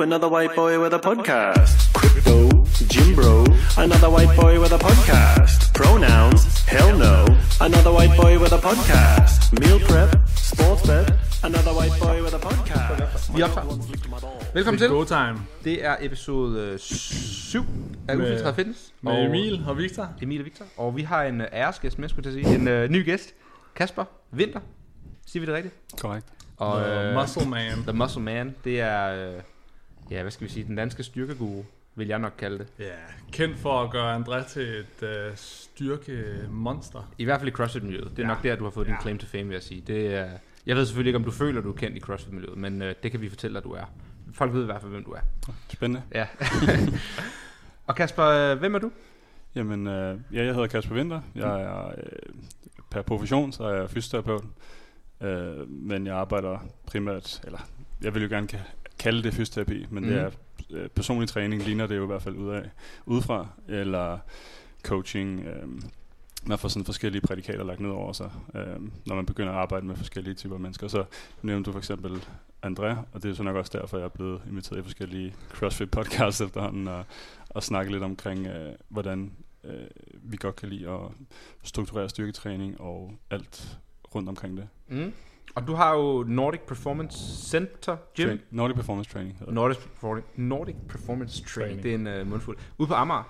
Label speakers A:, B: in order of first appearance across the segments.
A: Ooh, another white boy with a podcast. Crypto, Jim Bro, another white boy with a podcast. Pronouns, hell no, another white boy with a podcast. Meal prep, sports bet, another white boy with a podcast.
B: Vi optager. Velkommen til.
C: Go time
B: Det er episode 7 af
C: Med-
B: Ufiltreret Fitness.
C: med
B: Og
C: Emil og Victor.
B: Emil og Victor. Og vi har en uh, æresgæst med, skulle jeg sige. En uh, ny gæst. Kasper Vinter. Siger vi det rigtigt?
D: Korrekt.
B: Og
C: The
B: øh,
C: Muscle Man.
B: The Muscle Man. Det er, øh, ja, hvad skal vi sige, den danske styrkeguru, vil jeg nok kalde det.
C: Ja, kendt for at gøre André til et uh, styrkemonster.
B: I hvert fald i CrossFit-miljøet. Det er
C: Ja.
B: nok der, du har fået din
C: Ja.
B: claim to fame, vil jeg sige. Det er, jeg ved selvfølgelig ikke, om du føler, du er kendt i CrossFit-miljøet, men øh, det kan vi fortælle dig, du er. Folk ved i hvert fald, hvem du er.
D: Spændende.
B: Ja. og Kasper, øh, hvem er du?
D: Jamen, øh, ja, jeg hedder Kasper Winter. Jeg er øh, per profession, så er jeg fysioterapeut. Øh, men jeg arbejder primært, eller jeg vil jo gerne kalde det fysioterapi, men mm. det er øh, personlig træning, ligner det jo i hvert fald ud af, udefra, eller coaching, øh, man får sådan forskellige prædikater lagt ned over sig, øh, når man begynder at arbejde med forskellige typer mennesker. Så nævnte du for eksempel André, og det er så nok også derfor, jeg er blevet inviteret i forskellige CrossFit podcasts efterhånden, og, og snakke lidt omkring, øh, hvordan øh, vi godt kan lide at strukturere styrketræning og alt rundt omkring det.
B: Mm. Og du har jo Nordic Performance Center Gym.
D: Train, Nordic Performance Training.
B: Nordic, Performance, Nordic Performance Training.
C: Training.
B: Det er en uh, mundfuld. Ude på Amager.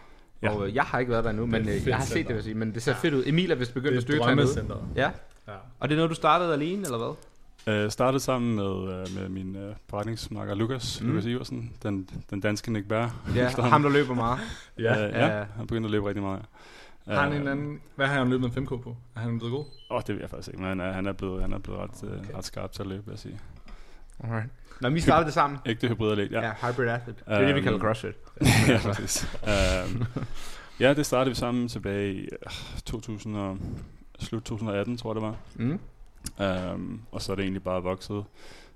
B: Ja.
D: Ja.
B: Og øh, jeg har ikke været der endnu, men øh, jeg har set det, vil jeg sige. Men det ser fedt ud. Emil er vist begyndt at
C: Det er
B: styrketræne
C: drømmecenteret.
B: Ja.
C: Ja.
B: Og det er noget, du startede alene, eller hvad?
D: Øh, startede sammen med, øh, med min øh, forretningsmarker Lukas,
B: Mm.
D: Lukas Iversen, den, den danske Nick Berg.
B: Ja, ham der løber meget.
C: Ja.
D: Øh,
B: Ja.
D: ja, han begyndte at løbe rigtig meget.
C: Har han
D: Øh,
C: en anden, hvad har han løbet en 5K på? Er han blevet god?
D: Åh, det ved jeg faktisk ikke, men han er, han er blevet, han er blevet ret,
C: Okay.
D: okay. ret skarp til at løbe, vil jeg sige.
B: Alright. Nå, men vi startede det sammen.
D: Ægte hybridatlet, ja.
B: Ja, hybrid athlete. Det er det, vi
D: Øhm,
B: kalder CrossFit.
D: ja, præcis. um, ja, det startede vi sammen tilbage i øh, 2000 og, slut 2018, tror jeg det var.
B: Mm.
D: Um, og så er det egentlig bare vokset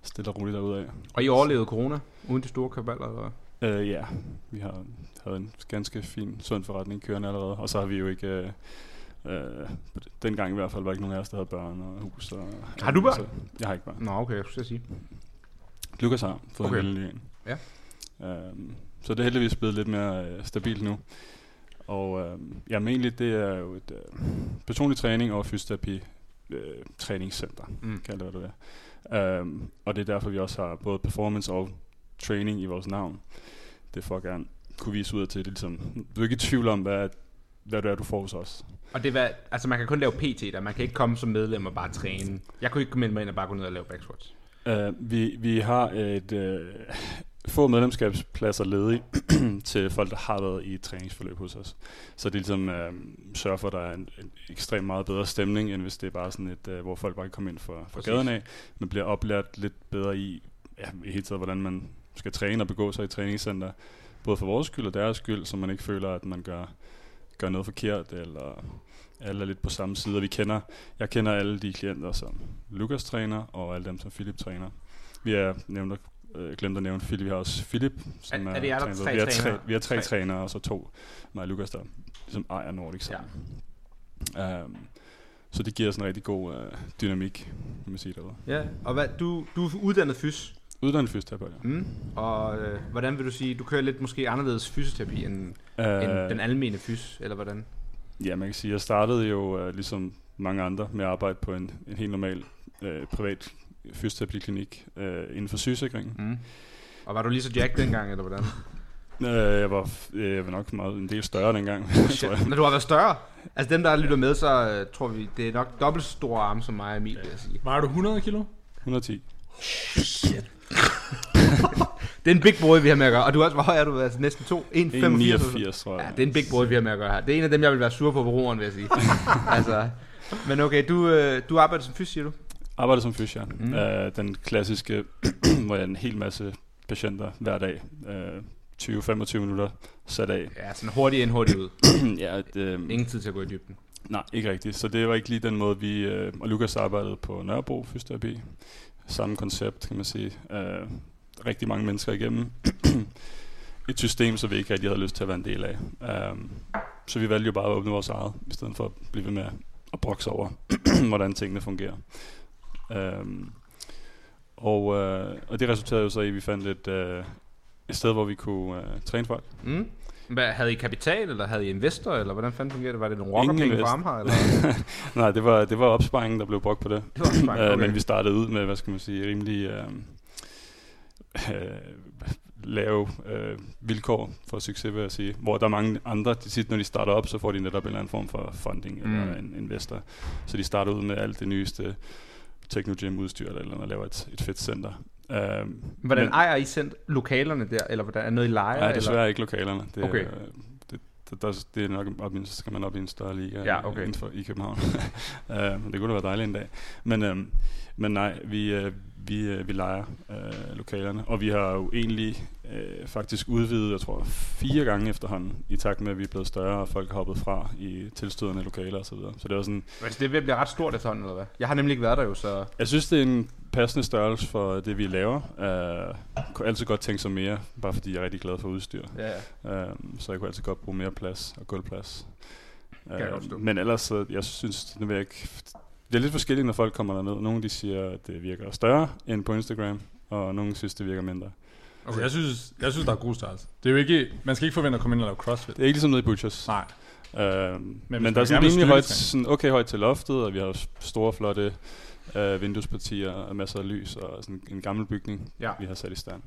D: stille og roligt derudad.
B: Og I overlevede corona, uden de store kaballer, eller?
D: Uh, ja, vi har havde en ganske fin, sund forretning kørende allerede. Og så har vi jo ikke... Uh, uh, dengang i hvert fald var ikke nogen af os, der havde børn og hus. Og,
B: Har du børn?
D: Så, jeg har ikke børn.
B: Nå, okay, jeg skulle sige.
D: Lukas har fået
B: Okay.
D: en lille en.
B: Ja.
D: Um, så det er heldigvis blevet lidt mere uh, stabilt nu. Og um, jamen egentlig, det er jo et uh, personlig træning og fysioterapi uh, træningscenter,
B: Mm.
D: kald det er. Um, og det er derfor, vi også har både performance og training i vores navn. Det er for at gerne kunne vise ud til, det er ligesom, du er ikke i tvivl om, hvad, hvad det er, du får hos os.
B: Og det var, altså man kan kun lave PT der, man kan ikke komme som medlem og bare træne. Jeg kunne ikke melde mig ind og bare gå ned og lave back squats.
D: Uh, vi, vi har et uh, få medlemskabspladser ledige til folk, der har været i et træningsforløb hos os. Så det ligesom uh, sørger for, at der er en, en ekstremt meget bedre stemning, end hvis det er bare sådan et, uh, hvor folk bare kan komme ind for, for
B: Præcis.
D: gaden af, men bliver oplært lidt bedre i, ja, i hele taget, hvordan man skal træne og begå sig i træningscenter. Både for vores skyld og deres skyld, så man ikke føler, at man gør, gør noget forkert, eller alle er lidt på samme side. Og vi kender, jeg kender alle de klienter, som Lukas træner, og alle dem, som Philip træner. Vi er nævnt, øh, glemt at nævne Philip. Vi har også Philip, som
B: Er- er er
D: træner.
B: tre
D: vi har tre, vi har tre,
B: Tre.
D: trænere, og så to, mig og Lukas, der ligesom ejer Nordic sammen. Ja. Um, så det giver sådan en rigtig god øh, dynamik, kan man sige derude.
B: Ja, og hvad, du, du er uddannet fys.
D: Uddannet fysioterapeut, ja.
B: Mm. Og øh, hvordan vil du sige, du kører lidt måske anderledes fysioterapi end,
D: Øh,
B: end den almene fys, eller hvordan?
D: Ja, man kan sige, jeg startede jo øh, ligesom mange andre med at arbejde på en, en helt normal øh, privat fysioterapiklinik øh, inden for sygesikringen.
B: Mm. Og var du lige så jack dengang, eller hvordan?
D: Øh, jeg var øh, jeg var nok meget, en del større dengang, tror jeg.
B: Når du har været større. Altså dem, der lytter med, så øh, tror vi, det er nok dobbelt så store arme som mig og Emil, vil jeg sige.
C: Var du 100 kilo?
D: 110.
B: Det er en big boy, vi har med at gøre. Og du er også, hvor høj er du? Altså næsten 2? 1,85?
D: 1,89 tror jeg.
B: Ja, det er en big boy, vi har med at gøre her. Det er en af dem, jeg vil være sur på på roeren, vil jeg sige. altså, men okay, du, øh, du arbejder som fys, siger du?
D: Arbejder som fys, ja.
B: Mm.
D: Øh, den klassiske, hvor jeg er en hel masse patienter hver dag. Øh, 20-25 minutter sat af.
B: Ja, sådan hurtigt ind, hurtigt ud.
D: ja, det,
B: Ingen tid til at gå i dybden.
D: Nej, ikke rigtigt. Så det var ikke lige den måde, vi øh, og Lukas arbejdede på Nørrebro Fysioterapi. Samme koncept, kan man sige. Øh, rigtig mange mennesker igennem. Et system, som vi ikke rigtig havde lyst til at være en del af. Øh, så vi valgte jo bare at åbne vores eget, i stedet for at blive ved med at brokse over, hvordan tingene fungerer. Øh, og, øh, og det resulterede jo så i, at vi fandt et, øh, et sted, hvor vi kunne uh, træne folk.
B: Mm. Hvad, havde I kapital, eller havde I investor, eller hvordan fanden fungerer det? Var det nogle rockerpenge på Amager? Eller?
D: Nej, det var, det var opsparingen, der blev brugt på det.
B: Det var også
D: Øh,
B: okay.
D: Men vi startede ud med, hvad skal man sige, rimelig øh, øh, lave øh, vilkår for succes, vil jeg sige. Hvor der er mange andre, de tit, når de starter op, så får de netop en eller anden form for funding mm. eller en investor. Så de starter ud med alt det nyeste Technogym udstyr eller, eller laver et, et fedt center. Øh,
B: Hvordan
D: men-
B: ejer I sendt lokalerne der, eller hvordan er noget I lejer?
D: Nej,
B: eller?
D: desværre ikke lokalerne. Det,
B: Okay.
D: det, det, der, det er nok op, i så skal man op i en større liga
B: Ja, okay.
D: inden for, i København. men det kunne da være dejligt en dag. Men, um, men nej, vi, uh, vi, uh, vi leger uh, lokalerne, og vi har jo egentlig uh, faktisk udvidet, jeg tror, fire gange efterhånden, i takt med, at vi er blevet større, og folk har hoppet fra i tilstødende lokaler osv. Så, videre. så det er sådan,
B: Altså, det er ved at blive ret stort efterhånden, eller hvad? Jeg har nemlig ikke været der jo, så...
D: jeg synes, det er en passende størrelse for det, vi laver. Uh, kunne altid godt tænke sig mere, bare fordi jeg er rigtig glad for udstyr.
B: Ja, ja.
D: Øhm, så jeg kunne altid godt bruge mere plads og gulvplads.
B: forstå.
D: men ellers, så jeg synes, nu vil ikke, det er lidt forskelligt, når folk kommer derned. Nogle de siger, at det virker større end på Instagram, og nogle synes, det virker mindre.
C: Altså, jeg synes, jeg synes, der er god størrelse. Det er jo ikke, man skal ikke forvente at komme ind og lave crossfit.
D: Det er ikke ligesom nede i Butchers.
C: Nej. Hvis
D: men,
C: man
D: der er sådan rimelig højt, sådan okay højt til loftet, og vi har store, flotte øh, vinduespartier og masser af lys, og sådan en gammel bygning,
B: Ja.
D: vi har sat i stand.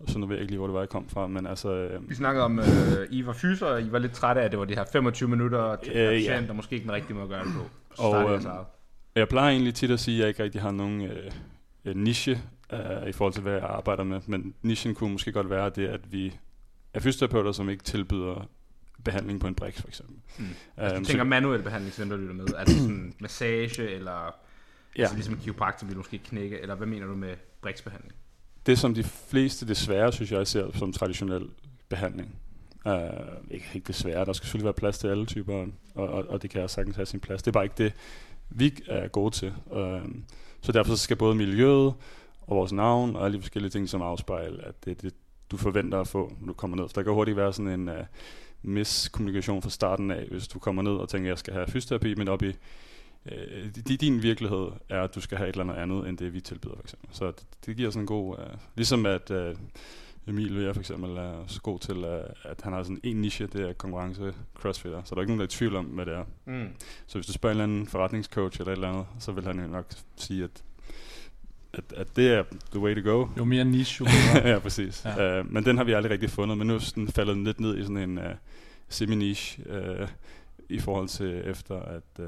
D: Og så nu ved jeg ikke lige, hvor det var, jeg kom fra, men altså... Øh,
B: Vi snakkede om, øh, I var fyser, og I var lidt trætte af, at det var de her 25 minutter til
D: Øh,
B: øh,
D: ja.
B: og måske ikke den rigtige måde at gøre det på. Så
D: Og,
B: jeg eget.
D: Jeg plejer egentlig tit at sige, at jeg ikke rigtig har nogen øh, øh, niche øh, i forhold til, hvad jeg arbejder med. Men nichen kunne måske godt være det, at vi er fysioterapeuter, som ikke tilbyder behandling på en brix, for eksempel.
B: Mm.
D: Øhm,
B: Altså, du
D: så-
B: tænker manuel behandling til dem, der lytter med. Altså sådan massage, eller ja. altså, ligesom en kiropraktor vil måske knække, eller hvad mener du med briksbehandling?
D: det som de fleste desværre, synes jeg, ser som traditionel behandling. Uh, ikke, ikke desværre, der skal selvfølgelig være plads til alle typer, og, og, og det kan sagtens have sin plads. Det er bare ikke det, vi er gode til. Uh, så derfor skal både miljøet og vores navn og alle de forskellige ting, som afspejler, at det er det, du forventer at få, når du kommer ned. For der kan hurtigt være sådan en uh, miskommunikation fra starten af, hvis du kommer ned og tænker, at jeg skal have fysioterapi, men op i øh, di- din virkelighed er, at du skal have et eller andet andet, end det vi tilbyder, for eksempel. Så det, det giver sådan en god... Øh, ligesom at øh, Emil Vea for eksempel er så god til, øh, at han har sådan en niche, det er konkurrence crossfitter. Så der er ikke nogen, der er i tvivl om, hvad det er.
B: Mm.
D: Så hvis du spørger en eller anden forretningscoach eller et eller andet, så vil han jo nok sige, at, at, at det er the way to go.
C: Jo mere niche, jo bedre.
D: ja, præcis.
C: Ja.
D: Uh, men den har vi aldrig rigtig fundet, men nu er den faldet lidt ned i sådan en uh, semi-niche uh, i forhold til efter, at uh,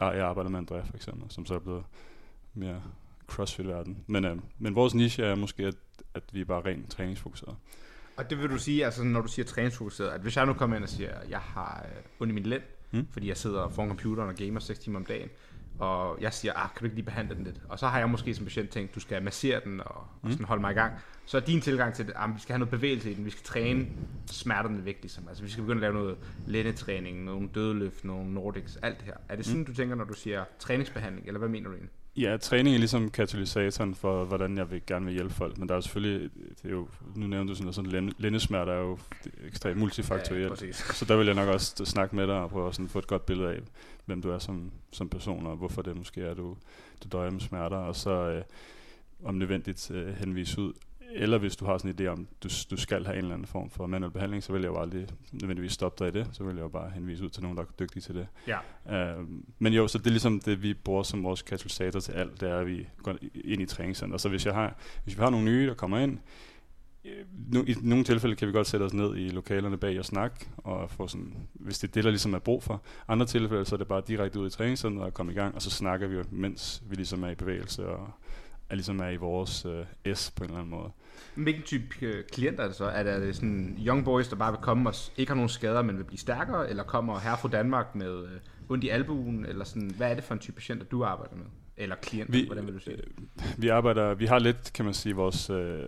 D: jeg arbejder med Andrea for eksempel, som så er blevet mere crossfit-verden. Men, uh, men vores niche er måske, at, at vi er bare rent træningsfokuseret.
B: Og det vil du sige, altså når du siger træningsfokuseret, at hvis jeg nu kommer ind og siger, at jeg har øh, ondt i min lænd,
D: mm.
B: fordi jeg sidder foran computeren og gamer 6 timer om dagen, og jeg siger, ah, kan du ikke lige behandle den lidt? Og så har jeg måske som patient tænkt, du skal massere den og, og
D: Mm.
B: sådan holde mig i gang. Så er din tilgang til det, at vi skal have noget bevægelse i den, vi skal træne smerterne væk, ligesom. Altså vi skal begynde at lave noget lændetræning, nogle dødeløft, nogle nordics, alt det her. Er det sådan,
D: Mm.
B: du tænker, når du siger træningsbehandling, eller hvad mener du egentlig?
D: Ja, træning er ligesom katalysatoren for, hvordan jeg vil gerne vil hjælpe folk. Men der er jo selvfølgelig, det er jo, nu nævnte du sådan noget, sådan lænd- lændesmerter er jo ekstremt multifaktorielt.
B: præcis.
D: Så der vil jeg nok også snakke med dig og prøve at sådan få et godt billede af, hvem du er som, som person, og hvorfor det måske er, du, du døjer med smerter, og så øh, om nødvendigt øh, henvise ud. Eller hvis du har sådan en idé om, du, du skal have en eller anden form for manuel behandling, så vil jeg jo aldrig nødvendigvis stoppe dig i det. Så vil jeg jo bare henvise ud til nogen, der er dygtige til det.
B: Ja.
D: Øh, men jo, så det er ligesom det, vi bruger som vores katalysator til alt, det er, at vi går ind i træningscenter. Så hvis, jeg har, hvis vi har nogle nye, der kommer ind, øh, nu, i nogle tilfælde kan vi godt sætte os ned i lokalerne bag og snakke, og få sådan, hvis det er det, der ligesom er brug for. Andre tilfælde, så er det bare direkte ud i træningscenteret og komme i gang, og så snakker vi jo, mens vi ligesom er i bevægelse, og er ligesom er i vores øh, S på en eller anden måde.
B: Hvilken type øh, klienter er det så? Er det, er det sådan young boys, der bare vil komme og ikke har nogen skader, men vil blive stærkere? Eller kommer her fra Danmark med øh, ondt i albuen? Eller sådan, hvad er det for en type patienter, du arbejder med? Eller klienter,
D: Vi-
B: hvordan vil du sige det?
D: Vi arbejder, vi har lidt, kan man sige, vores øh,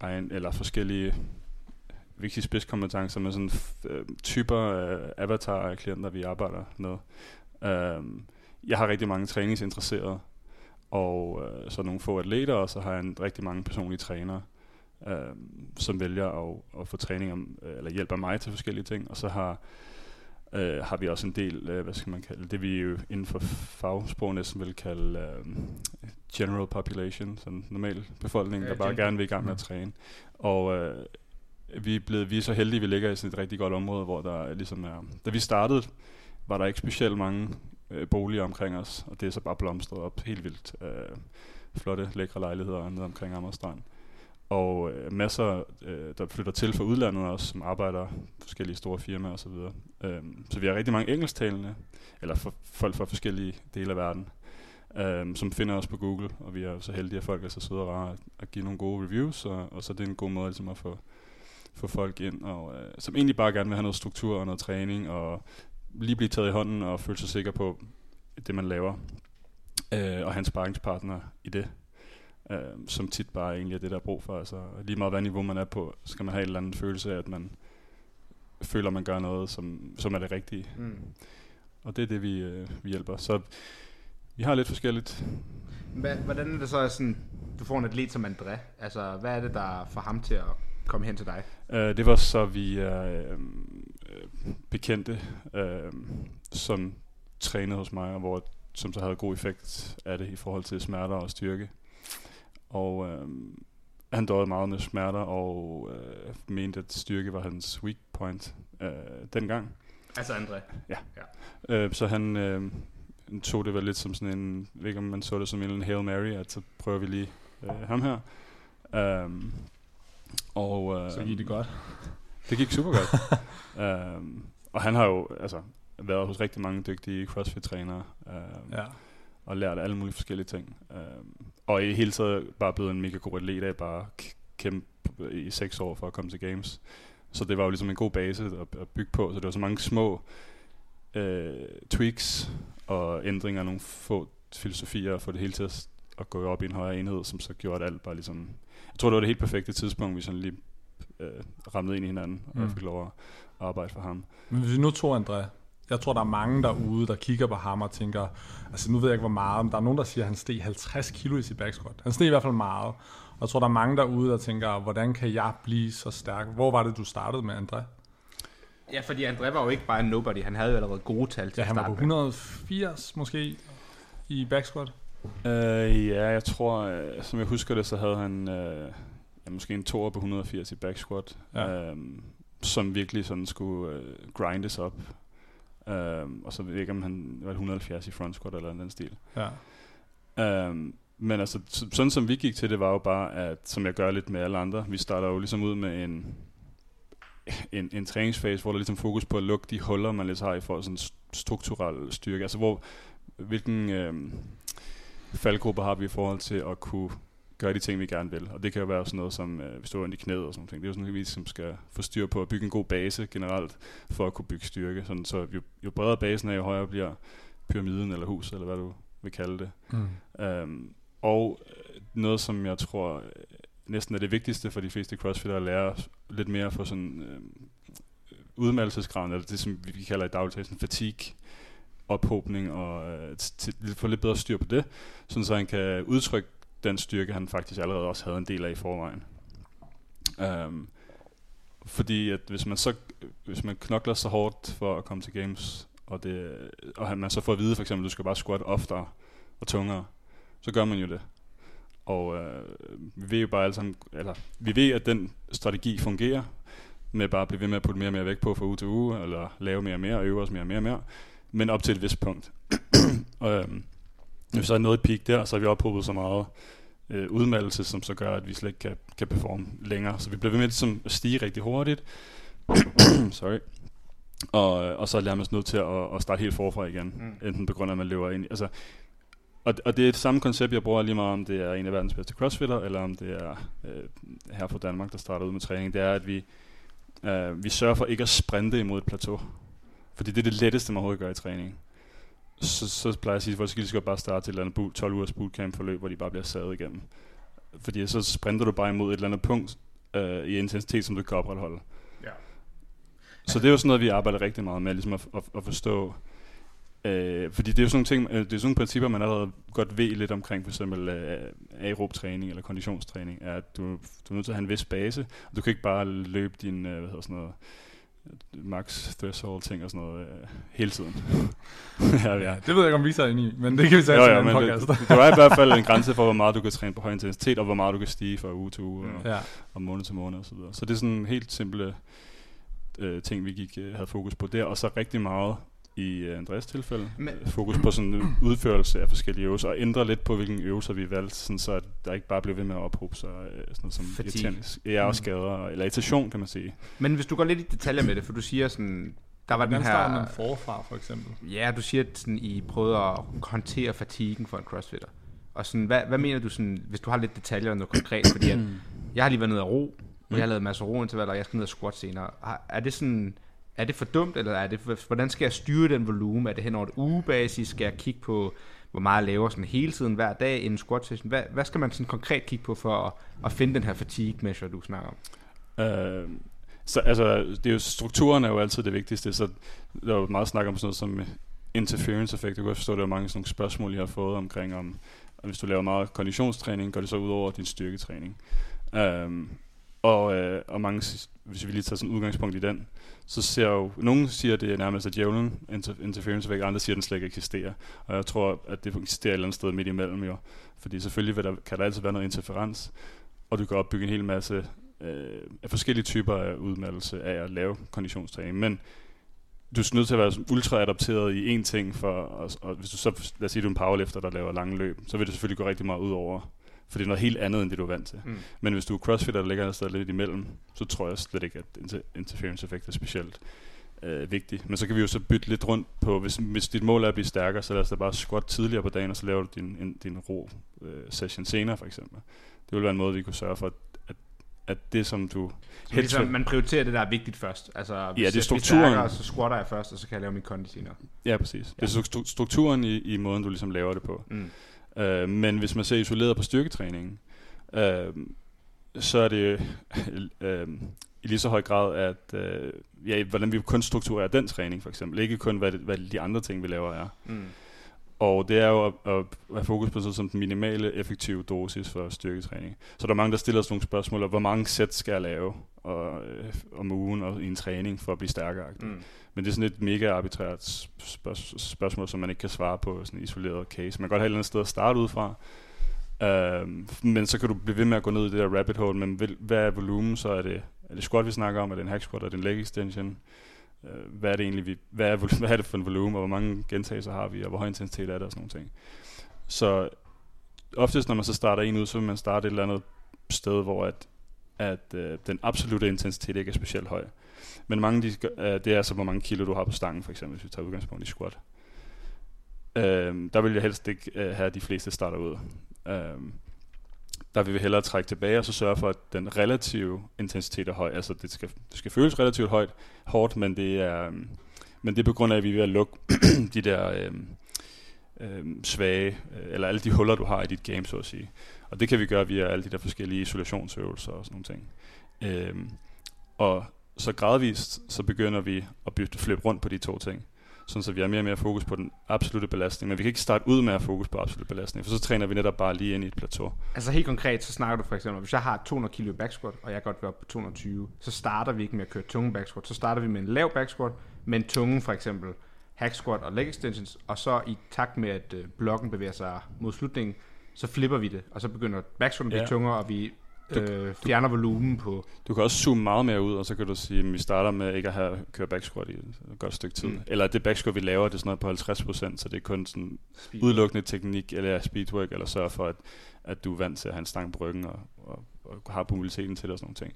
D: egen, eller forskellige vigtige spidskompetencer med sådan øh, typer af avatar af klienter, vi arbejder med. Øh, jeg har rigtig mange træningsinteresserede, og øh, så nogle få atleter, og så har jeg en, rigtig mange personlige trænere, øh, som vælger at, at få træning om, øh, eller hjælper mig til forskellige ting, og så har øh, har vi også en del, øh, hvad skal man kalde det, vi jo inden for fagsprog næsten vil kalde øh, general population, sådan normal befolkning,
B: Ja,
D: der bare gerne vil i gang med at
C: Mm.
D: træne. Og øh, vi er, blevet, vi er så heldige, vi ligger i sådan et rigtig godt område, hvor der ligesom er... Da vi startede, var der ikke specielt mange øh, boliger omkring os, og det er så bare blomstret op helt vildt. Øh, flotte, lækre lejligheder nede omkring Amagerstrand. Og øh, masser, øh, der flytter til fra udlandet også, som arbejder forskellige store firmaer osv. Øhm, så vi har rigtig mange engelsktalende, eller for, folk fra forskellige dele af verden, øh, som finder os på Google, og vi er så heldige, at folk er så søde og rare at, give nogle gode reviews, og, og så er det en god måde ligesom at få, få folk ind, og, øh, som egentlig bare gerne vil have noget struktur og noget træning, og lige blive taget i hånden og føle sig sikker på det, man laver, øh, og hans sparringspartner i det øh, som tit bare egentlig er det, der er brug for. Altså, lige meget hvad niveau man er på, skal man have en eller anden følelse af, at man føler, man gør noget, som, som er det rigtige.
B: Mm.
D: Og det er det, vi, øh, vi hjælper. Så vi har lidt forskelligt.
B: Hva, hvordan er det så, sådan, du får en atlet som André? Altså, hvad er det, der får ham til at komme hen til dig?
D: Øh, det var så vi øh, bekendte, øh, som trænede hos mig, og hvor, som så havde god effekt af det i forhold til smerter og styrke. Og øh, han døde meget med smerter, og øh, mente, at styrke var hans weak point øh, dengang.
B: Altså André.
D: Øh, så han øh, tog det vel lidt som sådan en, jeg ved ikke om man så det som en Hail Mary, at så prøver vi lige øh, ham her. Um, og, øh,
C: Så gik det godt.
D: Det gik super godt. um, og han har jo altså, været hos rigtig mange dygtige CrossFit-trænere um,
C: Ja.
D: og lært alle mulige forskellige ting. Um, og i hele taget bare blevet en mega god atlet af bare kæmpe i seks år for at komme til Games. Så det var jo ligesom en god base at, at bygge på. Så det var så mange små øh, tweaks og ændringer af nogle få filosofier og få det hele til at, at gå op i en højere enhed, som så gjorde at alt bare ligesom... Jeg tror, det var det helt perfekte tidspunkt, vi sådan lige øh, ramlede ind i hinanden, og jeg
C: Mm.
D: fik lov at arbejde for ham.
C: Men hvis vi nu tog André, jeg tror, der er mange derude, der kigger på ham og tænker, altså nu ved jeg ikke, hvor meget, men der er nogen, der siger, at han steg 50 kilo i sit back squat. Han steg i hvert fald meget. Og jeg tror, der er mange derude, der tænker, hvordan kan jeg blive så stærk? Hvor var det, du startede med, André?
B: Ja, fordi André var jo ikke bare en nobody. Han havde jo allerede gode tal til
C: Ja,
B: at
C: han var på
B: med.
C: 180 måske i back squat.
D: Øh, ja, jeg tror, øh, som jeg husker det, så havde han øh, ja, måske en toer på 180 i back squat,
C: Ja.
D: øh, som virkelig sådan skulle øh, grindes op. Øh, og så ved jeg ikke, om han var 170 i front squat eller den stil.
C: Ja.
D: Um, men altså, så- sådan som vi gik til det, var jo bare, at som jeg gør lidt med alle andre, vi starter jo ligesom ud med en, en, en træningsfase, hvor der er ligesom fokus på at lukke de huller, man lidt har i forhold sådan st- strukturel styrke. Altså, hvor, hvilken øhm, faldgrupper har vi i forhold til at kunne gøre de ting, vi gerne vil. Og det kan jo være sådan noget som, øh, hvis du er i knæet og sådan noget. Det er jo sådan noget, vi som skal få styr på at bygge en god base generelt, for at kunne bygge styrke. Sådan, så jo, jo bredere basen er, jo højere bliver pyramiden eller hus, eller hvad du vil kalde det.
C: Mm.
D: Um, og øh, noget, som jeg tror øh, næsten er det vigtigste for de fleste crossfitter at lære lidt mere for sådan øh, udmeldelsesgraden, eller det, som vi kalder i dagligtale sådan fatigue, ophobning, og øh, få lidt bedre styr på det, sådan så han kan udtrykke den styrke, han faktisk allerede også havde en del af i forvejen. Um, fordi at hvis man så hvis man knokler så hårdt for at komme til games, og, det, og man så får at vide for eksempel, at du skal bare squat oftere og tungere, så gør man jo det. Og øh, vi ved jo bare alle sammen, eller vi ved, at den strategi fungerer, med bare at blive ved med at putte mere og mere vægt på fra uge til uge, eller lave mere og mere, og øve os mere og mere og mere, men op til et vist punkt. og, øh, når vi så er nået et peak der, så er vi ophobet så meget øh, udmeldelse, som så gør, at vi slet ikke kan, kan performe længere. Så vi bliver ved med ligesom, at stige rigtig hurtigt. Sorry. Og, øh, og så er nærmest nødt til at, at starte helt forfra igen.
B: Mm.
D: Enten på grund af, at man løber ind i... Altså, og, og det er det samme koncept, jeg bruger lige meget, om det er en af verdens bedste crossfitter, eller om det er øh, her fra Danmark, der starter ud med træning. Det er, at vi, øh, vi sørger for ikke at sprinte imod et plateau. Fordi det er det letteste, man overhovedet gør i træning. Så, så plejer jeg at sige, at de skal bare starte et eller andet boot, 12 ugers bootcamp forløb, hvor de bare bliver savet igennem. Fordi så sprinter du bare imod et eller andet punkt øh, i intensitet, som du kan opretholde.
B: Ja.
D: Så det er jo sådan noget, vi arbejder rigtig meget med, ligesom at, at, at forstå. Øh, fordi det er jo sådan nogle ting, øh, det er sådan nogle principper, man allerede godt ved lidt omkring, for eksempel øh, aerob træning eller konditionstræning, er, at du, du er nødt til at have en vis base, og du kan ikke bare løbe din, øh, hvad hedder sådan noget, max threshold ting og sådan noget øh, hele tiden. ja, ja.
C: Det ved jeg ikke, om vi er inde i, men det kan vi sige
D: Jo, jo,
C: en
D: men
C: podcast.
D: det, det, er i hvert fald en grænse for, hvor meget du kan træne på høj intensitet, og hvor meget du kan stige fra uge til uge, og,
C: ja.
D: og måned til måned osv. Så, videre. så det er sådan helt simple øh, ting, vi gik øh, havde fokus på der, og så rigtig meget i øh, Andreas tilfælde,
B: Men-
D: øh, fokus på sådan en udførelse af forskellige øvelser, og ændre lidt på, hvilke øvelser vi valgte, sådan så at der ikke bare blev ved med at ophobe sig øh, sådan noget som irriterende ja, og skader, eller irritation, kan man sige.
B: Men hvis du går lidt i detaljer med det, for du siger sådan, der var den
C: Hvordan
B: her...
C: man forfra, for eksempel?
B: Ja, du siger, at sådan, I prøvede at håndtere fatiguen for en crossfitter. Og sådan, hvad, hvad mener du, sådan, hvis du har lidt detaljer og noget konkret? Fordi at, jeg har lige været nede og ro, og jeg har lavet masser af ro indtil hvad og jeg skal ned og squat senere. Er det sådan, er det for dumt, eller er det, hvordan skal jeg styre den volumen? Er det hen over et ugebasis? Skal jeg kigge på, hvor meget jeg laver sådan hele tiden hver dag i en squat session? Hvad, hvad skal man sådan konkret kigge på for at, at finde den her fatigue measure, du snakker om?
D: Øh, så altså, det er jo, strukturen er jo altid det vigtigste, så der er jo meget snak om sådan noget som interference effekt. Jeg kan forstå, at der er mange sådan nogle spørgsmål, jeg har fået omkring, om om hvis du laver meget konditionstræning, går det så ud over din styrketræning. Um, og, øh, og mange, hvis vi lige tager sådan udgangspunkt i den, så ser jo, nogen siger, at det er nærmest at djævlen, inter- interference væk, andre siger, at den slet ikke eksisterer. Og jeg tror, at det eksisterer et eller andet sted midt imellem jo. Fordi selvfølgelig vil der, kan der altid være noget interferens, og du kan opbygge en hel masse øh, af forskellige typer af udmattelse af at lave konditionstræning. Men du er nødt til at være ultra adapteret i én ting, for, og, og hvis du så, lad os sige, du er en powerlifter, der laver lange løb, så vil det selvfølgelig gå rigtig meget ud over, for det er noget helt andet, end det du er vant til.
B: Mm.
D: Men hvis du er crossfitter, der ligger et sted lidt imellem, så tror jeg slet ikke, at inter- interference effekt er specielt øh, vigtig. Men så kan vi jo så bytte lidt rundt på, hvis, hvis dit mål er at blive stærkere, så lad os da bare squat tidligere på dagen, og så laver du din, en, din ro øh, session senere, for eksempel. Det ville være en måde, vi kunne sørge for, at, at, at det, som du
B: Så ligesom, man prioriterer det, der er vigtigt først. Altså, hvis
D: det er
B: jeg
D: strukturen.
B: stærkere, så squatter jeg først, og så kan jeg lave min kondi senere.
D: Ja, præcis.
B: Ja.
D: Det er stru- strukturen i, i måden, du ligesom laver det på.
B: Mm.
D: Øh, men hvis man ser isoleret på styrketræningen, øh, så er det øh, i lige så høj grad, at øh, ja, hvordan vi kun strukturerer den træning, for eksempel. Ikke kun, hvad, det, hvad de andre ting, vi laver, er.
B: Mm.
D: Og det er jo at, at have fokus på sådan som den minimale effektive dosis for styrketræning. Så der er mange, der stiller os nogle spørgsmål hvor mange sæt skal jeg lave og, øh, om ugen og i en træning for at blive stærkere. Mm. Men det er sådan et mega arbitrært spørg- spørgsmål, som man ikke kan svare på sådan en isoleret case. Man kan godt have et eller andet sted at starte ud fra. Øhm, men så kan du blive ved med at gå ned i det der rabbit hole, men vil- hvad er volumen? Så er det, er det squat, vi snakker om? Er det en hack squat? Er det en leg extension? Øh, hvad er det egentlig, vi, hvad, er, hvad er det for en volumen, og hvor mange gentagelser har vi, og hvor høj intensitet er det, og sådan nogle ting. Så oftest, når man så starter en ud, så vil man starte et eller andet sted, hvor at, at øh, den absolute intensitet ikke er specielt høj. Men mange, de, øh, det er altså, hvor mange kilo du har på stangen, for eksempel, hvis vi tager udgangspunkt i squat. Øh, der vil jeg helst ikke øh, have, at de fleste starter ud. Øh, der vil vi hellere trække tilbage og så sørge for, at den relative intensitet er høj. Altså, det skal, det skal føles relativt højt, hårdt, men det er, øhm, men det er på grund af, at vi er ved at lukke de der øhm, øhm, øh, øh, svage, eller alle de huller, du har i dit game, så at sige. Og det kan vi gøre via alle de der forskellige isolationsøvelser og sådan nogle ting. Øhm, og så gradvist, så begynder vi at bytte flip rundt på de to ting. Sådan så vi har mere og mere fokus på den absolute belastning. Men vi kan ikke starte ud med at have fokus på absolut belastning, for så træner vi netop bare lige ind i et plateau.
B: Altså helt konkret, så snakker du for eksempel, hvis jeg har 200 kilo back squat, og jeg godt vil op på 220, så starter vi ikke med at køre tunge back squat, så starter vi med en lav back squat, men tunge for eksempel hack squat og leg extensions, og så i takt med, at øh, blokken bevæger sig mod slutningen, så flipper vi det, og så begynder back squatten at blive
D: Ja.
B: tungere, og vi øh, fjerner volumen på...
D: Du kan også zoome meget mere ud, og så kan du sige, at vi starter med ikke at have køre back squat i et godt stykke tid.
B: Mm.
D: Eller det back squat, vi laver, det er sådan noget på 50%, så det er kun sådan
B: Speed.
D: udelukkende teknik, eller speedwork, eller sørge for, at, at du er vant til at have en stang på ryggen, og, og, og har mobiliteten til det og sådan nogle ting.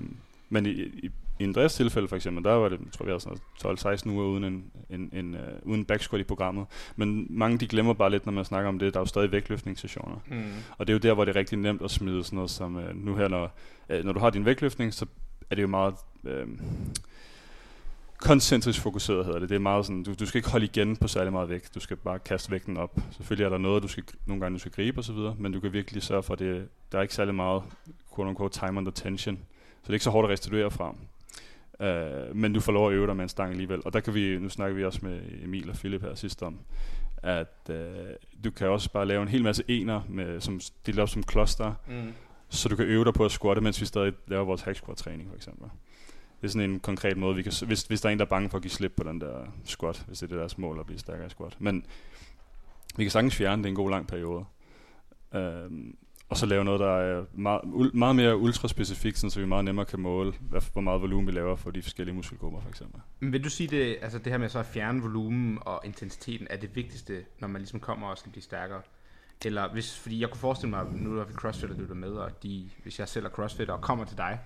D: Øhm, men i, i, i Andreas tilfælde for eksempel, der var det, jeg tror havde sådan 12-16 uger uden en, en, en uh, uden back squat i programmet. Men mange de glemmer bare lidt, når man snakker om det, der er jo stadig vægtløftningssessioner.
B: Mm.
D: Og det er jo der, hvor det er rigtig nemt at smide sådan noget som, øh, nu her, når, øh, når du har din vægtløftning, så er det jo meget øh, koncentrisk fokuseret, hedder det. Det er meget sådan, du, du skal ikke holde igen på særlig meget vægt. Du skal bare kaste vægten op. Selvfølgelig er der noget, du skal, nogle gange du skal gribe osv., men du kan virkelig sørge for, at det, der er ikke særlig meget quote unquote, time under tension. Så det er ikke så hårdt at restituere fra. Uh, men du får lov at øve dig med en stang alligevel. Og der kan vi, nu snakker vi også med Emil og Philip her sidst om, at uh, du kan også bare lave en hel masse ener, med, som deler op som kloster,
B: Mm.
D: så du kan øve dig på at squatte, mens vi stadig laver vores hack squat træning for eksempel. Det er sådan en konkret måde, vi kan, hvis, hvis der er en, der er bange for at give slip på den der squat, hvis det er det deres mål at blive stærkere i squat. Men vi kan sagtens fjerne det en god lang periode. Øhm, og så lave noget, der er meget, meget mere ultraspecifikt, så vi meget nemmere kan måle, hvad, hvor meget volumen vi laver for de forskellige muskelgrupper, for eksempel.
B: Men vil du sige, det, altså det her med så at fjerne volumen og intensiteten, er det vigtigste, når man ligesom kommer og skal blive stærkere? Eller hvis, fordi jeg kunne forestille mig, nu er vi crossfit, der er med, og de, hvis jeg selv er crossfit og kommer til dig,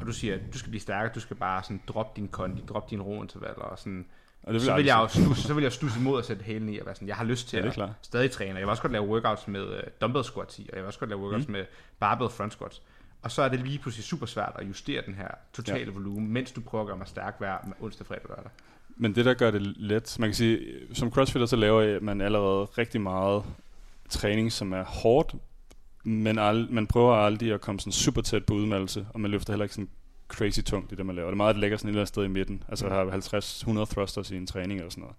B: og du siger, at du skal blive stærkere, du skal bare sådan droppe din kondi, droppe dine rointervaller og sådan,
D: og det
B: så vil jeg jo stusse, så vil jeg stusse imod at sætte hælen i og være sådan, jeg har lyst til
D: Ja, det er
B: at
D: klart.
B: stadig træne. Jeg vil også godt lave workouts med uh, dumbbell squats i, og jeg vil også godt lave workouts mm. med barbell front squats. Og så er det lige pludselig super svært at justere den her totale ja. volumen, mens du prøver at gøre mig stærk hver onsdag, fredag og lørdag.
D: Men det, der gør det let, man kan sige, som crossfitter, så laver man allerede rigtig meget træning, som er hårdt, men ald- man prøver aldrig at komme sådan super tæt på udmeldelse, og man løfter heller ikke sådan crazy tungt det, man laver. Det er meget, at det ligger sådan et eller andet sted i midten. Altså har 50-100 thrusters i en træning eller sådan noget.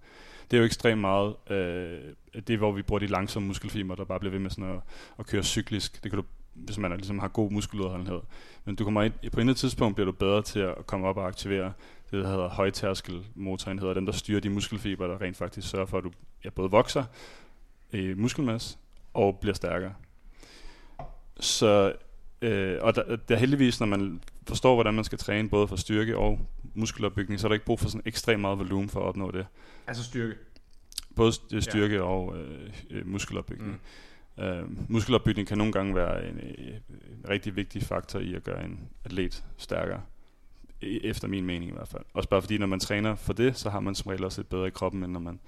D: Det er jo ekstremt meget, øh, det er, hvor vi bruger de langsomme muskelfiber, der bare bliver ved med sådan at, at køre cyklisk. Det kan du, hvis man er, ligesom har god muskeludholdenhed. Men du kommer ind, på et tidspunkt bliver du bedre til at komme op og aktivere det, der hedder højtærskel motorenheder, dem der styrer de muskelfiber, der rent faktisk sørger for, at du ja, både vokser i muskelmasse og bliver stærkere. Så, øh, og der, der er heldigvis, når man forstår, hvordan man skal træne både for styrke og muskelopbygning, så er der ikke brug for sådan ekstremt meget volumen for at opnå det.
B: Altså styrke.
D: Både st- styrke ja. og øh, øh, muskelopbygning. Mm. Øh, muskelopbygning kan nogle gange være en, øh, en rigtig vigtig faktor i at gøre en atlet stærkere. E- Efter min mening i hvert fald. Også bare fordi, når man træner for det, så har man som regel også lidt bedre i kroppen, end når man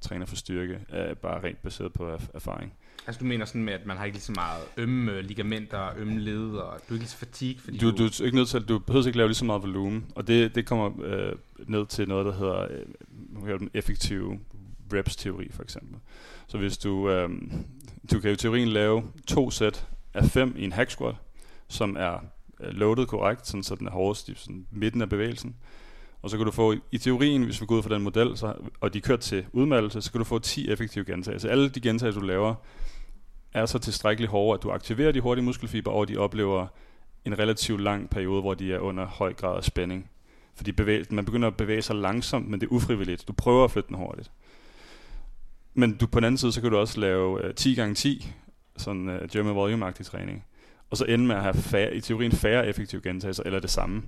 D: træner for styrke, øh, bare rent baseret på erf- erfaring.
B: Altså du mener sådan med, at man har ikke lige så meget ømme øh, ligamenter, ømme led, og du er ikke lige så fatigue, fordi
D: Du, du, er ikke nødt til, at- du behøver ikke lave lige så meget volumen, og det, det kommer øh, ned til noget, der hedder øh, den effektiv reps-teori for eksempel. Så hvis du, øh, du kan i teorien lave to sæt af fem i en hack squat, som er øh, loaded korrekt, sådan, så den er hårdest i sådan midten af bevægelsen. Og så kan du få, i teorien, hvis vi går ud fra den model, så, og de er kørt til udmattelse, så kan du få 10 effektive gentagelser. Alle de gentagelser, du laver, er så tilstrækkeligt hårde, at du aktiverer de hurtige muskelfiber, og de oplever en relativt lang periode, hvor de er under høj grad af spænding. Fordi bevæg, man begynder at bevæge sig langsomt, men det er ufrivilligt. Du prøver at flytte den hurtigt. Men du, på den anden side, så kan du også lave øh, 10 gange 10 sådan øh, German volume-agtig træning. Og så ende med at have færre, i teorien færre effektive gentagelser, eller det samme.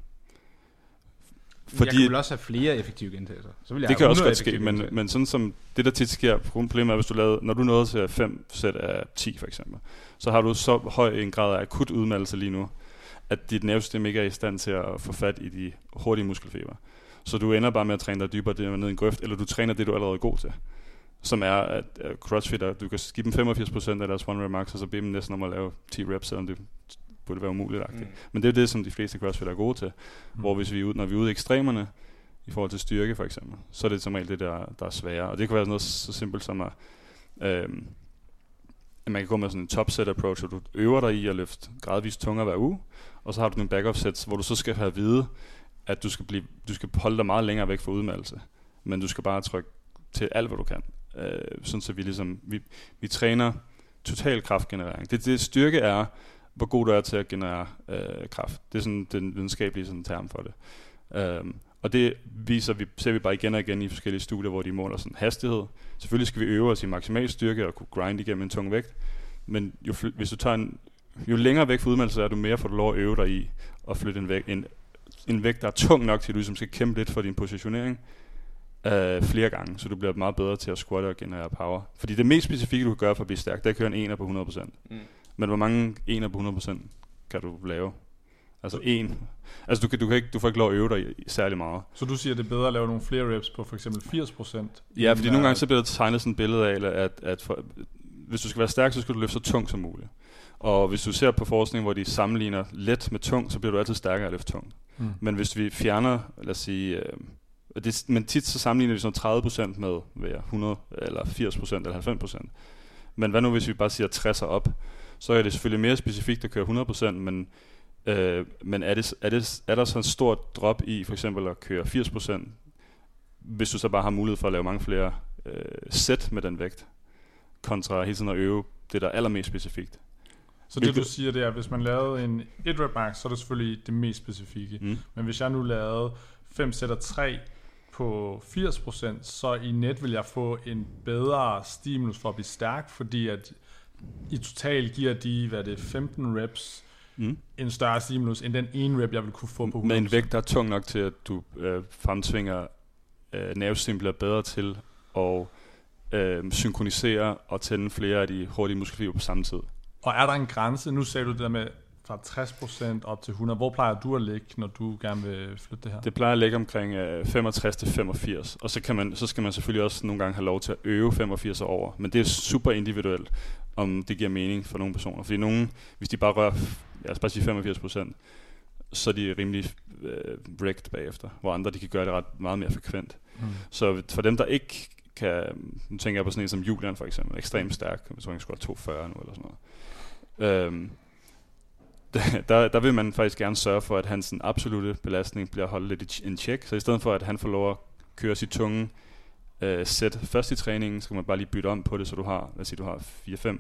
B: Fordi, jeg kan også have flere effektive gentagelser. Så vil jeg
D: det kan også
B: 100
D: godt ske, men,
B: gentagelser.
D: men sådan som det der tit sker, problemet er, hvis du lavede, når du nåede til 5 sæt af 10 for eksempel, så har du så høj en grad af akut udmattelse lige nu, at dit nervesystem ikke er i stand til at få fat i de hurtige muskelfiber. Så du ender bare med at træne dig dybere det ned i en grøft, eller du træner det, du er allerede god til. Som er, at crossfitter, du kan give dem 85% af deres one rep max, og så bede dem næsten om at lave 10 reps, selvom det burde være umuligt. Mm. Men det er det, som de fleste crossfitter er gode til. Mm. Hvor hvis vi er ude, når vi er ude i ekstremerne, i forhold til styrke for eksempel, så er det som regel det, der, der er sværere. Og det kan være noget så simpelt som at, øhm, at man kan gå med sådan en topset approach, hvor du øver dig i at løfte gradvist tungere hver uge, og så har du nogle backup sets, hvor du så skal have at vide, at du skal, blive, du skal holde dig meget længere væk fra udmattelse. Men du skal bare trykke til alt, hvad du kan. Øh, sådan så vi ligesom, vi, vi træner total kraftgenerering. Det, det styrke er, hvor god du er til at generere øh, kraft. Det er sådan den videnskabelige sådan term for det. Øhm, og det viser vi, ser vi bare igen og igen i forskellige studier, hvor de måler sådan hastighed. Selvfølgelig skal vi øve os i maksimal styrke og kunne grind igennem en tung vægt. Men jo, fl- hvis du tager en, jo længere væk fra udmeldelse er du mere får du lov at øve dig i at flytte en vægt, en, en vægt, der er tung nok til, at du ligesom skal kæmpe lidt for din positionering øh, flere gange, så du bliver meget bedre til at squatte og generere power. Fordi det mest specifikke, du kan gøre for at blive stærk, det er at køre en 1 på 100%. Mm. Men hvor mange ener på 100% kan du lave? Altså en. Altså du, kan, du, kan ikke, du får ikke lov at øve dig særlig meget.
C: Så du siger, det er bedre at lave nogle flere reps på for eksempel 80%?
D: Ja, fordi nogle gange så bliver der tegnet sådan et billede af, at, at for, hvis du skal være stærk, så skal du løfte så tungt som muligt. Og hvis du ser på forskning, hvor de sammenligner let med tung, så bliver du altid stærkere at løfte tungt. Mm. Men hvis vi fjerner, lad os sige, øh, det, men tit så sammenligner vi sådan 30% med ved 100, eller 80% eller 90%. Men hvad nu hvis vi bare siger 60 op? Så er det selvfølgelig mere specifikt at køre 100%, men Øh, men er, det, er, det, er der så en stort drop i for eksempel at køre 80%, hvis du så bare har mulighed for at lave mange flere øh, sæt med den vægt, kontra hele tiden at øve det, der er allermest specifikt?
C: Så det du siger, det er, at hvis man lavede en 1 rep max, så er det selvfølgelig det mest specifikke.
D: Mm.
C: Men hvis jeg nu lavede 5 sæt af 3 på 80%, så i net vil jeg få en bedre stimulus for at blive stærk, fordi at i total giver de, hvad er det, 15 reps
D: Mm.
C: en større stimulus, end den ene rep, jeg vil kunne få på 100%.
D: Med en vægt, der er tung nok til, at du øh, fremtvinger øh, nervesystemet bliver bedre til at øh, synkronisere og tænde flere af de hurtige muskelfibre på samme tid.
C: Og er der en grænse? Nu sagde du det der med fra 60% op til 100. Hvor plejer du at ligge, når du gerne vil flytte det her?
D: Det plejer at ligge omkring øh, 65 til 85, og så, kan man, så skal man selvfølgelig også nogle gange have lov til at øve 85 og over. Men det er super individuelt, om det giver mening for nogle personer. Fordi nogen, hvis de bare rører, lad os bare sige 85 procent, så er de rimelig øh, wrecked bagefter, hvor andre de kan gøre det ret meget mere frekvent.
C: Mm.
D: Så for dem, der ikke kan, nu tænker jeg på sådan en som Julian for eksempel, ekstremt stærk, jeg tror han skulle have 240 nu eller sådan noget. Øhm, der, der vil man faktisk gerne sørge for, at hans absolute belastning bliver holdt lidt i en check. Så i stedet for, at han får lov at køre sit tunge øh, sæt først i træningen, så kan man bare lige bytte om på det, så du har, lad os sige, du har 4-5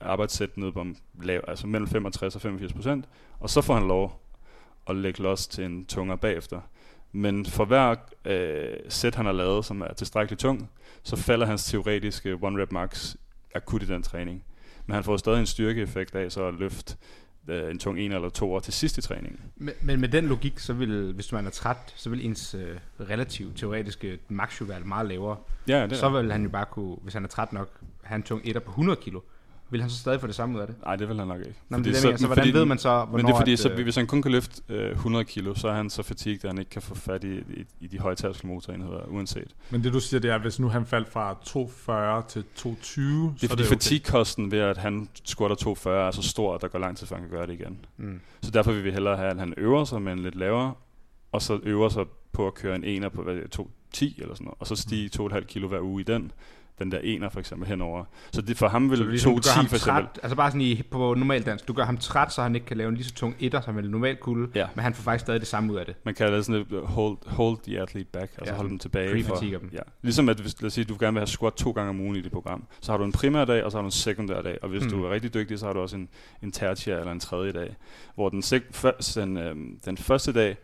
D: arbejdssæt nede på lav, altså mellem 65 og 85 procent, og så får han lov at lægge los til en tungere bagefter. Men for hver øh, sæt, han har lavet, som er tilstrækkeligt tung, så falder hans teoretiske one rep max akut i den træning. Men han får stadig en styrkeeffekt af så at løfte øh, en tung en eller to år til sidst i træningen.
B: Men, men med den logik, så vil, hvis man er træt, så vil ens øh, relativt teoretiske max jo være meget lavere.
D: Ja, det
B: Så vil han jo bare kunne, hvis han er træt nok, have en tung etter på 100 kilo. Vil han så stadig få det samme ud af det?
D: Nej, det vil han nok ikke.
B: Nå, men
D: Fordi
B: det er så, så hvordan ved man så, hvornår
D: Men det er fordi,
B: at,
D: så,
B: øh,
D: hvis han kun kan løfte øh, 100 kilo, så er han så fatigued, at han ikke kan få fat i, i, i de høje tærskelmotorenheder, uanset.
C: Men det du siger, det er, at hvis nu han faldt fra 240 til 220,
D: Det er
C: så
D: fordi
C: er det
D: fatigue-kosten ved, at han squatter 240 er så stor, at der går lang tid, før han kan gøre det igen.
B: Mm.
D: Så derfor vil vi hellere have, at han øver sig med en lidt lavere, og så øver sig på at køre en ener på hvad, det er, 210 eller sådan noget, og så stige 2,5 kilo hver uge i den. Den der ener for eksempel henover. Så det, for ham
B: Så
D: vil
B: det er ligesom, du gør
D: 210
B: ham
D: for eksempel.
B: træt, altså bare sådan i, på normal dans, du gør ham træt, så han ikke kan lave en lige så tung etter, som han normalt kunne,
D: Ja.
B: men han får faktisk stadig det samme ud af det.
D: Man kalder det sådan et hold, hold the athlete back, altså
B: Ja,
D: holde dem tilbage. For,
B: dem.
D: ja. Ligesom at hvis, lad os sige, du gerne vil have squat to gange om ugen i dit program, så har du en primær dag, og så har du en sekundær dag. Og hvis
B: Mm.
D: du er rigtig dygtig, så har du også en, en tertiær eller en tredje dag. Hvor den, sek, først, den, øhm, den første dag,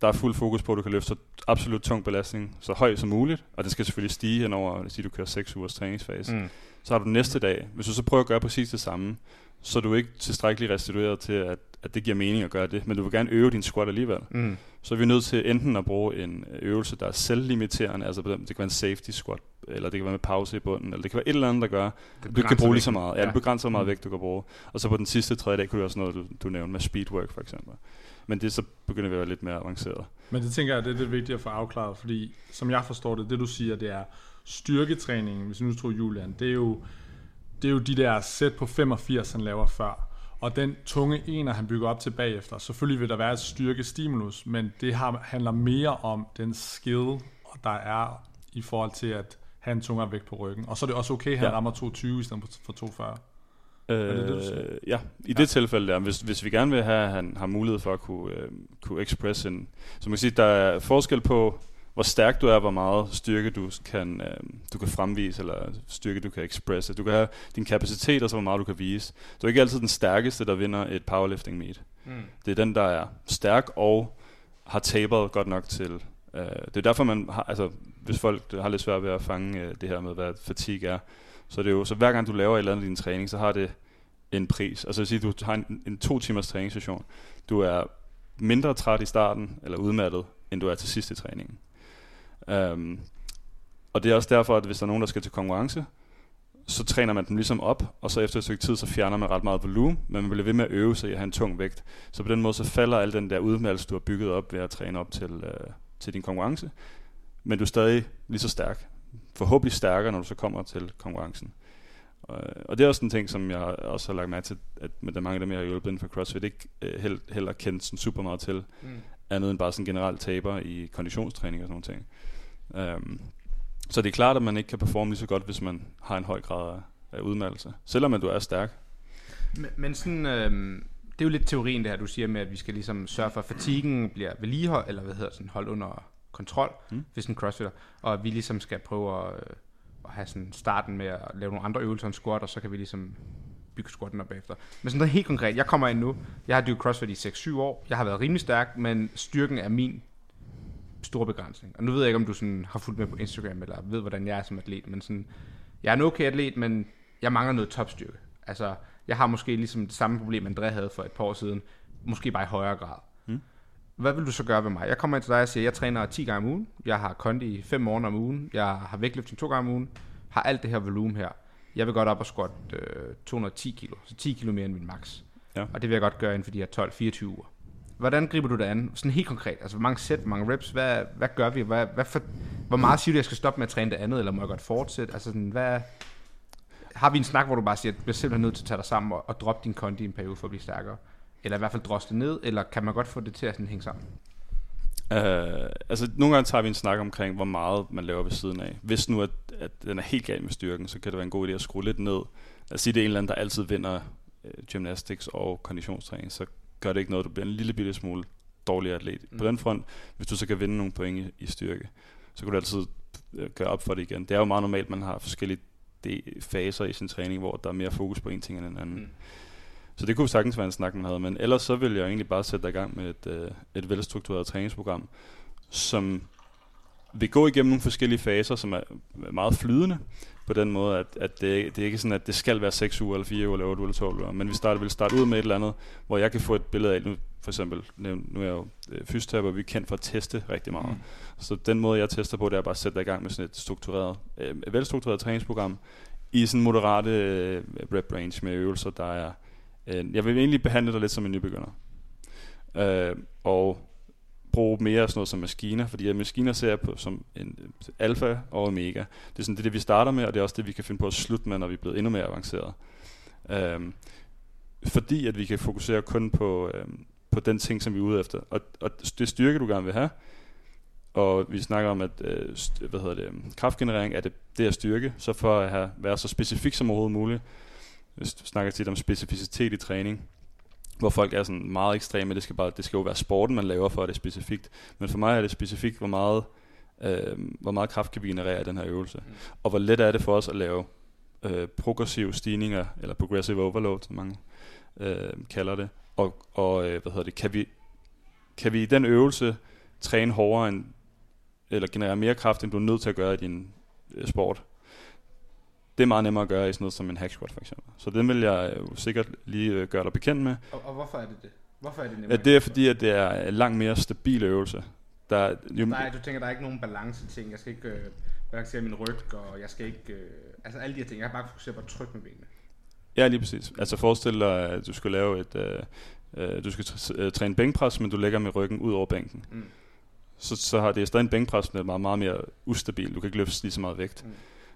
D: der er fuld fokus på, at du kan løfte så absolut tung belastning, så høj som muligt, og den skal selvfølgelig stige hen over, sige, du kører 6 ugers træningsfase.
B: Mm.
D: Så har du næste dag. Hvis du så prøver at gøre præcis det samme, så er du ikke tilstrækkeligt restitueret til, at, at det giver mening at gøre det, men du vil gerne øve din squat alligevel
B: Mm.
D: Så er vi nødt til enten at bruge en øh, øvelse, der er selvlimiterende, altså det kan være en safety squat, eller det kan være med pause i bunden, eller det kan være et eller andet, der gør, at du kan bruge lige så meget. Ja,
B: Ja.
D: det begrænser, meget
B: Mm.
D: vægt du kan bruge. Og så på den sidste tredje dag kunne det også noget, du, du nævnte med speedwork for eksempel. Men det så begynder vi at være lidt mere avanceret.
C: Men det tænker jeg, det er det vigtige at få afklaret, fordi som jeg forstår det, det du siger, det er styrketræningen, hvis nu tror Julian, det er jo, det er jo de der sæt på 85, han laver før. Og den tunge ener, han bygger op til bagefter, selvfølgelig vil der være et styrkestimulus, men det har, handler mere om den skill, der er i forhold til at have en tungere vægt på ryggen. Og så er det også okay, at han
D: Ja.
C: rammer 220 i stedet for- for 240.
D: Øh,
C: det det, siger?
D: ja, i det tilfælde der, hvis, hvis vi gerne vil have, at han har mulighed for at kunne, øh, kunne express en... Så man kan sige, der er forskel på, hvor stærk du er, hvor meget styrke du kan, øh, du kan fremvise, eller styrke du kan expresse. Du kan have din kapacitet, og så hvor meget du kan vise. Du er ikke altid den stærkeste, der vinder et powerlifting meet.
B: Mm.
D: Det er den, der er stærk og har taberet godt nok til. Øh, det er derfor, man har, altså, hvis folk har lidt svært ved at fange øh, det her med, hvad fatigue er, så er det jo, så hver gang du laver et eller andet i din træning, så har det en pris. Altså sige, du har en, en to timers træningssession. Du er mindre træt i starten, eller udmattet, end du er til sidst i træningen. Um, og det er også derfor, at hvis der er nogen, der skal til konkurrence, så træner man dem ligesom op, og så efter et stykke tid, så fjerner man ret meget volumen, men man bliver ved med at øve sig i at have en tung vægt. Så på den måde, så falder al den der udmattelse, du har bygget op ved at træne op til, øh, til din konkurrence, men du er stadig lige så stærk. Forhåbentlig stærkere, når du så kommer til konkurrencen. Og, og det er også en ting, som jeg også har lagt mærke til, at med de mange af dem, jeg har hjulpet inden for CrossFit, ikke øh, held, heller kendt sådan super meget til,
B: Mm.
D: andet end bare sådan generelt taber i konditionstræning og sådan nogle ting. Um, så det er klart, at man ikke kan performe lige så godt, hvis man har en høj grad af, af udmattelse. Selvom at du er stærk.
B: Men, men sådan, øhm, det er jo lidt teorien det her, du siger med, at vi skal ligesom sørge for, at fatiguen bliver vedligeholdt, eller hvad hedder sådan, holdt under kontrol,
D: Mm.
B: mm. hvis en crossfitter, og at vi ligesom skal prøve at, øh, at have sådan starten med at lave nogle andre øvelser end squat, og så kan vi ligesom bygge squatten op efter. Men sådan noget helt konkret, jeg kommer ind nu, jeg har dykket CrossFit i 6-7 år, jeg har været rimelig stærk, men styrken er min store begrænsning. Og nu ved jeg ikke, om du sådan har fulgt med på Instagram, eller ved, hvordan jeg er som atlet, men sådan, jeg er en okay atlet, men jeg mangler noget topstyrke. Altså, jeg har måske ligesom det samme problem, André havde for et par år siden, måske bare i højere grad.
D: Mm.
B: Hvad vil du så gøre ved mig? Jeg kommer ind til dig og siger, jeg træner 10 gange om ugen, jeg har kondi 5 morgener om ugen, jeg har vægtløftning 2 gange om ugen, har alt det her volumen her. Jeg vil godt op og squat øh, 210 kilo, så 10 kilo mere end min max.
D: Ja.
B: Og det vil jeg godt gøre inden for de her 12-24 uger. Hvordan griber du det an? Sådan helt konkret. Altså, hvor mange sæt, hvor mange reps, hvad, hvad gør vi? Hvad, hvad for, hvor meget siger du, jeg skal stoppe med at træne det andet, eller må jeg godt fortsætte? Altså, sådan, hvad, har vi en snak, hvor du bare siger, at du bliver simpelthen nødt til at tage dig sammen og, og droppe din kondi i en periode for at blive stærkere? Eller i hvert fald drosle ned, eller kan man godt få det til at sådan hænge sammen?
D: Uh, altså, nogle gange tager vi en snak omkring, hvor meget man laver ved siden af. Hvis nu, at, at den er helt gal med styrken, så kan det være en god idé at skrue lidt ned. At sige, det er en eller anden, der altid vinder uh, gymnastics og konditionstræning, så gør det ikke noget, du bliver en lille bitte smule dårligere atlet. Mm. På den front, hvis du så kan vinde nogle point i, i styrke, så kan du altid uh, gøre op for det igen. Det er jo meget normalt, man har forskellige de faser i sin træning, hvor der er mere fokus på en ting end en anden. Mm. Så det kunne sagtens være en snak, man havde. Men ellers så vil jeg egentlig bare sætte dig i gang med et, øh, et velstruktureret træningsprogram, som vil gå igennem nogle forskellige faser, som er meget flydende på den måde, at, at det, det er ikke sådan, at det skal være 6 uger, eller 4 uger, eller 8 uger, eller 12 uger. Men vi starter, vil starte ud med et eller andet, hvor jeg kan få et billede af, nu for eksempel, nu er jeg jo øh, fysioterapeuter, vi er kendt for at teste rigtig meget. Mm. Så den måde, jeg tester på, det er bare at sætte dig i gang med sådan et struktureret, øh, velstruktureret træningsprogram, i sådan moderate øh, rep range med øvelser, der er Øh, jeg vil egentlig behandle dig lidt som en nybegynder. Øh, og bruge mere sådan noget som maskiner, fordi maskiner ser jeg på som en øh, alfa og omega. Det er sådan det, er det, vi starter med, og det er også det, vi kan finde på at slutte med, når vi er blevet endnu mere avanceret. Øhm, fordi at vi kan fokusere kun på, øhm, på den ting, som vi er ude efter. Og, og det styrke, du gerne vil have, og vi snakker om, at øh, hvad hedder det, øhm, kraftgenerering er det, det er styrke, så for at have, være så specifik som overhovedet muligt, vi snakker tit om specificitet i træning, hvor folk er sådan meget ekstreme, det skal, bare, det skal jo være sporten, man laver for, at det er specifikt. Men for mig er det specifikt, hvor meget, øh, hvor meget kraft kan vi generere i den her øvelse. Mm. Og hvor let er det for os at lave øh, progressive stigninger, eller progressive overload, som mange øh, kalder det. Og, og øh, hvad hedder det, kan vi, kan vi i den øvelse træne hårdere end, eller generere mere kraft, end du er nødt til at gøre i din øh, sport? Det er meget nemmere at gøre i sådan noget som en hack squat for eksempel. Så den vil jeg jo sikkert lige øh, gøre dig bekendt med.
B: Og, og hvorfor er det det? Hvorfor er det nemmere?
D: Ja, det er fordi, at det er en langt mere stabil øvelse.
B: Der, jo, Nej, du tænker, der er ikke nogen balance ting. Jeg skal ikke øh, balancere min ryg, og jeg skal ikke... Øh, altså alle de her ting. Jeg har bare fokuseret på at trykke med benene.
D: Ja, lige præcis. Altså forestil dig, at du skal lave et... Øh, øh, du skal øh, træne bænkpres, men du lægger med ryggen ud over bænken. Mm. Så, så har det stadig en bænkpres, der er meget, meget mere ustabil. Du kan ikke løfte lige så meget vægt. Mm.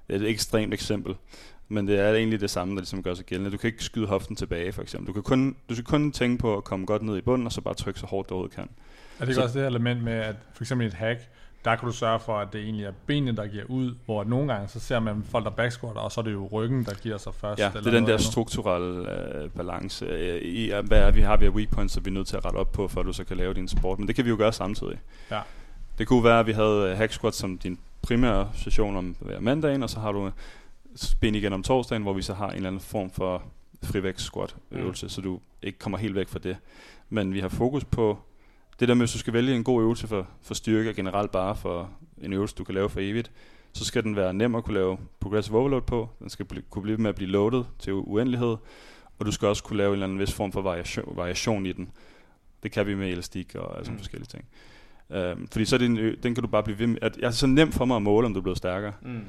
D: Et ekstremt eksempel, men det er egentlig det samme, der ligesom gør sig gældende. Du kan ikke skyde hoften tilbage, for eksempel. Du, kan kun, du skal kun tænke på at komme godt ned i bunden, og så bare trykke så hårdt, du overhovedet kan.
C: Er det ikke også det element med, at for eksempel i et hack, der kan du sørge for, at det egentlig er benene, der giver ud, hvor nogle gange, så ser man folk, der backsquatter, og så er det jo ryggen, der giver sig først.
D: Ja,
C: eller
D: det er den der strukturelle øh, balance øh, i, hvad er, vi har vi af weak points, som vi er nødt til at rette op på, for at du så kan lave din sport. Men det kan vi jo gøre samtidig.
C: Ja.
D: Det kunne være, at vi havde hack squat som din primære session om hver mandagen, og så har du spin igen om torsdagen, hvor vi så har en eller anden form for frivægt squat øvelse, mm. så du ikke kommer helt væk fra det. Men vi har fokus på det der med, hvis du skal vælge en god øvelse for, for styrke, og generelt bare for en øvelse, du kan lave for evigt, så skal den være nem at kunne lave progressive overload på. Den skal bl- kunne blive med at blive loaded til uendelighed, og du skal også kunne lave en eller anden vis form for variation, variation i den. Det kan vi med elastik og altså mm. forskellige ting. Um, fordi så er det en, den kan du bare blive ved med. At, det er så nemt for mig at måle, om du er blevet stærkere. Mm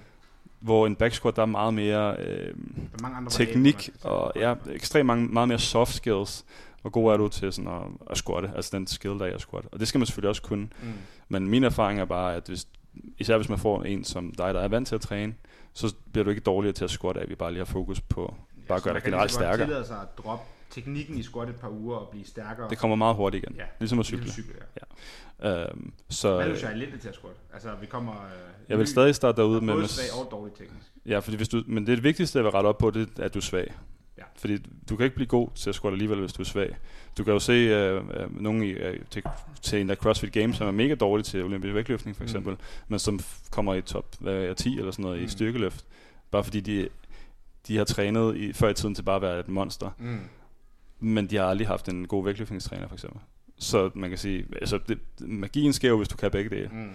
D: hvor en backsquat der er meget mere øh, mange andre teknik og ja, ekstremt mange, meget mere soft skills. Hvor god er du til sådan at, at squatte, altså den skill, der er at squat. Og det skal man selvfølgelig også kunne. Mm. Men min erfaring er bare, at hvis, især hvis man får en som dig, der er vant til at træne, så bliver du ikke dårligere til at squatte, at vi bare lige har fokus på bare at gøre dig generelt stærkere.
B: Man kan sig at droppe teknikken i squat et par uger og blive stærkere.
D: Det kommer meget hurtigt igen.
B: Ja,
D: ligesom at cykle.
B: Ligesom cykle ja.
D: ja. Øhm, så,
B: Hvad er du lidt til at squat? Altså, vi kommer... Øh,
D: jeg vil stadig starte derude med...
B: Både svag og dårlig teknisk.
D: Ja, fordi hvis du, men det, vigtigste, jeg vil rette op på, det er, at du er svag.
B: Ja.
D: Fordi du kan ikke blive god til at squat alligevel, hvis du er svag. Du kan jo se øh, øh, nogen i, øh, til, til en der CrossFit Games, som er mega dårlig til olympisk vægtløftning for mm. eksempel, mm. men som kommer i top hvad er, 10 eller sådan noget mm. i styrkeløft. Bare fordi de de har trænet i, før i tiden til bare at være et monster,
B: Mm.
D: Men de har aldrig haft en god vægtløftningstræner for eksempel. Så man kan sige, altså det, magien sker jo, hvis du kan begge dele.
B: Mm.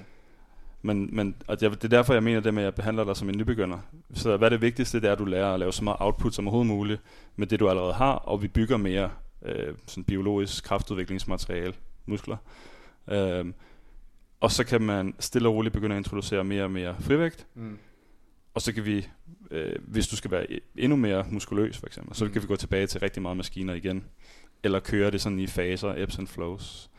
D: Men, men og det er derfor, jeg mener det med, at jeg behandler dig som en nybegynder. Så hvad er det vigtigste, det er, at du lærer at lave så meget output som overhovedet muligt med det, du allerede har, og vi bygger mere øh, sådan biologisk kraftudviklingsmateriale, muskler. Øh, og så kan man stille og roligt begynde at introducere mere og mere frivægt,
B: Mm.
D: og så kan vi, øh, hvis du skal være e- endnu mere muskuløs for eksempel, så
B: Mm.
D: kan vi gå tilbage til rigtig meget maskiner igen. Eller køre det sådan i faser, ebbs and flows.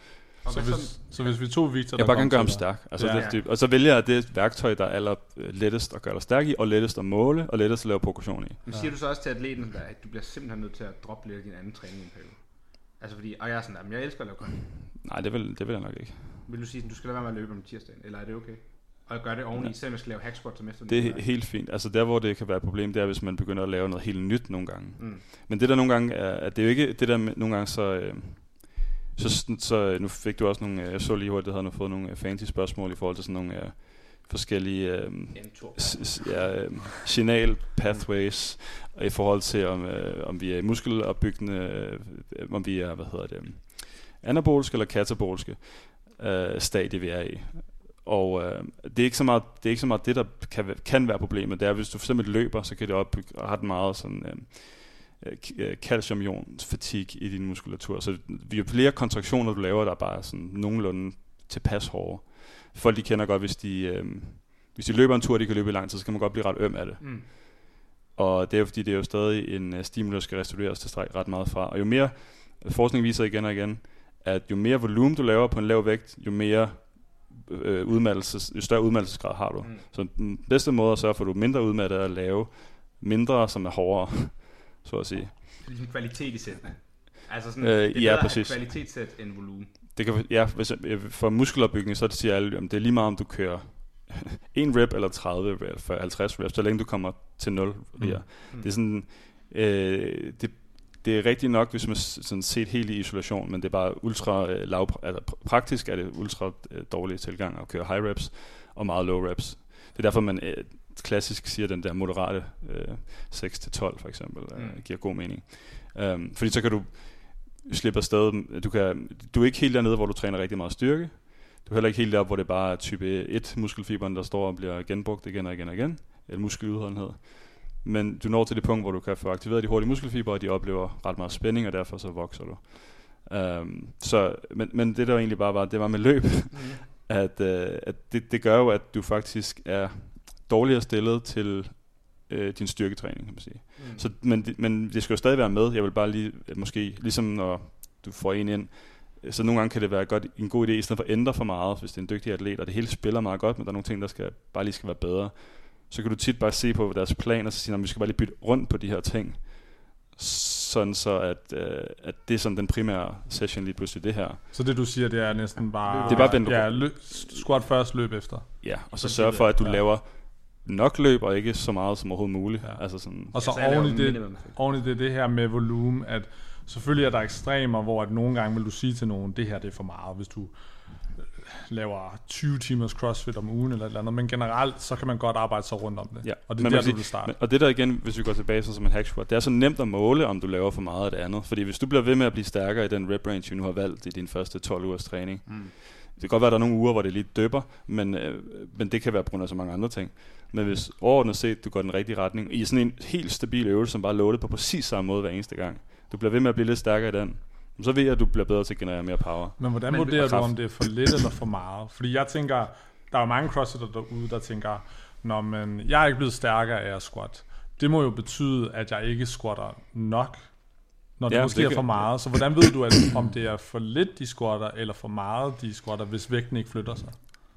B: Og
C: Så hvis, så hvis vi tog Victor,
D: Jeg bare gerne gøre ham stærk. Altså,
C: Ja.
D: ja. det, det, og så vælger jeg det værktøj, der er aller øh, lettest at gøre dig stærk i, og lettest at måle, og lettest at lave progression i.
B: Men siger du så også til atleten, der, at du bliver simpelthen nødt til at droppe lidt af din anden træning i en periode? Altså fordi, og jeg er sådan, at jeg elsker at lave kondi.
D: Nej, det vil, det vil jeg nok ikke.
B: Vil du sige, at du skal lade være med at løbe om tirsdagen, eller er det okay? Og gøre det oveni, selvom jeg skal lave hack squat som efter
D: Det er he- helt fint. Altså der, hvor det kan være et problem, det er, hvis man begynder at lave noget helt nyt nogle gange.
B: Mm.
D: Men det der nogle gange er, at det er jo ikke det der nogle gange så, øh, så, så nu fik du også nogle, øh, jeg så lige hurtigt, havde fået nogle øh, fancy spørgsmål i forhold til sådan nogle øh, forskellige øh, s- ja, øh, signal pathways i forhold til om, øh, om vi er muskelopbyggende, øh, om vi er, hvad hedder det, anabolske eller katabolske øh, stadie vi er i. Og øh, det, er ikke så meget, det er ikke så meget det, der kan, kan være problemet. Det er, hvis du for eksempel løber, så kan det opbygge ret meget sådan, øh, øh, øh, calciumion-fatig i din muskulatur. Så jo flere kontraktioner du laver, der er bare sådan nogenlunde tilpas hårde. Folk de kender godt, hvis de, øh, hvis de løber en tur, de kan løbe i lang tid, så kan man godt blive ret øm af det.
B: Mm.
D: Og det er jo fordi, det er jo stadig en uh, stimulus, der skal restaureres til stræk ret meget fra. Og jo mere, forskning viser igen og igen, at jo mere volumen du laver på en lav vægt, jo mere øh, udmattelses, jo større udmattelsesgrad har du.
B: Mm.
D: Så den bedste måde at sørge for, at du er mindre udmattet, er at lave mindre, som er hårdere, så at sige.
B: Det er ligesom kvalitet i sættene. Altså sådan,
D: Øh,
B: det er
D: ja, præcis.
B: kvalitetssæt end volumen.
D: Det kan, ja, hvis, øh, for muskelopbygning, så det siger alle, at det er lige meget, om du kører en rep eller 30 rep, for 50 reps, så længe du kommer til 0 riger.
B: Mm.
D: Det er sådan, øh, det, det er rigtigt nok, hvis man sådan set helt i isolation, men det er bare ultra øh, lav, altså pr- praktisk er det ultra øh, dårlig tilgang at køre high reps og meget low reps. Det er derfor, man øh, klassisk siger, den der moderate øh, 6-12 for eksempel, øh,
B: Mm.
D: giver god mening. Um, fordi så kan du slippe afsted, du, kan, du er ikke helt dernede, hvor du træner rigtig meget styrke, du er heller ikke helt der, hvor det bare er type 1 muskelfiberen, der står og bliver genbrugt igen og igen og igen, eller muskeludholdenhed. Men du når til det punkt, hvor du kan få aktiveret de hurtige muskelfibre, og de oplever ret meget spænding, og derfor så vokser du. Um, så, men, men det der egentlig bare var, det var med løb,
B: Mm.
D: at, øh, at det, det gør jo, at du faktisk er dårligere stillet til øh, din styrketræning, kan man sige.
B: Mm.
D: Så, men, men det skal jo stadig være med. Jeg vil bare lige, øh, måske, ligesom når du får en ind, øh, så nogle gange kan det være godt, en god idé, i stedet for at ændre for meget, hvis det er en dygtig atlet, og det hele spiller meget godt, men der er nogle ting, der skal, bare lige skal være bedre. Så kan du tit bare se på deres plan, og så sige, at vi skal bare lige bytte rundt på de her ting, sådan så at, øh, at det er sådan den primære session lige pludselig det her.
C: Så det du siger, det er næsten bare...
D: Det er bare vende
C: Ja, løb, squat først, løb efter.
D: Ja, og så sørge for, at du
C: ja.
D: laver nok løb, og ikke så meget som overhovedet muligt.
C: Ja.
D: Altså sådan,
C: Og så
B: Ja, så
C: oven i det, oven i det, det her med volumen, at selvfølgelig er der ekstremer, hvor at nogle gange vil du sige til nogen, det her det er for meget, hvis du laver 20 timers crossfit om ugen eller et eller andet, men generelt, så kan man godt arbejde sig rundt om det.
D: Ja,
C: Og det er
D: men
C: der,
D: man
C: du vil starte.
D: Men, og det der igen, hvis vi går tilbage så som en hack squat, det er så nemt at måle, om du laver for meget af det andet. Fordi hvis du bliver ved med at blive stærkere i den rep range, du nu har valgt i din første 12 ugers træning,
B: Mm.
D: det kan godt være, at der er nogle uger, hvor det lige døber, men, øh, men det kan være på grund af så mange andre ting. Men hvis overordnet set, du går den rigtige retning, i sådan en helt stabil øvelse, som bare loadet på præcis samme måde hver eneste gang, du bliver ved med at blive lidt stærkere i den, så ved jeg, at du bliver bedre til at generere mere power.
C: Men hvordan
B: Men-
C: vurderer du, om det er for lidt eller for meget? Fordi jeg tænker, der er jo mange crossfitter derude, der tænker, Nå, men jeg er ikke blevet stærkere af at squat. Det må jo betyde, at jeg ikke squatter nok, når det
D: Ja,
C: måske
D: det
C: er
D: kan-
C: for meget. Så hvordan ved du, at, om det er for lidt, de squatter, eller for meget, de squatter, hvis vægten ikke flytter sig?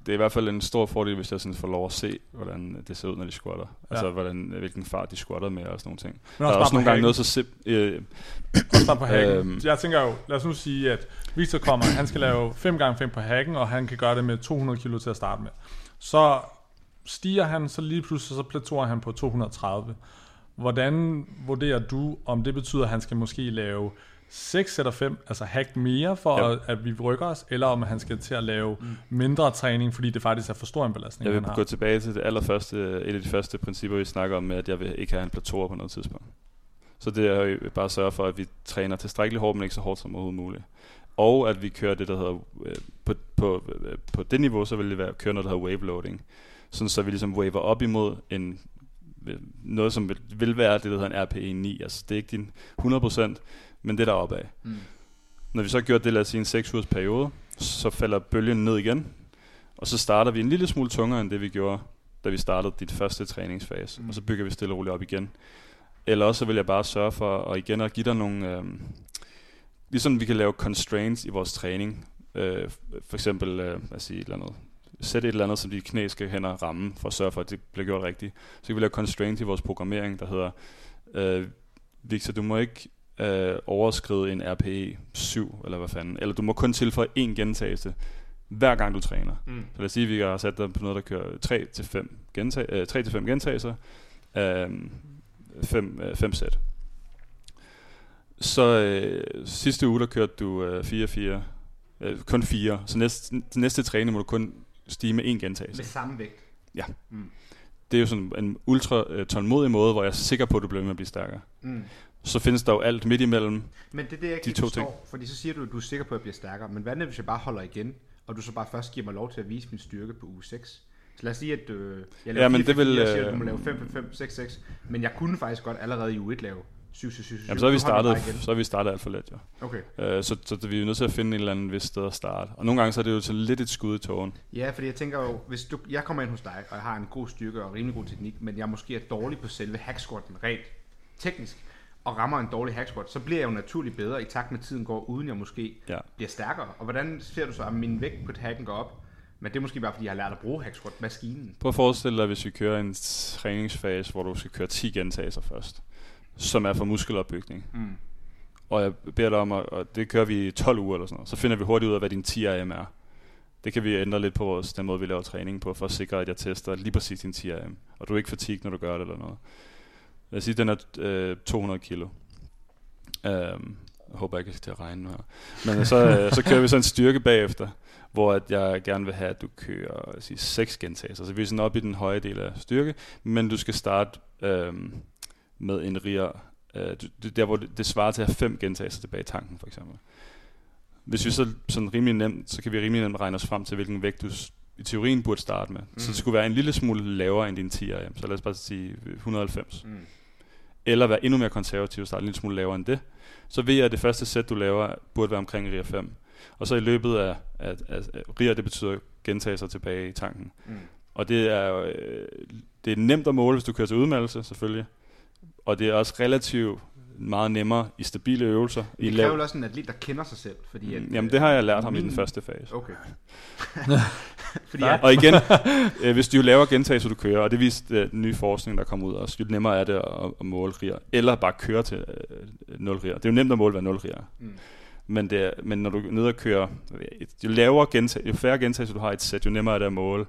D: Det er i hvert fald en stor fordel, hvis jeg sådan får lov at se, hvordan det ser ud, når de squatter. Ja. Altså, hvordan, hvilken fart de squatter med og sådan nogle ting.
C: Men
D: Der er også nogle gange noget så simpelt... Øh,
C: Også bare på hacken.
D: Øhm.
C: Jeg tænker jo, lad os nu sige, at Victor kommer, han skal lave 5x5 på hacken, og han kan gøre det med 200 kilo til at starte med. Så stiger han, så lige pludselig så plateauer han på 230. Hvordan vurderer du, om det betyder, at han skal måske lave 6 eller 5, altså hack mere for,
D: Ja.
C: at, at vi rykker os, eller om han skal til at lave mm. mindre træning, fordi det faktisk er for stor en belastning,
D: Jeg
C: han
D: vil gå tilbage til det allerførste, et af de første principper, vi snakker om, med, at jeg vil ikke have en plateau på noget tidspunkt. Så det er jo bare at sørge for, at vi træner tilstrækkeligt hårdt, men ikke så hårdt som overhovedet muligt. Og at vi kører det, der hedder, øh, på, på, øh, på det niveau, så vil det være at køre noget, der hedder wave loading. Sådan så vi ligesom waver op imod en, øh, noget, som vil, vil være det, der hedder en RPE 9. Altså det er ikke din 100%, men det der er opad.
B: Mm.
D: Når vi så har gjort det, lad os sige en 6 ugers periode, så falder bølgen ned igen, og så starter vi en lille smule tungere end det, vi gjorde, da vi startede dit første træningsfase,
B: Mm.
D: og så bygger vi stille og roligt op igen. Eller også så vil jeg bare sørge for at igen at give dig nogle, øhm, ligesom vi kan lave constraints i vores træning, øh, for eksempel, øh, lad os sige et eller andet, sætte et eller andet, som de knæ skal hen og ramme, for at sørge for, at det bliver gjort rigtigt. Så kan vi lave constraints i vores programmering, der hedder, øh, Victor, du må ikke øh, overskride en RPE 7, eller hvad fanden. Eller du må kun tilføje én gentagelse, hver gang du træner.
B: Mm.
D: Så lad os sige, at vi har sat dig på noget, der kører 3-5 gentag, øh, 3-5 gentagelser, øh, 5, øh, 5 sæt. Så øh, sidste uge, der kørte du øh, 4-4, øh, kun 4. Så næste, næste træning må du kun stige med én gentagelse.
B: Med samme vægt.
D: Det er jo sådan en ultra øh, tålmodig måde, hvor jeg er sikker på, at du bliver med at blive stærkere.
B: Mm.
D: Så findes der jo alt midt imellem.
B: Men det er det, jeg ikke
D: De to
B: forstår, fordi så siger du, at du er sikker på, at jeg bliver stærkere. Men hvad nu, hvis jeg bare holder igen, og du så bare først giver mig lov til at vise min styrke på uge 6? Så lad os sige, at øh, jeg laver
D: Ja, men
B: 4,
D: det vil,
B: 4, og siger, at du
D: øh,
B: må lave 5, 5, 5, 6, 6. Men jeg kunne faktisk godt allerede i uge 1 lave 7, 7, 7, 7.
D: Jamen, så har vi
B: jeg
D: startet, så har vi startet alt for let, jo.
B: Okay.
D: Øh, så, så vi er nødt til at finde en eller anden vis sted at starte. Og nogle gange så er det jo til lidt et skud i tågen.
B: Ja, fordi jeg tænker jo, hvis du, jeg kommer ind hos dig, og jeg har en god styrke og rimelig god teknik, men jeg måske er dårlig på selve hack squatten rent teknisk, og rammer en dårlig hack squat, så bliver jeg jo naturligt bedre i takt med tiden går, uden jeg måske
D: Ja.
B: bliver stærkere. Og hvordan ser du så, at min vægt på hacken går op? Men det er måske bare, fordi jeg har lært at bruge hack squat maskinen.
D: Prøv at forestille dig, hvis vi kører en træningsfase, hvor du skal køre 10 gentagelser først, som er for muskelopbygning.
B: Mm.
D: Og jeg beder dig om, at, og det kører vi i 12 uger eller sådan noget, så finder vi hurtigt ud af, hvad din 10 RM er. Det kan vi ændre lidt på vores, den måde, vi laver træning på, for at sikre, at jeg tester lige præcis din 10 RM. Og du er ikke fatig, når du gør det eller noget. Lad os sige, den er øh, 200 kilo. Um, jeg håber ikke, jeg skal til at regne nu her. Men så, øh, så kører vi så en styrke bagefter, hvor at jeg gerne vil have, at du kører sige, 6 gentagelser. Så vi er sådan oppe i den høje del af styrke, men du skal starte øhm, med en riger, øh, der hvor det, det svarer til at have 5 gentagelser tilbage i tanken, for eksempel. Hvis vi så sådan rimelig nemt, så kan vi rimelig nemt regne os frem til, hvilken vægt du i teorien burde starte med. Mm. Så det skulle være en lille smule lavere end din 10 RM. Så lad os bare sige 190
B: Mm.
D: Eller være endnu mere konservativ og starte en lille smule lavere end det, så ved jeg, at det første sæt, du laver, burde være omkring RIA 5. Og så i løbet af, af, af, af RIA, det betyder gentagelser tilbage i tanken.
B: Mm.
D: Og det er, øh, det er nemt at måle, hvis du kører til udmeldelse, selvfølgelig. Og det er også relativt meget nemmere i stabile øvelser. I
B: Det
D: lav...
B: kræver vel også en atlet, der kender sig selv. Fordi at,
D: Jamen, det har jeg lært ham i
B: min-
D: den første fase.
B: Okay. fordi at,
D: Og igen, øh, hvis du laver gentagelser, du kører, og det viste øh, den nye forskning, der kom ud også, jo nemmere er det at, at måle riger, eller bare køre til øh, 0 riger. Det er jo nemt at måle, hvad 0 riger er.
B: Mm.
D: Men, det er, men når du er nede og kører, jo lavere gentag, jo færre gentagelser du har i et sæt, jo nemmere er det at måle,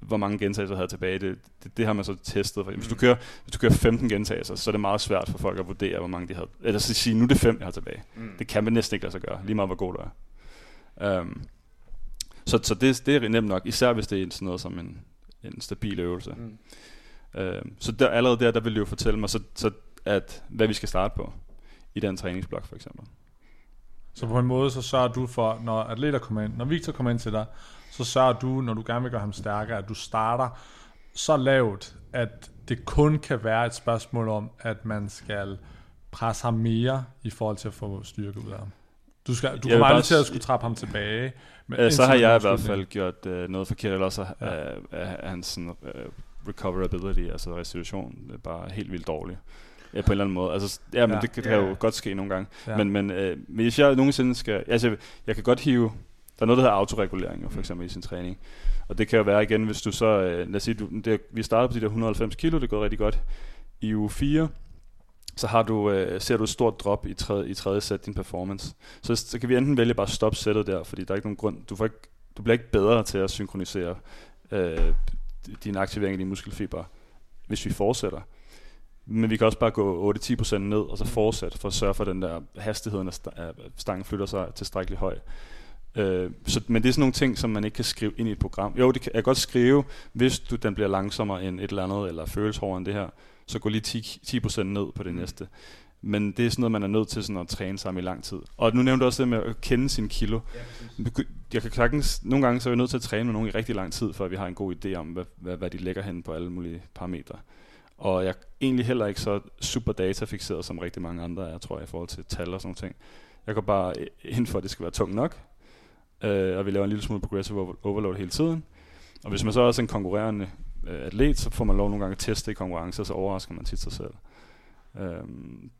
D: hvor mange gentagelser du havde tilbage. Det, det, det har man så testet. For. Hvis, du
B: Mm.
D: kører, hvis du kører 15 gentagelser, så er det meget svært for folk at vurdere, hvor mange de havde. Eller så sige, nu er det 5, jeg har tilbage.
B: mm.
D: Det kan man næsten ikke lade sig gøre, lige meget hvor god du er. Um, så så det, det er nemt nok, især hvis det er sådan noget som en, en stabil øvelse.
B: Mm.
D: Um, så der, allerede der, der vil du jo fortælle mig, så, så at, hvad vi skal starte på i den træningsblok for eksempel.
C: Så på en måde, så sørger du for, når atleter kommer ind, når Victor kommer ind til dig, så sørger du, når du gerne vil gøre ham stærkere, at du starter så lavt, at det kun kan være et spørgsmål om, at man skal presse ham mere i forhold til at få styrke ud af ham. Du, skal, du kommer
D: bare
C: aldrig til at skulle trappe ham tilbage. Men
D: Øh, så har jeg i hvert fald gjort øh, noget forkert, eller også
C: Ja.
D: er, hans sådan, øh, recoverability, altså restitution, det er bare helt vildt dårlig. Ja, på en eller anden måde. Altså, ja, men
C: Ja.
D: det, det kan
B: Ja.
D: jo godt ske nogle gange.
C: Ja.
D: Men, men øh, hvis jeg nogensinde skal... Altså, jeg kan godt hive... Der er noget, der hedder autoregulering, for
B: Mm.
D: eksempel i sin træning. Og det kan jo være igen, hvis du så... Øh, lad os sige, du, det, vi starter på de der 190 kilo, det går rigtig godt. I uge 4, så har du, øh, ser du et stort drop i tredje, i tredje sæt din performance. Så, så kan vi enten vælge bare at stoppe sættet der, fordi der er ikke nogen grund. Du, får ikke, du bliver ikke bedre til at synkronisere øh, din aktivering af dine muskelfibre, hvis vi fortsætter. Men vi kan også bare gå 8-10% ned, og så fortsætte for at sørge for, at den der hastigheden af sta- af stangen flytter sig tilstrækkeligt høj. Øh, så, men det er sådan nogle ting, som man ikke kan skrive ind i et program. Jo, det kan jeg godt skrive, hvis du, den bliver langsommere end et eller andet, eller føles hårdere end det her, så gå lige 10%, 10 ned på det næste. Men det er sådan noget, man er nødt til sådan at træne sammen i lang tid. Og nu nævnte du også det med at kende sin kilo. Jeg kan sagtens, nogle gange så er vi nødt til at træne med nogen i rigtig lang tid, før vi har en god idé om, hvad, hvad, hvad de lægger hen på alle mulige parametre. Og jeg er egentlig heller ikke så super datafixeret, som rigtig mange andre er, tror jeg, i forhold til tal og sådan noget. Jeg går bare ind for, at det skal være tungt nok, øh, og vi laver en lille smule progressive overload hele tiden. Og hvis man så også er en konkurrerende øh, atlet, så får man lov nogle gange at teste i konkurrencer, så overrasker man tit sig selv. Øhm,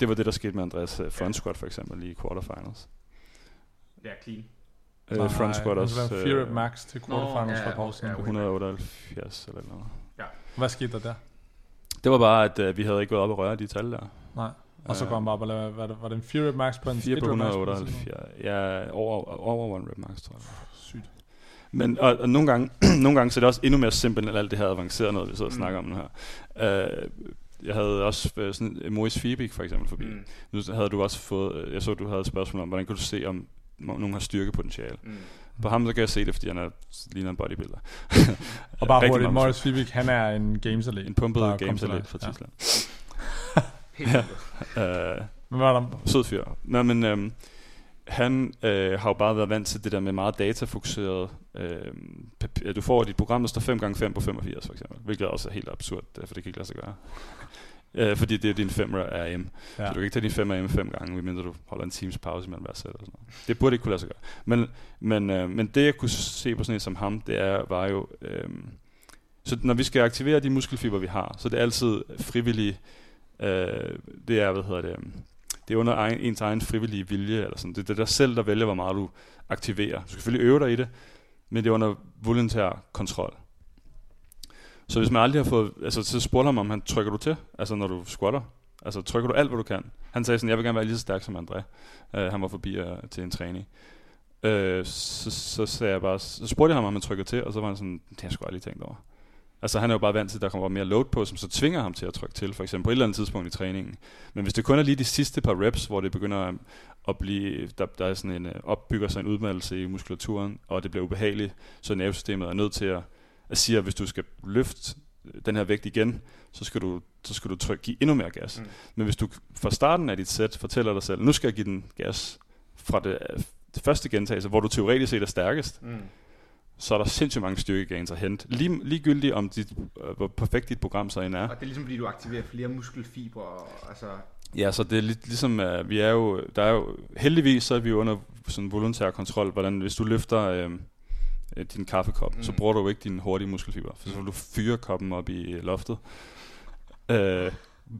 D: det var det, der skete med Andreas øh, front squat for eksempel i quarterfinals.
B: Ja, clean.
D: Øh, front squat også.
C: Det var Fear at Max til quarterfinals
B: ja,
C: for et år siden.
B: ja,
D: 178 eller noget.
C: Hvad skete der der?
D: Det var bare, at øh, vi havde ikke gået op og røre de tal der.
C: Nej. Og så
D: Øh,
C: går han bare op og laver, hvad, var det en Fear at Max på en
D: 4
C: et
D: på
C: rep max på en
D: 178. Ja, over, over one rep max, tror jeg.
C: Sygt.
D: Men og, og nogle, gange, nogle gange så er det også endnu mere simpelt end alt det her avancerede noget, vi sidder og
B: Mm.
D: snakker om nu her. Uh, jeg havde også uh, sådan Mois Fibik for eksempel forbi. Mm.
B: Mm.
D: Nu havde du også fået, øh, jeg så du havde et spørgsmål om, hvordan kan du se om nogen har styrkepotentiale.
B: Mm.
D: På ham så kan jeg se det, fordi han er, ligner en bodybuilder.
C: Og bare hurtigt, Morris Fibik, han er en games
D: En pumpet
C: der kom
D: games
C: til
D: atlet
C: dig.
D: fra
C: Ja.
B: Helt
D: Ja.
C: Men hvad var der?
D: sød fyr. Nå, men øhm, han øh, har jo bare været vant til det der med meget datafokuseret. Øh, papir. Du får dit program, der står 5 gange 5 på 85 for eksempel, hvilket også er helt absurd, øh, for det kan ikke lade sig gøre. Øh, fordi det er din 5 RM. Ja. Så du kan ikke tage din 5 RM fem gange, medmindre du holder en times pause mellem hver sæt. Og sådan noget. Det burde ikke kunne lade sig gøre. Men, men, øh, men det jeg kunne se på sådan en som ham, det er, var jo... Øh, så når vi skal aktivere de muskelfiber, vi har, så det er altid frivillige... Øh, det er, hvad hedder det... Øhm, det er under egen, ens egen frivillige vilje, eller sådan. Det er det der selv, der vælger, hvor meget du aktiverer. Du skal selvfølgelig øve dig i det, men det er under volontær kontrol. Så hvis man aldrig har fået, altså så spurgte ham, om han trykker du til, altså når du squatter. Altså trykker du alt, hvad du kan. Han sagde sådan, jeg vil gerne være lige så stærk som André. Uh, han var forbi uh, til en træning. Uh, så, så, sagde jeg bare, så spurgte jeg ham, om han trykker til, og så var han sådan, det har jeg sgu aldrig tænkt over. Altså han er jo bare vant til, at der kommer mere load på, som så tvinger ham til at trykke til, for eksempel på et eller andet tidspunkt i træningen. Men hvis det kun er lige de sidste par reps, hvor det begynder at- at blive, der, der er sådan en, øh, opbygger sig en udmattelse i muskulaturen, og det bliver ubehageligt, så nervesystemet er nødt til at, at sige, at hvis du skal løfte den her vægt igen, så skal du, så skal du trykke, give endnu mere gas. Mm.
B: Mm.
D: Men hvis du fra starten af dit sæt fortæller dig selv, nu skal jeg give den gas fra det, det første gentagelse, hvor du teoretisk set er stærkest,
B: Mm.
D: Så er der sindssygt mange styrkegains at hente. Lige, ligegyldigt om dit, øh, hvor perfekt dit program så end er.
B: Og det er ligesom fordi, du aktiverer flere muskelfibre, og, altså...
D: Ja, så det er lidt ligesom, uh, vi er jo, der er jo, heldigvis så er vi jo under sådan volontær kontrol, hvordan hvis du løfter øh, øh, din kaffekop, mm. så bruger du jo ikke dine hurtige muskelfiber, for så vil du fyre koppen op i øh, loftet. Uh,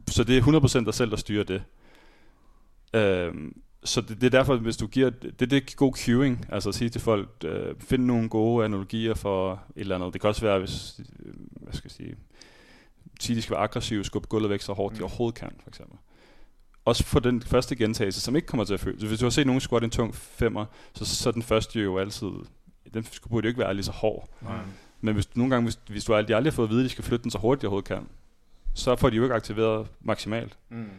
D: så det er 100% dig selv, der styrer det. Uh, så det, det er derfor, hvis du giver, det, det er god cueing, altså at sige til folk, øh, find nogle gode analogier for et eller andet. Det kan også være, hvis, øh, hvad skal jeg sige, sige, de skal være aggressive, skubbe gulvet væk så hårdt, mm. de overhovedet kan, for eksempel. Også for den første gentagelse, som ikke kommer til at føle. Så hvis du har set nogen squat en tung femmer, så, så er den første jo altid, den burde jo ikke være lige så hård.
B: Mm.
D: Men hvis, nogle gange, hvis, hvis du aldrig, aldrig har fået at vide, at de skal flytte den så hurtigt, de overhovedet kan, så får de jo ikke aktiveret maksimalt.
B: Mm.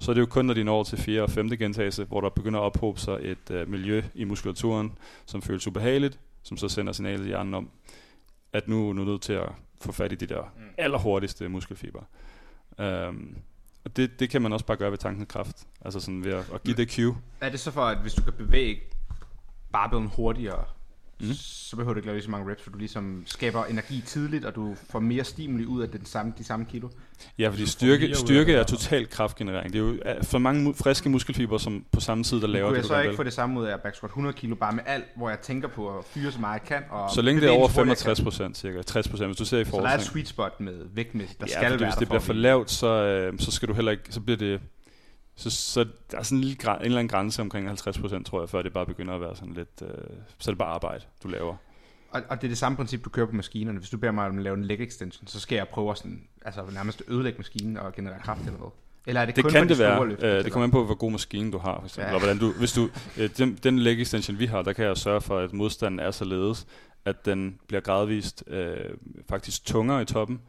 D: Så er det jo kun, når de når til 4. og 5. gentagelse, hvor der begynder at ophobe sig et øh, miljø i muskulaturen, som føles ubehageligt, som så sender signalet i hjernen om, at nu, nu er du nødt til at få fat i de der
B: Mm.
D: allerhurtigste muskelfiber. Um, og det, det kan man også bare gøre ved tankens kraft. Altså sådan ved at, at give det cue.
B: Er det så for, at hvis du kan bevæge barbellen hurtigere. Mm. så behøver du ikke lave lige så mange reps, for du ligesom skaber energi tidligt, og du får mere stimuli ud af den samme, de samme kilo.
D: Ja, fordi styrke, styrke er total kraftgenerering. Det er jo for mange friske muskelfiber, som på samme tid, der laver det,
B: jeg
D: du
B: så
D: gerne
B: ikke få det samme ud af at back squat 100 kilo, bare med alt, hvor jeg tænker på at fyre så meget jeg kan, og
D: Så længe det er over
B: så hurtigt, jeg
D: 65 procent, cirka 60 procent, hvis du ser i
B: kan. Så der er et sweet spot med vægtmæssigt, der
D: ja,
B: skal
D: fordi
B: være
D: hvis det bliver for lavt, så, øh, så skal du heller ikke, så bliver det, så, så der er sådan en, lille, en eller anden grænse omkring 50 procent, tror jeg, før det bare begynder at være sådan lidt, øh, så er det bare arbejde, du laver.
B: Og, og det er det samme princip, du kører på maskinerne. Hvis du beder mig om at lave en leg extension, så skal jeg prøve at sådan, altså nærmest ødelægge maskinen og generere kraft eller hvad? Eller er det,
D: Det
B: kun
D: kan det være.
B: løft,
D: Øh, det kommer an på, hvor god maskine du har, for eksempel.
B: Ja.
D: Og hvordan du, hvis du, øh, den, den leg extension, vi har, der kan jeg sørge for, at modstanden er således, at den bliver gradvist øh, faktisk tungere i toppen,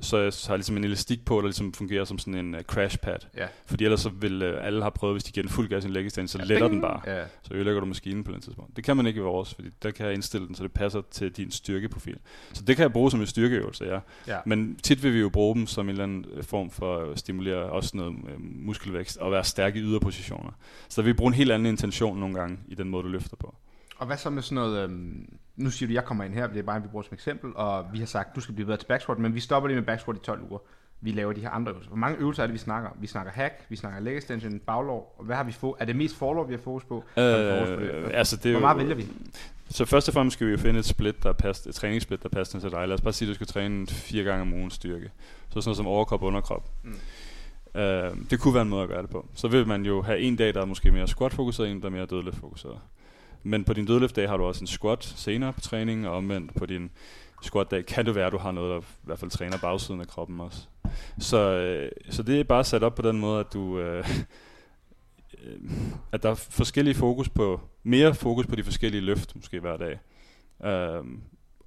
D: så jeg har ligesom en elastik på, der ligesom fungerer som sådan en uh, crash pad.
B: Ja.
D: Fordi ellers så vil uh, alle have prøvet, hvis de giver den fuld gas i en extension, så
B: Ja,
D: letter
B: bing!
D: den bare.
B: Ja.
D: Så ødelægger du maskinen på den tidspunkt. Det kan man ikke i vores, fordi der kan jeg indstille den, så det passer til din styrkeprofil. Så det kan jeg bruge som en styrkeøvelse, ja.
B: Ja.
D: Men tit vil vi jo bruge dem som en eller anden øh, form for at stimulere også noget øh, muskelvækst og være stærk i yderpositioner. Så der vil vi bruge en helt anden intention nogle gange i den måde, du løfter på.
B: Og hvad så med sådan noget, øhm, nu siger du, jeg kommer ind her, det er bare, vi bruger som eksempel, og vi har sagt, du skal blive bedre til back squat, men vi stopper lige med back squat i 12 uger. Vi laver de her andre øvelser. Hvor mange øvelser er det, vi snakker? Vi snakker hack, vi snakker leg extension, baglov, og hvad har vi få? Er det mest forlov, vi har fokus på? Fokus på det?
D: Øh, altså det
B: Hvor
D: jo-
B: meget vælger vi?
D: Så først og fremmest skal vi jo finde et split, der er pass, et træningssplit, der passer til dig. Lad os bare sige, at du skal træne fire gange om ugen styrke. Så sådan noget som overkrop og underkrop. Mm. Øh, det kunne være en måde at gøre det på. Så vil man jo have en dag, der er måske mere squat-fokuseret, en der er mere dødløft-fokuseret. Men på din dødløftdag har du også en squat senere på træningen, og omvendt på din squat-dag kan det være, at du har noget, der i hvert fald træner bagsiden af kroppen også. Så, øh, så det er bare sat op på den måde, at du... Øh, øh at der er forskellige fokus på, mere fokus på de forskellige løft, måske hver dag. Øh,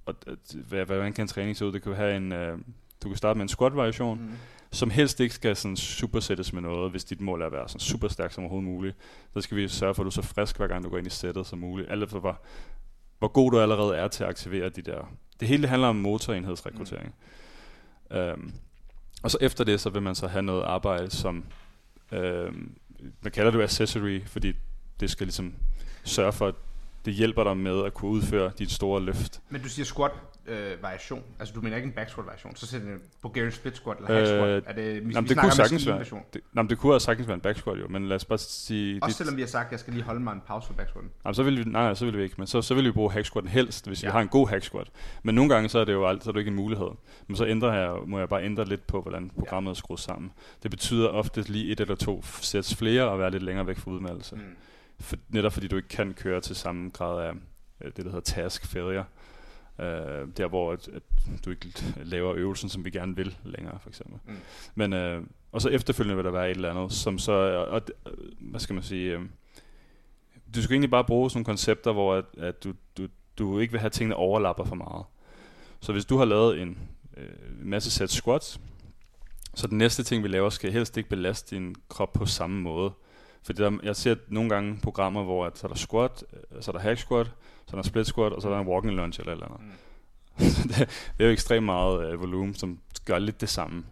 D: og at- hvad, hvordan kan en træning se ud? Det kan have en, øh, du kan starte med en squat-variation, mm som helst ikke skal sådan supersættes med noget, hvis dit mål er at være sådan super stærk som overhovedet muligt. Så skal vi sørge for, at du er så frisk, hver gang du går ind i sættet som muligt. Alt efter, hvor, hvor god du allerede er til at aktivere de der... Det hele det handler om motorenhedsrekruttering. Mm. Um, og så efter det, så vil man så have noget arbejde, som... Um, man kalder det accessory, fordi det skal ligesom sørge for, at det hjælper dig med at kunne udføre dit store løft.
B: Men du siger squat øh, variation. Altså du mener ikke en back squat variation. Så sætter du Bulgarian split squat eller hack squat.
D: Øh,
B: er det, vi,
D: Jamen,
B: vi
D: det kunne sagtens være. Det, jamen, det kunne også sagtens være en back squat jo, men lad os bare sige...
B: Også selvom vi har sagt, at jeg skal lige holde mig en pause for back squatten.
D: Jamen, så vil vi, nej, så vil vi ikke, men så, så vil vi bruge hack squatten helst, hvis ja.
B: Ja.
D: vi har en god hack squat. Men nogle gange, så er det jo alt, så er det ikke en mulighed. Men så ændrer jeg, må jeg bare ændre lidt på, hvordan programmet er skruet sammen. Det betyder ofte lige et eller to sæts flere og være lidt længere væk fra udmeldelse. Mm. For, netop fordi du ikke kan køre til samme grad af øh, det, der hedder task failure. Uh, der hvor at, at du ikke laver øvelsen, som vi gerne vil længere, for eksempel.
B: Mm.
D: Men, uh, og så efterfølgende vil der være et eller andet, som så, og, og, hvad skal man sige, uh, du skal egentlig bare bruge sådan nogle koncepter, hvor at, at du, du, du ikke vil have tingene overlapper for meget. Så hvis du har lavet en øh, masse sæt squats, så den næste ting, vi laver, skal helst ikke belaste din krop på samme måde. Fordi der, jeg ser nogle gange programmer, hvor at, så er der squat, øh, så er der hack squat, så er der split squat, og så er der en walking lunge eller eller andet. Mm. det, det er jo ekstremt meget øh, volumen, som gør lidt det samme.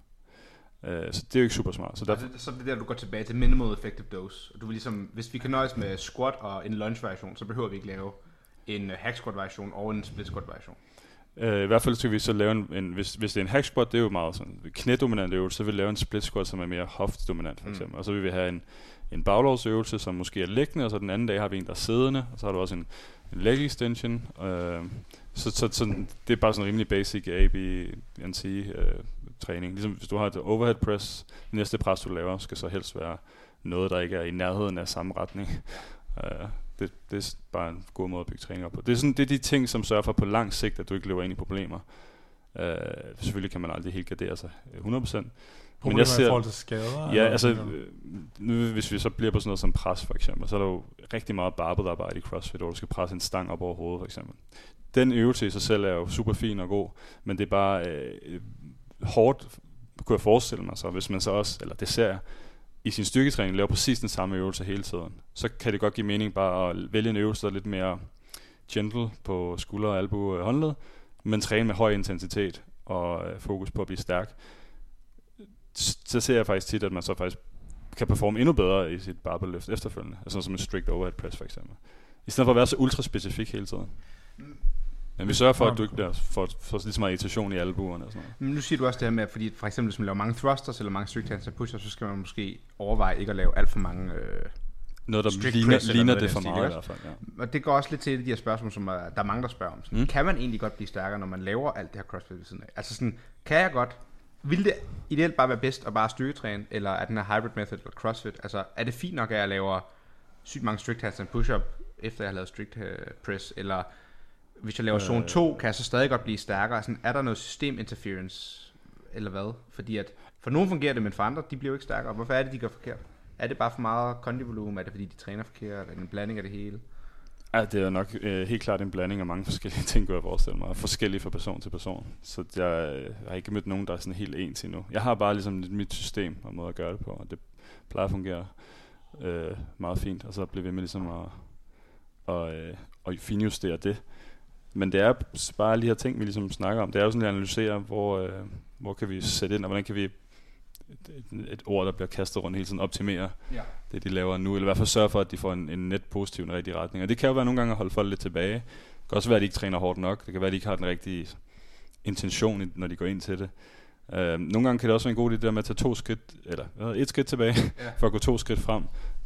D: Øh, så det er jo ikke super smart. Så derfor,
B: Altså, så er det der, du går tilbage til minimal effective dose. Du vil ligesom, hvis vi kan nøjes med squat og en lunge variation, så behøver vi ikke lave en øh, hack squat variation og en split squat variation.
D: Øh, I hvert fald skal vi så lave en, en hvis, hvis det er en hack squat, det er jo meget sådan knædominant øvelse, så vil vi lave en split squat, som er mere hoftdominant for
B: Mm.
D: eksempel. Og så vil vi have en, en baglovsøvelse, som måske er liggende, og så den anden dag har vi en, der er siddende, og så har du også en, en leg extension. Øh, så, så, så det er bare sådan en rimelig basic AB B, NC øh, træning. Ligesom hvis du har et overhead press, det næste pres, du laver, skal så helst være noget, der ikke er i nærheden af samme retning. Øh, det, det er bare en god måde at bygge træning op på. Det er, sådan, det er de ting, som sørger for på lang sigt, at du ikke løber ind i problemer. Øh, selvfølgelig kan man aldrig helt gardere sig 100%.
C: Problemer
D: jeg ser-
C: i forhold til skader?
D: Ja, altså, øh, nu, hvis vi så bliver på sådan noget som pres for eksempel, så er der jo rigtig meget barbed arbejde i CrossFit, hvor du skal presse en stang op over hovedet for eksempel. Den øvelse i sig selv er jo super fin og god, men det er bare øh, øh, hårdt, kunne jeg forestille mig så, hvis man så også, eller det ser jeg, i sin styrketræning laver præcis den samme øvelse hele tiden. Så kan det godt give mening bare at vælge en øvelse, der er lidt mere gentle på skulder, albu og håndled, men træne med høj intensitet og øh, fokus på at blive stærk. Så ser jeg faktisk tit, at man så faktisk kan performe endnu bedre i sit barbell-løft efterfølgende. Altså sådan som en strict overhead press for eksempel. I stedet for at være så ultraspecifik hele tiden. Men vi sørger for, at du ikke bliver for, for lige så meget irritation i albuerne og sådan noget.
B: Men nu siger du også det her med, at fordi for eksempel hvis man laver mange thrusters eller mange strict hands og push så skal man måske overveje ikke at lave alt for mange... Øh,
D: Noget, der
B: Strict
D: ligner, ligner
B: noget
D: det for meget i hvert fald. Ja.
B: og det går også lidt til et af de her spørgsmål, som er, der er mange, der spørger om. Sådan,
D: Mm.
B: mm. Kan man egentlig godt blive stærkere, når man laver alt det her crossfit ved siden af? Altså sådan, kan jeg godt... Vil det ideelt bare være bedst at bare styrketræne, eller er den her hybrid method eller crossfit? Altså, er det fint nok, at jeg laver sygt mange strict hands and push-up, efter jeg har lavet strict uh, press, eller hvis jeg laver
D: Øh.
B: zone 2, kan jeg så stadig godt blive stærkere? Sådan, er der noget system interference, eller hvad? Fordi at for nogen fungerer det, men for andre, de bliver jo ikke stærkere. Hvorfor er det, de gør forkert? Er det bare for meget kondivolumen? Er det fordi, de træner forkert? Er det en blanding af det hele?
D: Ja, det er nok øh, helt klart en blanding af mange forskellige ting, kunne jeg forestille mig. Forskellige fra person til person. Så jeg, øh, har ikke mødt nogen, der er sådan helt ens endnu. Jeg har bare ligesom lidt mit system og måde at gøre det på, og det plejer at fungere øh, meget fint. Og så bliver vi med ligesom at, og, øh, og finjustere det. Men det er bare alle de her ting, vi ligesom snakker om. Det er jo sådan, at analysere, hvor, øh, hvor kan vi sætte ind, og hvordan kan vi et, et ord, der bliver kastet rundt hele tiden, optimere
B: Ja.
D: det, de laver nu, eller i hvert fald sørge for, at de får en, en net positiv, en rigtig retning. Og det kan jo være nogle gange at holde folk lidt tilbage. Det kan også være, at de ikke træner hårdt nok. Det kan være, at de ikke har den rigtige intention, når de går ind til det. Uh, nogle gange kan det også være en god idé der med at tage to skridt, eller et skridt tilbage,
B: Ja.
D: for at gå to skridt frem.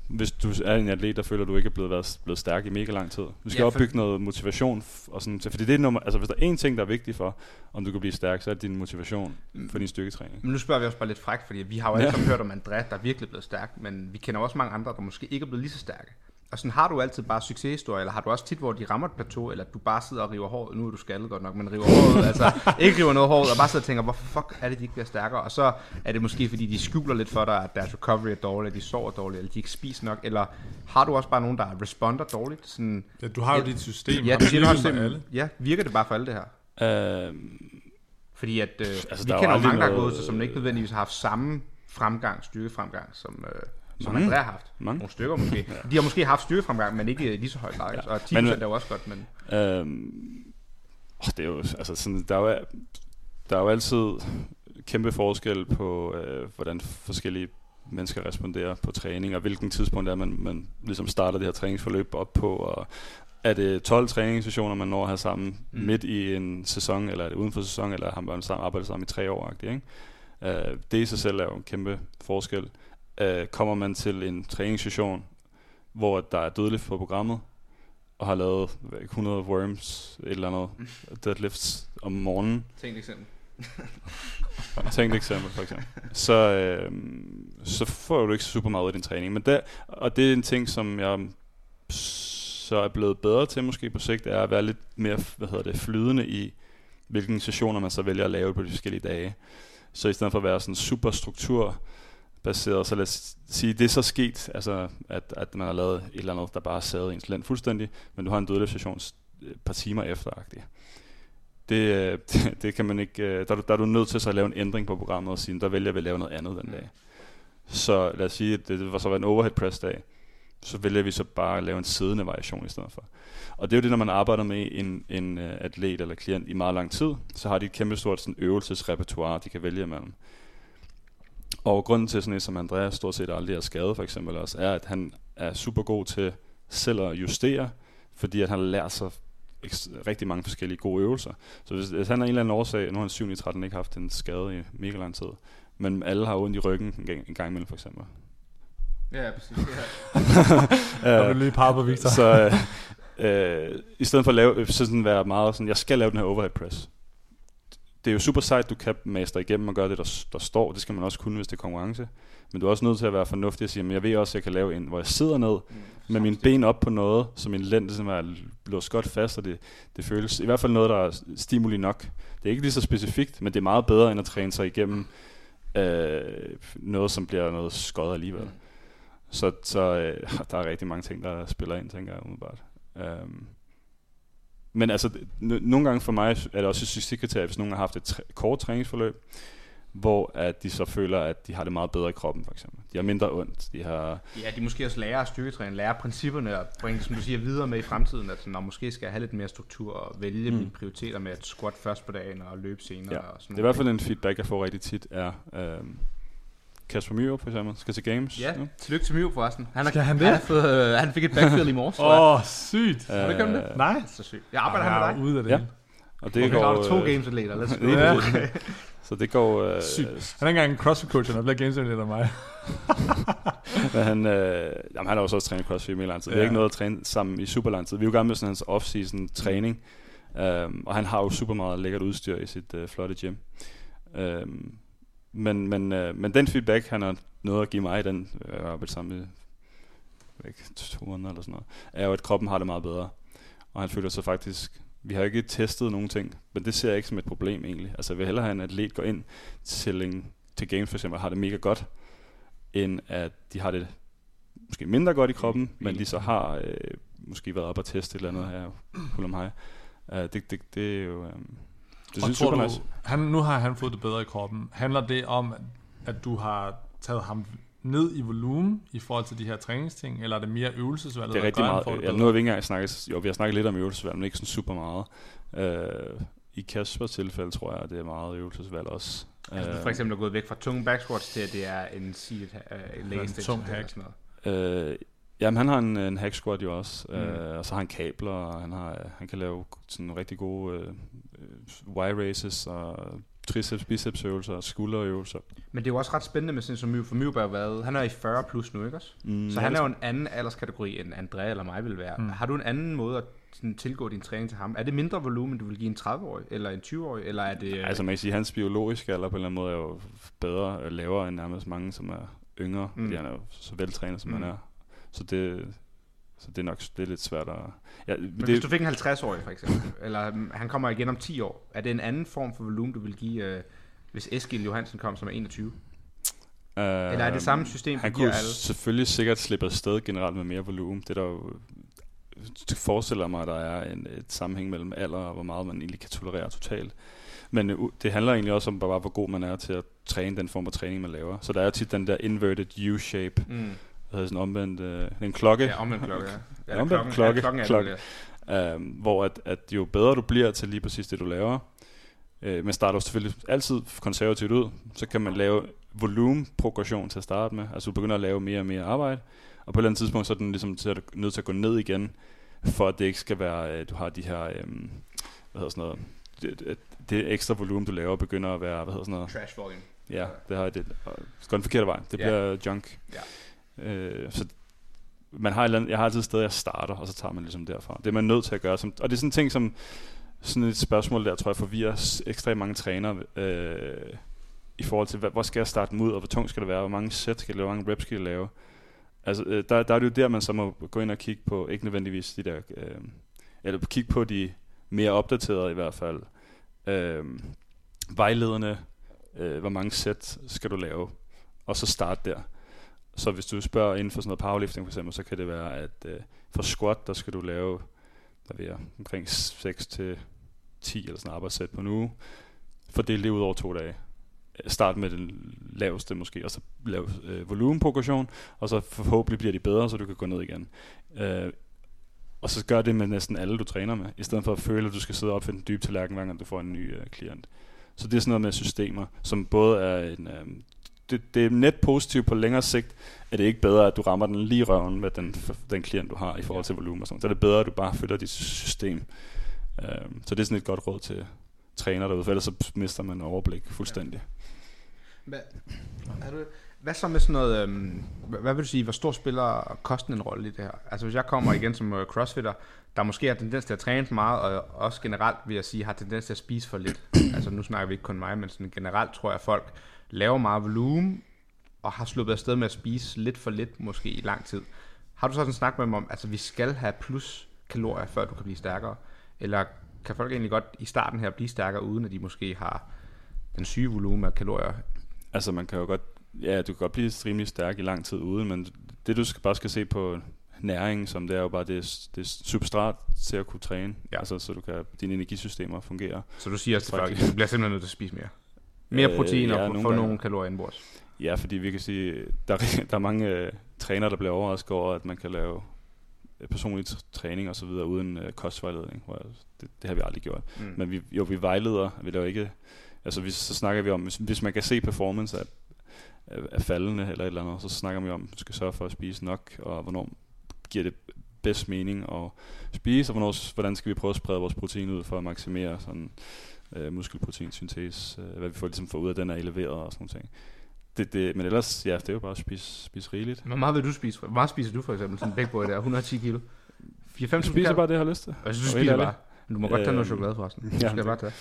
D: Hvis du er en atlet, der føler, at du ikke er blevet, været, blevet stærk i mega lang tid. Du skal
B: Ja,
D: ja,
B: for-
D: opbygge noget motivation. Og sådan, fordi det er nummer, altså, hvis der er én ting, der er vigtig for, om du kan blive stærk, så er det din motivation for din styrketræning.
B: Men nu spørger vi også bare lidt frækt, fordi vi har jo
D: Ja.
B: alle sammen hørt om André, der er virkelig blevet stærk, men vi kender også mange andre, der måske ikke er blevet lige så stærke. Og sådan har du altid bare succeshistorier, eller har du også tit, hvor de rammer et plateau, eller du bare sidder og river håret, nu er du skaldet godt nok, men river håret, altså ikke river noget hår, ud, og bare sidder og tænker, hvorfor fuck er det, de ikke bliver stærkere? Og så er det måske, fordi de skjuler lidt for dig, at deres recovery er dårlig, at de sover dårligt, eller de ikke spiser nok, eller har du også bare nogen, der responder dårligt? Sådan,
C: Ja, du har jo
B: Ja.
C: dit system.
B: ja,
C: og
B: du siger, du simpelthen,
C: alle.
B: ja, virker det bare for alle det her?
D: Uh,
B: Fordi at, øh,
D: Altså,
B: vi
D: er
B: kender mange, der er gået til, som ikke nødvendigvis har haft samme fremgang, styrkefremgang, som, øh, som
D: Mange.
B: André har haft.
D: Mange.
B: Nogle stykker måske. De har måske haft styrkefremgang, men ikke lige så høj grad.
D: Ja.
B: Og 10%
D: Men-
B: er jo også godt, men...
D: Øhm, åh, det er jo, altså sådan, der er jo, der er jo altid kæmpe forskel på, øh, hvordan forskellige mennesker responderer på træning, og hvilken tidspunkt er man, man ligesom starter det her træningsforløb op på, og er det 12 træningssessioner, man når at have sammen Mm. midt i en sæson, eller er det uden for sæson, eller har man sammen, arbejdet sammen i tre år, ikke? Øh, det i sig selv er jo en kæmpe forskel. Øh, kommer man til en træningssession, hvor der er dødeligt på programmet, og har lavet hvad, 100 worms, et eller andet deadlifts om morgenen,
B: Tænk eksempel.
D: Tænk et eksempel, for eksempel. Så, øh, så får du ikke super meget ud af din træning. Men der, og det er en ting, som jeg så er blevet bedre til måske på sigt, er at være lidt mere hvad hedder det, flydende i, hvilke sessioner man så vælger at lave på de forskellige dage. Så i stedet for at være sådan super struktur baseret, så lad os sige, det er så sket, altså, at, at man har lavet et eller andet, der bare sad ens land fuldstændig, men du har en dødelig session et par timer efter det, øh, det, kan man ikke, øh, der, er du- der er du nødt til så at lave en ændring på programmet og sige, der vælger vi at lave noget andet den dag. Så lad os sige, at det var så var en overhead press dag, så vælger vi så bare at lave en siddende variation i stedet for. Og det er jo det, når man arbejder med en, en atlet eller klient i meget lang tid, så har de et kæmpe stort sådan, øvelsesrepertoire, de kan vælge imellem. Og grunden til sådan et som Andreas stort set aldrig er skadet for eksempel også, er, at han er super god til selv at justere, fordi at han har lært sig rigtig mange forskellige gode øvelser. Så hvis, hvis han af en eller anden årsag, nu har han 7 i 13 ikke haft en skade i mega lang tid, men alle har ondt i ryggen en gang, en gang imellem for eksempel.
B: Ja, præcis. Ja.
C: Der lige pege på Victor.
D: Så øh, øh, i stedet for at lave, så sådan være meget sådan, jeg skal lave den her overhead press. Det er jo super sejt, du kan master igennem og gøre det, der, der står. Det skal man også kunne, hvis det er konkurrence. Men du er også nødt til at være fornuftig og sige, men jeg ved også, at jeg kan lave en, hvor jeg sidder ned med mine ben op på noget, så min lænd ligesom er låst godt fast, og det, det føles i hvert fald noget, der er stimuli nok. Det er ikke lige så specifikt, men det er meget bedre, end at træne sig igennem øh, noget, som bliver noget skod alligevel.
B: Mm.
D: Så, så øh, der er rigtig mange ting, der spiller ind, tænker jeg umiddelbart. Um, men altså, n- nogle gange for mig er det også et succeskriterie, hvis nogen har haft et træ- kort træningsforløb, hvor at de så føler, at de har det meget bedre i kroppen, for eksempel. De har mindre ondt, de har...
B: ja, de måske også lærer at styrketræne, lærer principperne og bringe som du siger, videre med i fremtiden. At når måske skal jeg have lidt mere struktur og vælge mm. mine prioriteter med at squat først på dagen og løbe senere.
D: Ja,
B: og sådan
D: det er i hvert fald en feedback, jeg får rigtig tit, er... Um, Kasper Myrup, for eksempel, skal til Games.
B: Ja,
D: nu.
B: tillykke til Mio forresten. Han, har,
C: Skal han
B: han,
C: det?
B: har fået, øh, han fik et backfield i morges.
C: Åh, oh, sygt.
B: Har du om det?
D: Øh,
C: Nej.
B: Så sygt. Jeg arbejder
C: Ej,
B: her med dig.
C: ude af det
D: Ja. Og det
B: Okay,
D: går...
B: to
D: øh,
B: games-atleter. Let's go.
C: Ja.
D: præcis. Så det går... Øh,
C: Sygt. Han er ikke engang en crossfit coach, han er blevet games af mig.
D: Men han, øh, jamen, han har jo så også trænet CrossFit i mere lang tid. Vi har
C: Ja.
D: ikke noget at træne sammen i super lang tid. Vi er jo gerne med sådan hans off-season træning. Um, og han har jo super meget lækkert udstyr i sit uh, flotte gym. Um, men, men, uh, men den feedback, han har noget at give mig, den øh, jeg har arbejdet sammen med ikke, to måneder eller sådan noget, er jo, at kroppen har det meget bedre. Og han føler sig faktisk, vi har ikke testet nogen ting, men det ser jeg ikke som et problem egentlig. Altså jeg vil hellere have en atlet gå ind til, en, til games for eksempel, og har det mega godt, end at de har det måske mindre godt i kroppen, men de så har øh, måske været op og teste et eller andet her, hul om hej. Uh, det, det, det er jo... Um, det synes
C: tror
D: super
C: du,
D: nice.
C: han, nu har han fået det bedre i kroppen. Handler det om, at du har taget ham ned i volumen i forhold til de her træningsting, eller er det mere øvelsesvalget,
D: Det er rigtig meget. Ja, nu har vi ikke engang snakket, jo, vi har snakket lidt om øvelsesvalg, men ikke sådan super meget. Uh, I Kaspers tilfælde tror jeg, at det er meget øvelsesvalg også.
B: Altså, du
D: Øh,
B: for eksempel er gået væk fra tunge back squats til, at det er en seated uh, leg
C: En
B: extension.
C: tung hack.
B: sådan noget.
D: Øh, jamen, han har en, en hack squat jo også, mm. Øh, og så har han kabler, og han, har, han kan lave sådan rigtig gode øh, øh, Y-races, og triceps, biceps øvelser, og skulderøvelser.
B: Men det er jo også ret spændende med sådan som Myv, for Myv har været, han er i 40 plus nu, ikke også?
D: Mm,
B: Så han er jo en anden alderskategori, end Andrea eller mig vil være.
C: Mm.
B: Har du en anden måde at sådan, tilgå din træning til ham? Er det mindre volumen, du vil give en 30-årig, eller en 20-årig, eller er det... øh,
D: Altså man kan sige, at hans biologiske alder på en eller anden måde er jo bedre og lavere end nærmest mange, som er yngre, mm. Fordi han er jo så veltrænet, som. Mm. han er. Så det, så det er nok det er lidt svært at... Ja,
B: Men
D: det,
B: hvis du fik en 50-årig for eksempel, eller mm, han kommer igen om 10 år, er det en anden form for volumen, du vil give, øh, hvis Eskild Johansen kom som er 21?
D: øh,
B: Eller er det samme system,
D: Han kunne
B: alle?
D: selvfølgelig sikkert slippe afsted generelt med mere volumen. Det er der jo det forestiller mig, at der er en, et sammenhæng mellem alder og hvor meget man egentlig kan tolerere totalt. Men øh, det handler egentlig også om, bare hvor god man er til at træne den form for træning, man laver. Så der er tit den der inverted U-shape,
B: Mm.
D: Hedder sådan omvendt, øh, en klokke,
B: Ja, omvendt klokke, ja. ja
D: Omvendt
B: klokken,
D: klokke,
B: Ja, klokken er
D: klokke.
B: det,
D: øh, hvor at, at jo bedre du bliver til lige præcis det, du laver, øh, man starter jo selvfølgelig altid konservativt ud, så kan man lave volumenprogression til at starte med. Altså du begynder at lave mere og mere arbejde, og på et eller andet tidspunkt, så er den ligesom til at, nødt til at gå ned igen, for at det ikke skal være, øh, du har de her, øh, hvad hedder sådan noget, det, det, det ekstra volumen, du laver, begynder at være, hvad hedder sådan noget,
B: Trash volume.
D: Ja, det har det. Det går den forkerte vej. Det
B: Ja.
D: bliver junk.
B: Ja.
D: Øh, så man har et eller andet, jeg har altid et sted, jeg starter, og så tager man ligesom derfra. Det er man nødt til at gøre. Som, og det er sådan en ting, som sådan et spørgsmål der, tror jeg, forvirrer ekstremt mange trænere øh, i forhold til, hvad, hvor skal jeg starte dem ud, og hvor tung skal det være, hvor mange sæt skal jeg lave, hvor mange reps skal jeg lave. Altså, øh, der, der er det jo der, man så må gå ind og kigge på, ikke nødvendigvis de der, øh, eller kigge på de mere opdaterede i hvert fald, øh, vejledende, øh, hvor mange sæt skal du lave, og så starte der. Så hvis du spørger inden for sådan noget powerlifting for eksempel, så kan det være, at øh, for squat, der skal du lave, der ved jeg, omkring 6 til 10 eller sådan et arbejdssæt på en uge, fordel det ud over to dage. Start med den laveste måske, og så lave øh, volumenprogression, og så forhåbentlig bliver de bedre, så du kan gå ned igen. Øh, og så gør det med næsten alle, du træner med, i stedet for at føle, at du skal sidde og opfinde en dyb tallerken, hver gang du får en ny øh, klient. Så det er sådan noget med systemer, som både er en... Øh, det, det er net positivt på længere sigt, at det ikke bedre, at du rammer den lige røven med den, den klient, du har i forhold til volumen og sådan. Så er det bedre, at du bare følger dit system. Øh, så det er sådan et godt råd til træner derude, for ellers så mister man overblik fuldstændig.
B: Hvad, er du, hvad så med sådan noget, øhm, hvad, vil du sige, hvor stor spiller kosten en rolle i det her? Altså hvis jeg kommer igen som øh, crossfitter, der måske har tendens til at træne for meget, og også generelt vil jeg sige, har tendens til at spise for lidt. altså nu snakker vi ikke kun mig, men sådan generelt tror jeg, folk laver meget volumen, og har sluppet afsted med at spise lidt for lidt, måske i lang tid. Har du så sådan snakket med dem om, altså vi skal have plus kalorier, før du kan blive stærkere? Eller kan folk egentlig godt i starten her blive stærkere, uden at de måske har den syge volumen af kalorier
D: Altså man kan jo godt, ja, du kan godt blive rimelig stærk i lang tid uden, men det du skal, bare skal se på næring, som det er jo bare det, det substrat til at kunne træne,
B: Ja.
D: altså så du kan, dine energisystemer fungerer.
B: Så du siger også til folk, du bliver simpelthen nødt til at spise mere. Mere
D: Øh,
B: protein
D: ja,
B: få
D: gange.
B: nogle kalorier indbords.
D: Ja, fordi vi kan sige, der, er- der er mange øh, trænere, der bliver overrasket over, at man kan lave øh, personlig træning og så videre uden øh, kostvejledning. Hvor, det, det har vi aldrig gjort.
B: Mm.
D: Men vi, jo, vi vejleder, vi laver ikke, altså vi, så snakker vi om, hvis, hvis man kan se performance af, af, af faldende eller et eller andet, så snakker vi om, at du skal sørge for at spise nok, og hvornår giver det bedst mening at spise, og hvornår, hvordan skal vi prøve at sprede vores protein ud for at maksimere sådan, øh, muskelproteinsyntese, øh, hvad vi får, ligesom får ud af den er eleveret og sådan nogle ting. Det, det, men ellers, ja, det er jo bare at spise, spise rigeligt.
B: Hvor meget vil du spise? Hvor meget spiser du for eksempel? Sådan en bækboy der, 110 kilo. 4 5
D: Jeg spiser bare det, jeg har lyst til.
B: Synes, du spiser bare. Du må godt tage noget
D: Øhm,
B: chokolade forresten. Du skal
D: det-
B: bare tage.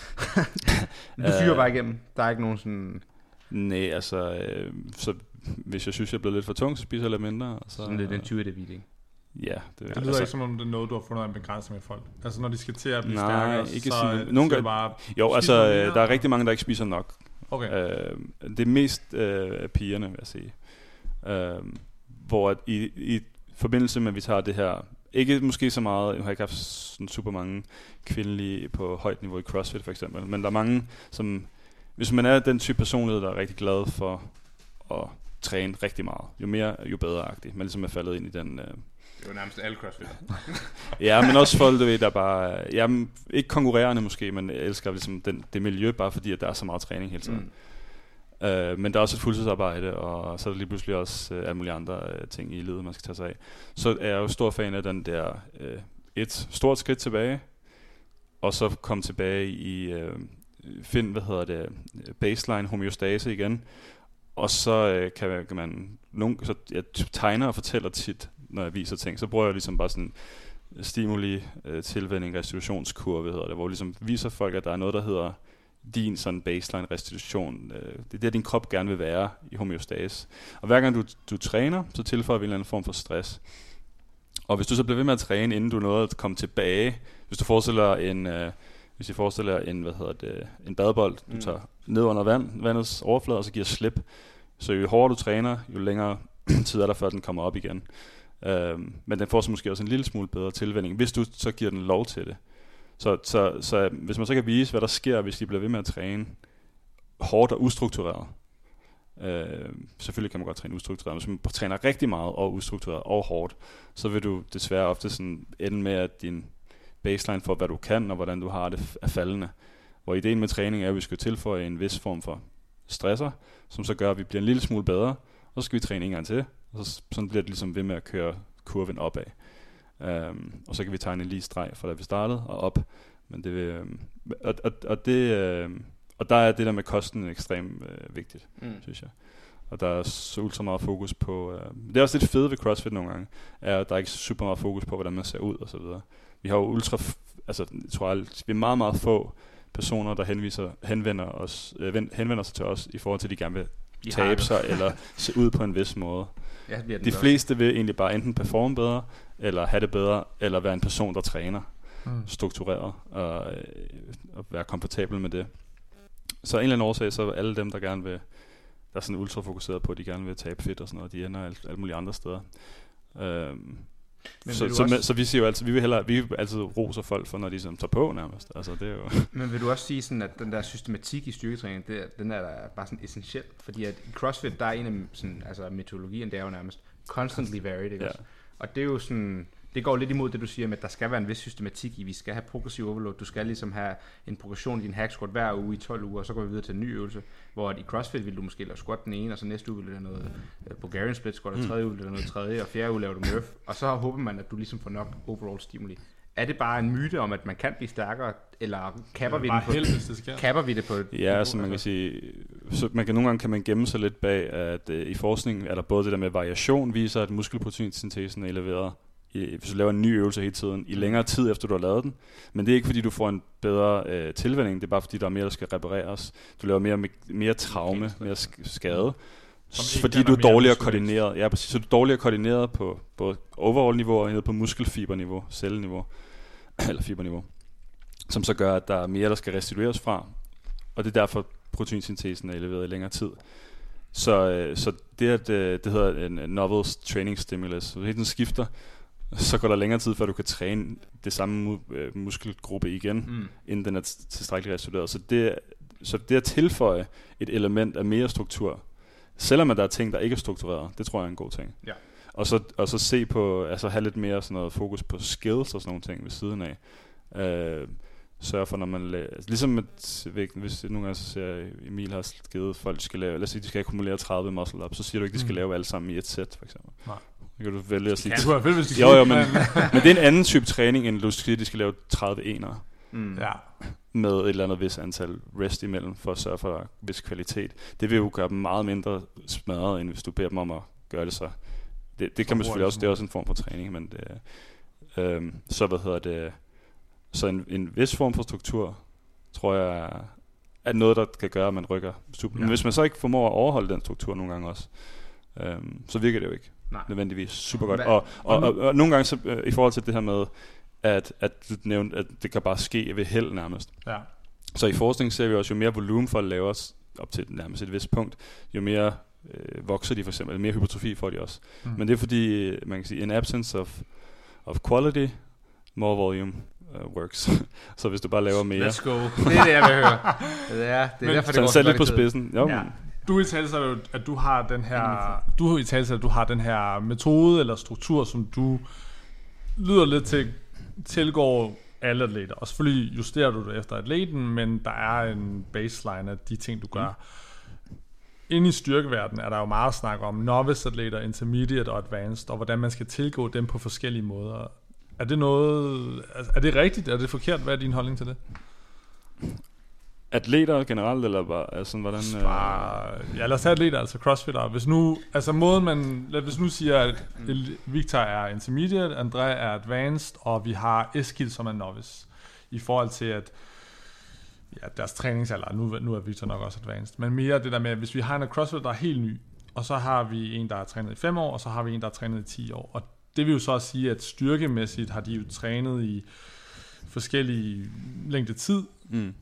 B: Du fyrer
D: Øh,
B: bare igennem. Der er ikke nogen sådan,
D: Nej, altså, øh, så hvis jeg synes, jeg er blevet lidt for tung, så spiser jeg lidt mindre. Og så,
B: sådan lidt intuitive eating.
D: Ja, det,
C: Det lyder ikke som om det er noget, du har fundet en begrænsning med folk. Altså når de skal til at blive
D: Nej,
C: stærkere,
D: ikke
C: så,
D: sådan-
C: så
D: nogle
C: er det
D: gange-
C: bare...
D: Jo, altså, øh, der er rigtig mange, der ikke spiser nok.
C: Okay.
D: Øh, det er mest øh, pigerne, vil jeg sige. Øh, hvor at i, i forbindelse med, at vi tager det her ikke måske så meget, jeg har ikke haft sådan super mange kvindelige på højt niveau i CrossFit for eksempel, men der er mange, som, hvis man er den type personlighed, der er rigtig glad for at træne rigtig meget, jo mere, jo bedre-agtigt. Man ligesom er faldet ind i den... Øh,
B: Det var nærmest alle crossfit.
D: ja, men også folk, du ved, der bare... Ja, ikke konkurrerende måske, men elsker ligesom den, det miljø, bare fordi, at der er så meget træning hele tiden. Mm. Øh, men der er også et fuldtidsarbejde, og så er der lige pludselig også øh, alle mulige andre øh, ting i livet, man skal tage sig af. Så er jeg jo stor fan af den der øh, et stort skridt tilbage, og så komme tilbage i, øh, find, hvad hedder det, baseline homeostase igen, og så øh, kan, kan man, nogen, så jeg tegner og fortæller tit, når jeg viser ting, så bruger jeg ligesom bare sådan stimuli, øh, tilvænding, restitutionskurve, hedder det, hvor ligesom viser folk, at der er noget, der hedder din sådan baseline restitution. Øh, det er det, din krop gerne vil være i homeostase. Og hver gang du, du træner, så tilføjer vi en eller anden form for stress. Og hvis du så bliver ved med at træne, inden du nåede at komme tilbage, hvis du forestiller en, øh, hvis jeg forestiller en, hvad hedder det, en badebold, du
B: Mm.
D: tager ned under vand, vandets overflade, og så giver slip. Så jo hårdere du træner, jo længere tid er der, før den kommer op igen. Øh, men den får så måske også en lille smule bedre tilvænning, hvis du så giver den lov til det. Så, så, så hvis man så kan vise, hvad der sker, hvis de bliver ved med at træne hårdt og ustruktureret. Øh, selvfølgelig kan man godt træne ustruktureret, men hvis man træner rigtig meget og ustruktureret og hårdt, så vil du desværre ofte sådan ende med, at din baseline for, hvad du kan og hvordan du har det, er faldende. Hvor ideen med træning er, at vi skal tilføje en vis form for stresser, som så gør, at vi bliver en lille smule bedre, og så skal vi træne en gang til, og så sådan bliver det ligesom ved med at køre kurven opad. Um, og så kan vi tegne en lige streg fra da vi startede og op. Men det vil, um, og, og, og, det, um, og der er det der med kosten ekstremt uh, vigtigt,
B: Mm.
D: synes jeg. Og der er så ultra meget fokus på... Uh, det er også lidt fedt ved CrossFit nogle gange, er, at der er ikke super meget fokus på, hvordan man ser ud og så videre. Vi har jo ultra... Altså, jeg tror, alt, vi er meget, meget få personer, der henviser, henvender, os, øh, ven- henvender sig til os i forhold til, at de gerne vil tabe sig eller se ud på en vis måde.
B: Ja, det bliver den
D: De
B: godt.
D: fleste vil egentlig bare enten performe bedre, eller have det bedre, eller være en person, der træner
C: Mm.
D: struktureret og, øh, og være komfortabel med det. Så en eller anden årsag, så er alle dem, der gerne vil, der er sådan ultra fokuseret på, at de gerne vil tabe fedt og sådan noget, de ender alt, alle mulige andre steder. Øhm,
B: Men
D: så, så,
B: også-
D: så vi siger jo altid, vi vil hellere, vi vil altid roser folk for, når de sådan tager på nærmest. Altså, det er jo...
B: Men vil du også sige sådan, at den der systematik i styrketræning, det, den er der bare sådan essentiel? Fordi at i CrossFit, der er en af sådan, altså metodologien, det er jo nærmest constantly varied, ikke
D: Ja.
B: Og det er jo sådan, det går lidt imod det, du siger med, at der skal være en vis systematik i, vi skal have progressiv overload, du skal ligesom have en progression i din hack squat hver uge i 12 uger, og så går vi videre til en ny øvelse, hvor at i CrossFit vil du måske lave squat den ene, og så næste uge vil du lave noget øh, Bulgarian split squat, og
D: Mm.
B: tredje uge vil du lave noget tredje, og fjerde uge laver du Murph, og så håber man, at du ligesom får nok overall stimuli. Er det bare en myte om, at man kan blive stærkere, eller kapper vi
C: Bare
B: på,
C: det sker.
B: kapper vi det på et
D: Ja,
B: niveau,
D: altså man kan sige, så man kan nogle gange kan man gemme sig lidt bag, at øh, i forskningen er der både det der med variation, viser, at muskelproteinsyntesen er eleveret, hvis du laver en ny øvelse hele tiden, i længere tid efter du har lavet den. Men det er ikke fordi, du får en bedre øh, tilvænning, det er bare fordi, der er mere, der skal repareres. Du laver mere, mere traume, mere sk- skade.
C: Som
D: Fordi du er dårligere koordineret. Ja, præcis. Så du er dårligere koordineret på både overall-niveau og nede på muskelfiberniveau, celleniveau, eller fiberniveau. Som så gør, at der er mere, der skal restitueres fra. Og det er derfor, proteinsyntesen er eleveret i længere tid. Så, øh, så det, at øh, det hedder en novel training stimulus, så hele den skifter, så går der længere tid, før du kan træne det samme mu- øh, muskelgruppe igen,
B: Mm.
D: inden den er t- tilstrækkeligt restitueret. Så det, så det at tilføje et element af mere struktur, selvom at der er ting, der ikke er struktureret, det tror jeg er en god ting.
B: Ja.
D: Og så, og så se på, altså have lidt mere sådan noget fokus på skills og sådan nogle ting ved siden af. Øh, sørge for, når man la- altså, ligesom at, hvis hvis nogle gange så ser jeg, Emil har givet folk, skal lave, lad os sige, de skal akkumulere 30 muscle up, så siger du ikke, de skal
C: Mm.
D: lave alle sammen i et sæt, for eksempel.
C: Nej.
D: Kan du vælge at sige,
C: Det kunne være fedt, hvis de
D: jo, jo, men,
C: men...
D: men det er en anden type træning, end du siger, at de skal lave 30 enere
B: Mm.
C: ja.
D: med et eller andet vis antal rest imellem, for at sørge for vis kvalitet. Det vil jo gøre dem meget mindre smadret, end hvis du beder dem om at gøre det så. Det, det kan man selvfølgelig også, det er også en form for træning, men det, øhm, så hvad hedder det, så en, en vis form for struktur, tror jeg, er- noget, der kan gøre, at man rykker super. Men
B: Ja.
D: hvis man så ikke formår at overholde den struktur nogle gange også, øhm, så virker det jo ikke
B: Nej.
D: nødvendigvis super godt. Og, og, og, og nogle gange så, øh, i forhold til det her med, at, at du nævnte, at det kan bare ske ved held nærmest.
C: ja.
D: Så i forskning ser vi også, jo mere volumen folk laver op til nærmest et vist punkt, jo mere øh, vokser de for eksempel, mere hypertrofi får de også.
C: Mm.
D: Men det er fordi, øh, man kan sige, in absence of, of quality, more volume uh, works. så hvis du bare laver mere,
B: Let's go. Det er det, jeg vil høre. Det er, det er
C: Men-
B: derfor, det
D: så
B: går
D: sæt lidt på spidsen. Jo,
B: Ja.
C: Du i tale at du har den her, du i tale at du har den her metode eller struktur, som du lyder lidt til, tilgår alle atleter. Og selvfølgelig justerer du det efter atleten, men der er en baseline af de ting, du gør. Mm. Inde i styrkeverdenen er der jo meget snak om novice-atleter, intermediate og advanced, og hvordan man skal tilgå dem på forskellige måder. Er det noget, er- er det rigtigt? Er det forkert? Hvad er din holdning til det?
D: Atleter generelt, eller bare, altså, hvordan... øh,
C: Bare, ja, lad os tage atleter, altså crossfitter. Hvis nu, altså måden man, lad, hvis nu siger, at Victor er intermediate, André er advanced, og vi har Eskil, som er novice. I forhold til, at ja, deres træningsalder, nu, nu er Victor nok også advanced, men mere det der med, at hvis vi har en crossfitter, der er helt ny, og så har vi en, der er trænet i 5 år, og så har vi en, der er trænet i 10 år. Og det vil jo så også sige, at styrkemæssigt har de jo trænet i forskellige længde tid,
D: Mm.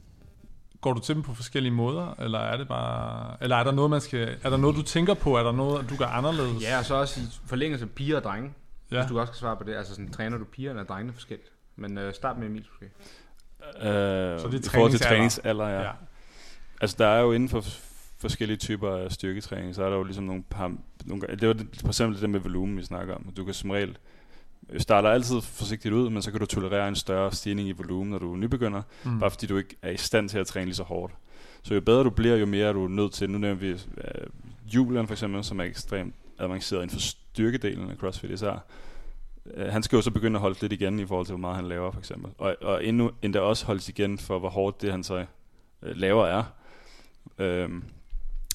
C: Går du til dem på forskellige måder, eller er det bare, eller er der noget man skal, er der noget du tænker på, er der noget du gør anderledes?
B: Ja, og så også i forlængelse af piger og drenge. Ja. Hvis du også kan svare på det. Altså sådan, træner du piger eller drengene forskelligt? Men øh, start med Emil, måske.
D: Øh,
C: Så det er
D: I forhold til
C: træningsalder.
D: ja.
C: ja.
D: Altså, der er jo inden for forskellige typer af styrketræning, så er der jo ligesom nogle par... Nogle, det var for eksempel det der med volumen, vi snakker om. Du kan som regel starter altid forsigtigt ud, men så kan du tolerere en større stigning i volumen, når du er nybegynder,
C: Mm.
D: bare fordi du ikke er i stand til at træne lige så hårdt. Så jo bedre du bliver, jo mere er du nødt til. Nu nævner vi uh, Julian for eksempel, som er ekstremt avanceret inden for styrkedelen af CrossFit især. Uh, han skal jo så begynde at holde lidt igen i forhold til, hvor meget han laver for eksempel. Og, og endnu endda også holdes igen for, hvor hårdt det han så uh, laver er. Um,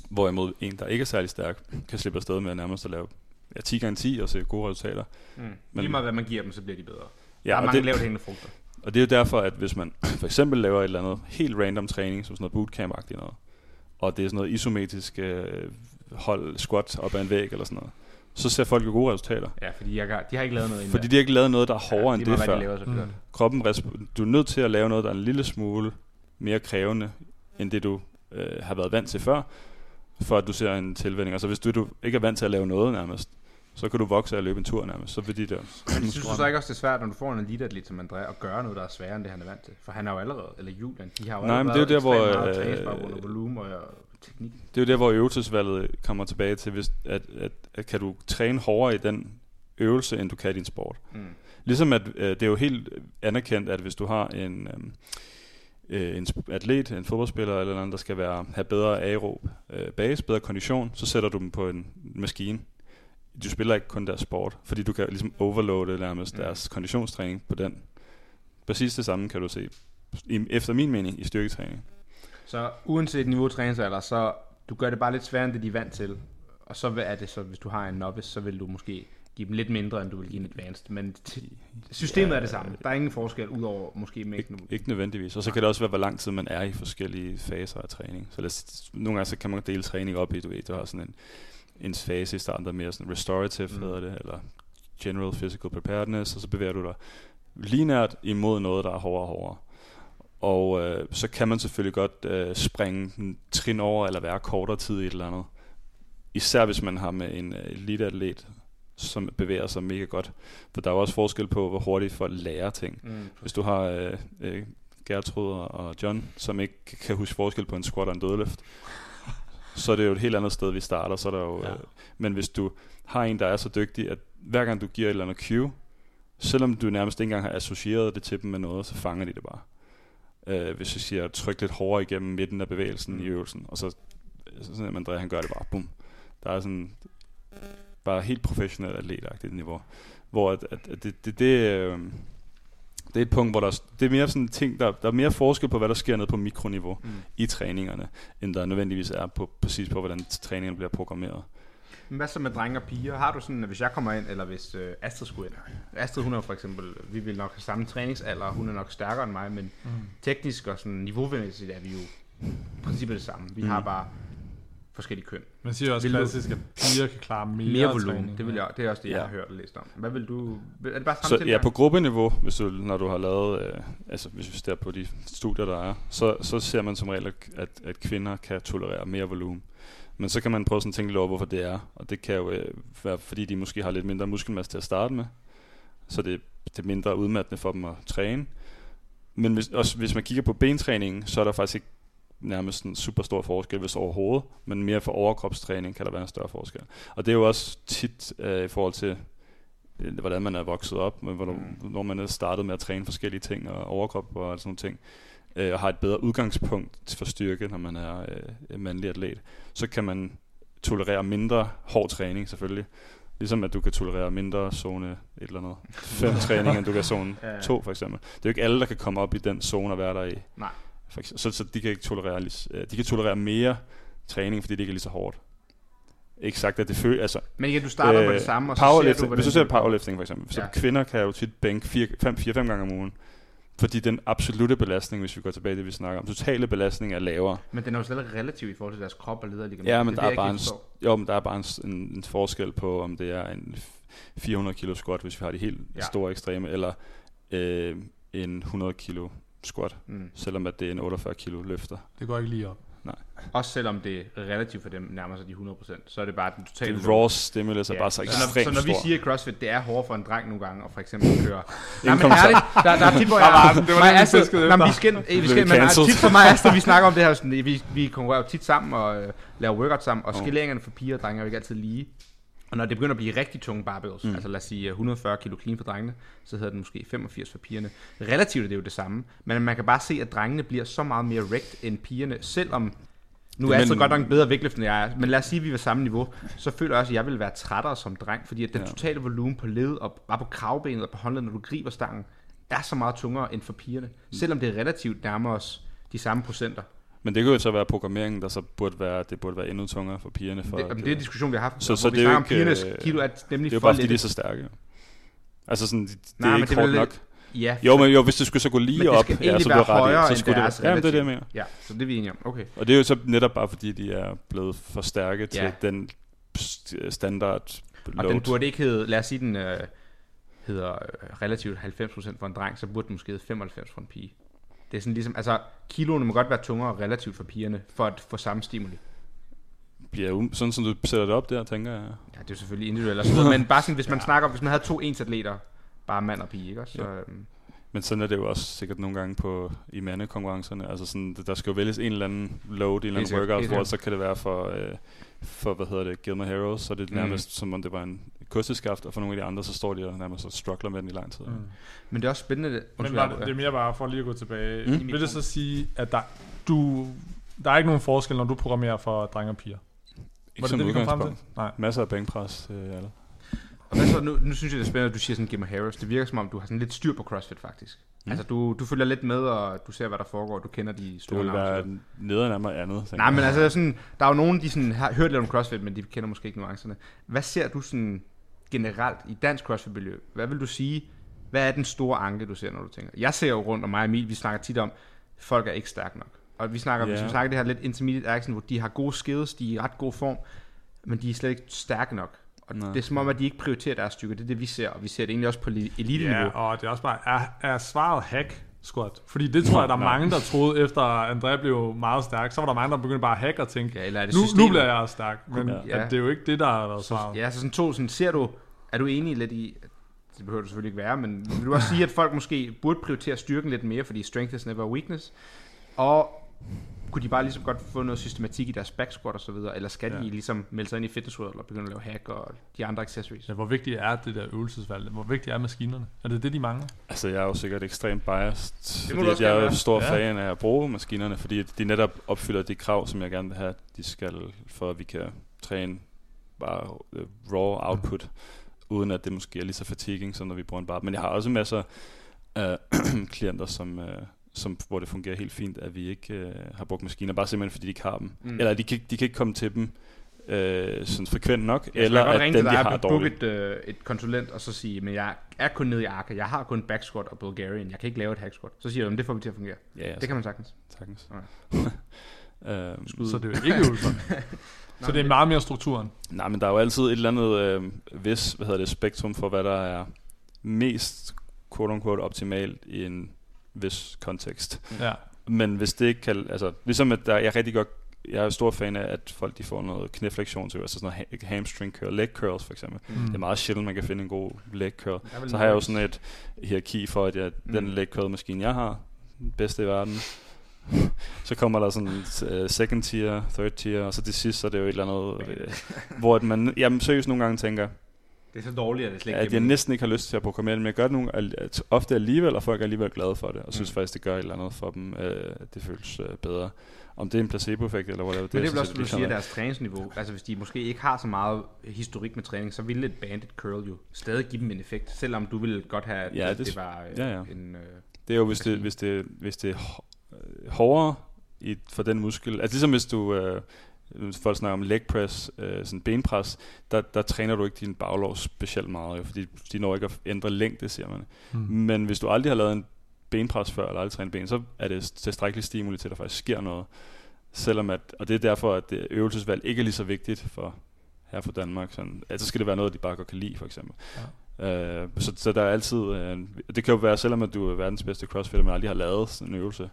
D: hvorimod en, der ikke er særlig stærk, kan slippe afsted med at nærmest at lave ja, 10 gange 10 og se gode resultater.
B: Mm.
D: Men-
B: Lige meget hvad man giver dem, så bliver de bedre. Ja, der er
D: og
B: mange
D: det,
B: lavt hængende frugter.
D: og det er jo derfor, at hvis man for eksempel laver et eller andet helt random træning, som sådan noget bootcamp-agtigt noget, og det er sådan noget isometrisk øh, hold squat op ad en væg eller sådan noget, så ser folk jo gode resultater.
B: Ja, fordi jeg, har- de har ikke lavet noget inden
D: Fordi de har ikke lavet noget, der er hårdere
B: ja,
D: end
B: lige
D: det før.
B: De laver, så
C: Mm.
D: Kroppen, du er nødt til at lave noget, der er en lille smule mere krævende, end det du øh, har været vant til før, for at du ser en tilvænning. Altså hvis du, du ikke er vant til at lave noget nærmest, så kan du vokse af at løbe en tur nærmest. Så vil de der...
B: Synes du så ikke også, det er svært, når du får en eliteatlet som André, at gøre noget, der er sværere, end det han er vant til? For han er jo allerede, eller Julian, de har jo
D: Nej, men det er jo der, hvor, øh,
B: og volumen og, teknik.
D: Det er jo der, hvor øvelsesvalget kommer tilbage til, hvis, at, at, at kan du træne hårdere i den øvelse, end du kan i din sport.
B: Mm.
D: Ligesom at øh, det er jo helt anerkendt, at hvis du har en, øh, øh, en atlet, en fodboldspiller eller noget, der skal være, have bedre aerob øh, base, bedre kondition, så sætter du dem på en maskine. Du spiller ikke kun deres sport, fordi du kan ligesom overloade nærmest
B: Mm.
D: deres konditionstræning på den. Præcis det samme kan du se, i, efter min mening, i styrketræning.
B: Så uanset niveau træningsalder, så du gør det bare lidt sværere, end det de er vant til. Og så er det så, hvis du har en novice, så vil du måske give dem lidt mindre, end du vil give en advanced. Men systemet er det samme. Der er ingen forskel, udover måske mængden.
D: Ikke, ikke nødvendigvis. Og så kan det også være, hvor lang tid man er i forskellige faser af træning. Så os, nogle gange så kan man dele træning op i, du ved, du har sådan en, en fase i starten, der er mere sådan restorative, mm.
B: Mm.
D: hedder det, eller general physical preparedness, og så bevæger du dig linært imod noget, der er hårdere og hårdere. Og øh, så kan man selvfølgelig godt øh, springe en trin over, eller være kortere tid i et eller andet. Især hvis man har med en øh, eliteatlet, som bevæger sig mega godt. For der er jo også forskel på, hvor hurtigt folk lærer ting.
B: Mm.
D: Hvis du har øh, øh, Gertrud og John, som ikke kan huske forskel på en squat og en dødløft, så er det jo et helt andet sted, vi starter. Så er der jo,
C: Ja.
D: øh, men hvis du har en, der er så dygtig, at hver gang du giver et eller andet cue, selvom du nærmest ikke engang har associeret det til dem med noget, så fanger de det bare. Øh, hvis jeg siger, tryk lidt hårdere igennem midten af bevægelsen mm. i øvelsen, og så, så sådan, at André, han gør det bare, bum. Der er sådan, bare helt professionelt atletagtigt niveau. Hvor at, at, at det, det, det, øh, det er et punkt, hvor der er, det er mere sådan en ting, der, der er mere forskel på, hvad der sker nede på mikroniveau
B: Mm.
D: i træningerne, end der nødvendigvis er på, præcis på, hvordan træningerne bliver programmeret.
B: Men hvad så med drenge og piger? Har du sådan, at hvis jeg kommer ind, eller hvis øh, Astrid skulle ind? Astrid, hun er for eksempel, vi vil nok have samme træningsalder, hun er nok stærkere end mig, men
C: Mm.
B: teknisk og sådan niveaumæssigt er vi jo i princippet det samme. Vi
D: Mm.
B: har bare forskellige køn.
C: Man siger også
B: Vil du-
C: klassisk, at piger kan klare mere,
B: Mere volumen,
C: træning.
B: det, vil jeg, det er også det, jeg
D: Ja.
B: har hørt og læst om. Hvad vil du... Er det bare samme
D: Så ja,
B: tilgang?
D: på gruppeniveau, hvis du, når du har lavet, øh, altså hvis vi ser på de studier, der er, så, så ser man som regel, at, at kvinder kan tolerere mere volumen. Men så kan man prøve sådan at tænke lidt over, hvorfor det er. Og det kan jo øh, være, fordi de måske har lidt mindre muskelmasse til at starte med. så det, det er mindre udmattende for dem at træne. Men hvis, også hvis man kigger på bentræningen, så er der faktisk ikke nærmest en super stor forskel, hvis overhovedet, men mere for overkropstræning kan der være en større forskel. Og det er jo også tit øh, i forhold til, øh, hvordan man er vokset op, men hvornår,
B: Mm.
D: når man er startet med at træne forskellige ting, og overkrop og sådan nogle ting, øh, og har et bedre udgangspunkt for styrke, når man er øh, mandlig atlet, så kan man tolerere mindre hård træning selvfølgelig. Ligesom at du kan tolerere mindre zone et eller andet. Fem træning, end du kan zone
B: Ja.
D: to for eksempel. Det er jo ikke alle, der kan komme op i den zone og være der i.
B: Nej.
D: For eksempel, så, så de kan ikke tolerere, øh, de kan tolerere mere træning, fordi det ikke er lige så hårdt. Ikke sagt, at det føles, altså
B: Men igen, du starter på
D: Øh,
B: det samme, og så ser du,
D: hvis du ser powerlifting for eksempel, så
B: Ja.
D: kvinder kan jo tit bænke 4-5 gange om ugen. Fordi den absolute belastning, hvis vi går tilbage til det, vi snakker om, totale belastning er lavere.
B: Men den er jo slet ikke relativ i forhold til deres krop og lederligament.
D: Ja, men
B: Det
D: der er bare en, jo, men der er bare en, en, en forskel på, om det er en f- 400 kilo squat, hvis vi har de helt
B: Ja.
D: ja. store ekstreme, eller øh, en 100 kilo squat,
B: Mm.
D: selvom at det er en 48 kilo løfter.
C: Det går ikke lige op.
B: Også selvom det er relativt for dem nærmer sig de 100%, så er det bare den totale...
D: Det raw stimulus er bare så
B: så, når,
D: ekstremt
B: så når vi siger, at CrossFit det er hårdere for en dreng nogle gange, og for eksempel køre... Nej, men ærligt, der, der er tit, hvor jeg...
C: var den. Det var
B: mig
C: den,
B: Astrid- Nej, men vi skal, eh, vi skal, men
D: cancelled?
B: tit for mig Astrid, vi snakker om det her, sådan, vi, vi konkurrerer tit sammen og øh, laver workout sammen, og
D: Oh.
B: skilleringerne for piger og drenge er jo ikke altid lige. Og når det begynder at blive rigtig tunge barbells, mm. altså lad os sige øh, 140 kilo clean for drengene, så hedder det måske 85 for pigerne. Relativt er det jo det samme, men man kan bare se, at drengene bliver så meget mere wrecked end pigerne, selvom nu er
D: Men-
B: Astrid godt nok bedre vægtløft, end jeg er, men lad os sige, at vi var samme niveau, så føler jeg også, at jeg vil være trættere som dreng, fordi at den
D: Ja.
B: totale volumen på led og bare på kravbenet og på håndledet, når du griber stangen, er så meget tungere end for pigerne, selvom det er relativt nærmer os de samme procenter.
D: Men det kunne jo så være programmeringen, der så burde være, det burde være endnu tungere for pigerne. For
B: Det,
D: at,
B: det er en diskussion, vi har haft,
D: Så-
B: så,
D: det er jo ikke,
B: pigernes
D: øh,
B: kilo er nemlig
D: det er jo bare fordi, de er så stærke. Altså sådan, de, det
B: Nej,
D: er ikke hårdt nok.
B: Ja,
D: Jo, men jo, hvis det skulle så gå lige op, ja, så
B: være højere
D: så skulle det være. Ja, det er det, jeg mener.
B: Ja, så det er vi enige om. Okay.
D: Og det er jo så netop bare fordi, de er blevet for stærke til
B: Ja.
D: den st- standard
B: Og
D: load.
B: den burde ikke hedde, lad os sige, den øh, hedder øh, relativt 90% for en dreng, så burde den måske hedde 95 for en pige. Det er sådan ligesom, altså kiloene må godt være tungere relativt for pigerne, for at få samme stimuli.
D: bliver um, sådan som du sætter det op der, tænker jeg.
B: Ja, det er jo selvfølgelig individuelt men bare sådan, hvis man snakker om, hvis man havde to ens atleter, bare mand og pige, ikke? Så, øhm,
D: Men sådan er det jo også sikkert nogle gange på i mandekonkurrencerne. Altså sådan, der skal jo vælges en eller anden load, en eller anden workout, hvor så kan det være for, øh, for hvad hedder det, Gilmer Heroes, så er det
B: Mm.
D: nærmest som om det var en kosteskaft, og for nogle af de andre, så står de og nærmest og struggler med den i lang tid. Mm.
B: men det er også spændende.
C: Men
B: Undskyld,
C: var det, det er mere bare for lige at gå tilbage.
D: Mm.
C: Mm. Vil det så sige, at der, du, der er ikke nogen forskel, når du programmerer for drenge og piger?
D: Ikke
C: Var det
D: som
C: det, vi kom frem til?
D: udgangspunkt.
C: Nej.
D: Masser af bænkpres, øh, alle.
B: Og hvad så, nu, nu synes jeg, det er spændende, at du siger sådan Gimmer Harris. Det virker som om, du har sådan lidt styr på CrossFit, faktisk. Mm. Altså, du, du følger lidt med, og du ser, hvad der foregår. Du kender de
D: Det
B: store navne. og så
D: være nederen af mig andet.
B: Nej, men altså, sådan, der er jo nogen, de sådan, har hørt lidt om CrossFit, men de kender måske ikke nuancerne. Hvad ser du sådan generelt i dansk CrossFit-miljø? Hvad vil du sige, hvad er den store anke, du ser, når du tænker? Jeg ser jo rundt, og mig og Emil, vi snakker tit om, folk er ikke stærke nok. Og vi snakker, yeah. hvis vi snakker det her lidt intermediate action, hvor de har gode skills, de er i ret god form, men de er slet ikke stærke nok. Og
D: Nej.
B: det er som om, at de ikke prioriterer deres styrke. Det er det, vi ser, og vi ser det egentlig også på li- elite-niveau.
C: Ja, og det er også bare, er, er svaret hack squat? Fordi det tror jeg, der er mange, der troede, efter André blev meget stærk, så var der mange, der begyndte bare at hacke og tænke,
B: Ja, eller er det
C: nu, nu bliver jeg stærk. Men
D: Ja.
C: at det er jo ikke det, der har været svaret.
B: Ja, så sådan to, sådan, ser du, er du enig lidt i, det behøver du selvfølgelig ikke være, men vil du også sige, at folk måske burde prioritere styrken lidt mere, fordi strength is never weakness, og kunne de bare ligesom godt få noget systematik i deres back squat og så videre, eller skal ja. de ligesom melde sig ind i Fitness World og begynde at lave hack og de andre accessories?
C: Ja, hvor vigtigt er det der øvelsesvalg? Hvor vigtigt er maskinerne? Er det det, de mangler?
D: Altså, jeg er jo sikkert ekstremt biased,
B: Det
D: fordi jeg er jo stor
C: Ja.
D: fan af at bruge maskinerne, fordi de netop opfylder de krav, som jeg gerne vil have, de skal, for at vi kan træne bare øh, raw output, uden at det måske er lige så fatiguing, som når vi bruger en bar. Men jeg har også masser af klienter, som, øh, som, hvor det fungerer helt fint, at vi ikke øh, har brugt maskiner, bare simpelthen fordi de ikke har dem.
B: Mm.
D: Eller de kan, ikke- de kan ikke komme til dem øh, sådan frekvent nok,
B: Ja,
D: eller at
B: til
D: de har dårligt.
B: et, øh, et konsulent, og så sige, men jeg er kun nede i Arca, jeg har kun back squat og Bulgarian, jeg kan ikke lave et hack squat. Så siger du, "Men det får vi til at fungere.
D: Ja, ja,
B: Det kan man sagtens.
D: sagtens.
B: Okay.
D: øhm,
C: Så det er ikke øvelser. så det er meget mere strukturen.
D: Nej, men der er jo altid et eller andet øh, vis, hvad hedder det, spektrum for, hvad der er mest quote-unquote optimalt i en vis kontekst.
C: Ja.
D: Men hvis det ikke kan, altså ligesom at der, jeg rigtig godt jeg er stor fan af, at folk de får noget knæflektion til, altså sådan noget ha- hamstring curl, leg curls for eksempel. Mm. Det er meget sjældent, man kan finde en god leg curl. Så har jeg jo sådan et hierarki for, at jeg, mm. den leg curl maskine, jeg har, den bedste i verden. så kommer der sådan uh, second tier, third tier, og så til sidst, så er det jo et eller andet, øh, hvor at man, jamen seriøst nogle gange tænker,
B: Det er så dårligt, at det slet ikke
D: at jeg næsten ikke har lyst til at programmere det, men jeg gør det nogle, ofte alligevel, og folk er alligevel glade for det, og synes
B: Mm.
D: faktisk, det gør et eller andet for dem, øh, det føles øh, bedre. Om det er en placebo-effekt, eller whatever.
B: Men det er vel også, du
D: det
B: siger,
D: er
B: deres træningsniveau. Altså hvis de måske ikke har så meget historik med træning, så ville et banded curl jo stadig give dem en effekt, selvom du ville godt have, at
D: Ja,
B: det,
D: det-
B: det var øh,
D: ja, ja.
B: en... Øh,
D: Det er jo, hvis det, hvis det, hvis det er øh, hårdere i, for den muskel. Altså ligesom hvis du, øh, folk snakker om leg press, øh, sådan benpres, der, der træner du ikke din baglov specielt meget, jo, fordi de når ikke at ændre længde, siger man.
C: Mm.
D: Men hvis du aldrig har lavet en benpres før, eller aldrig trænet ben, så er det tilstrækkeligt stimuli til, at der faktisk sker noget. Selvom at, og det er derfor, at det øvelsesvalg ikke er lige så vigtigt for her for Danmark. Sådan, altså skal det være noget, de bare godt kan lide, for eksempel. Ja. Øh, så, så der er altid, øh, det kan jo være, selvom at du er verdens bedste crossfitter, men aldrig har lavet sådan en øvelse.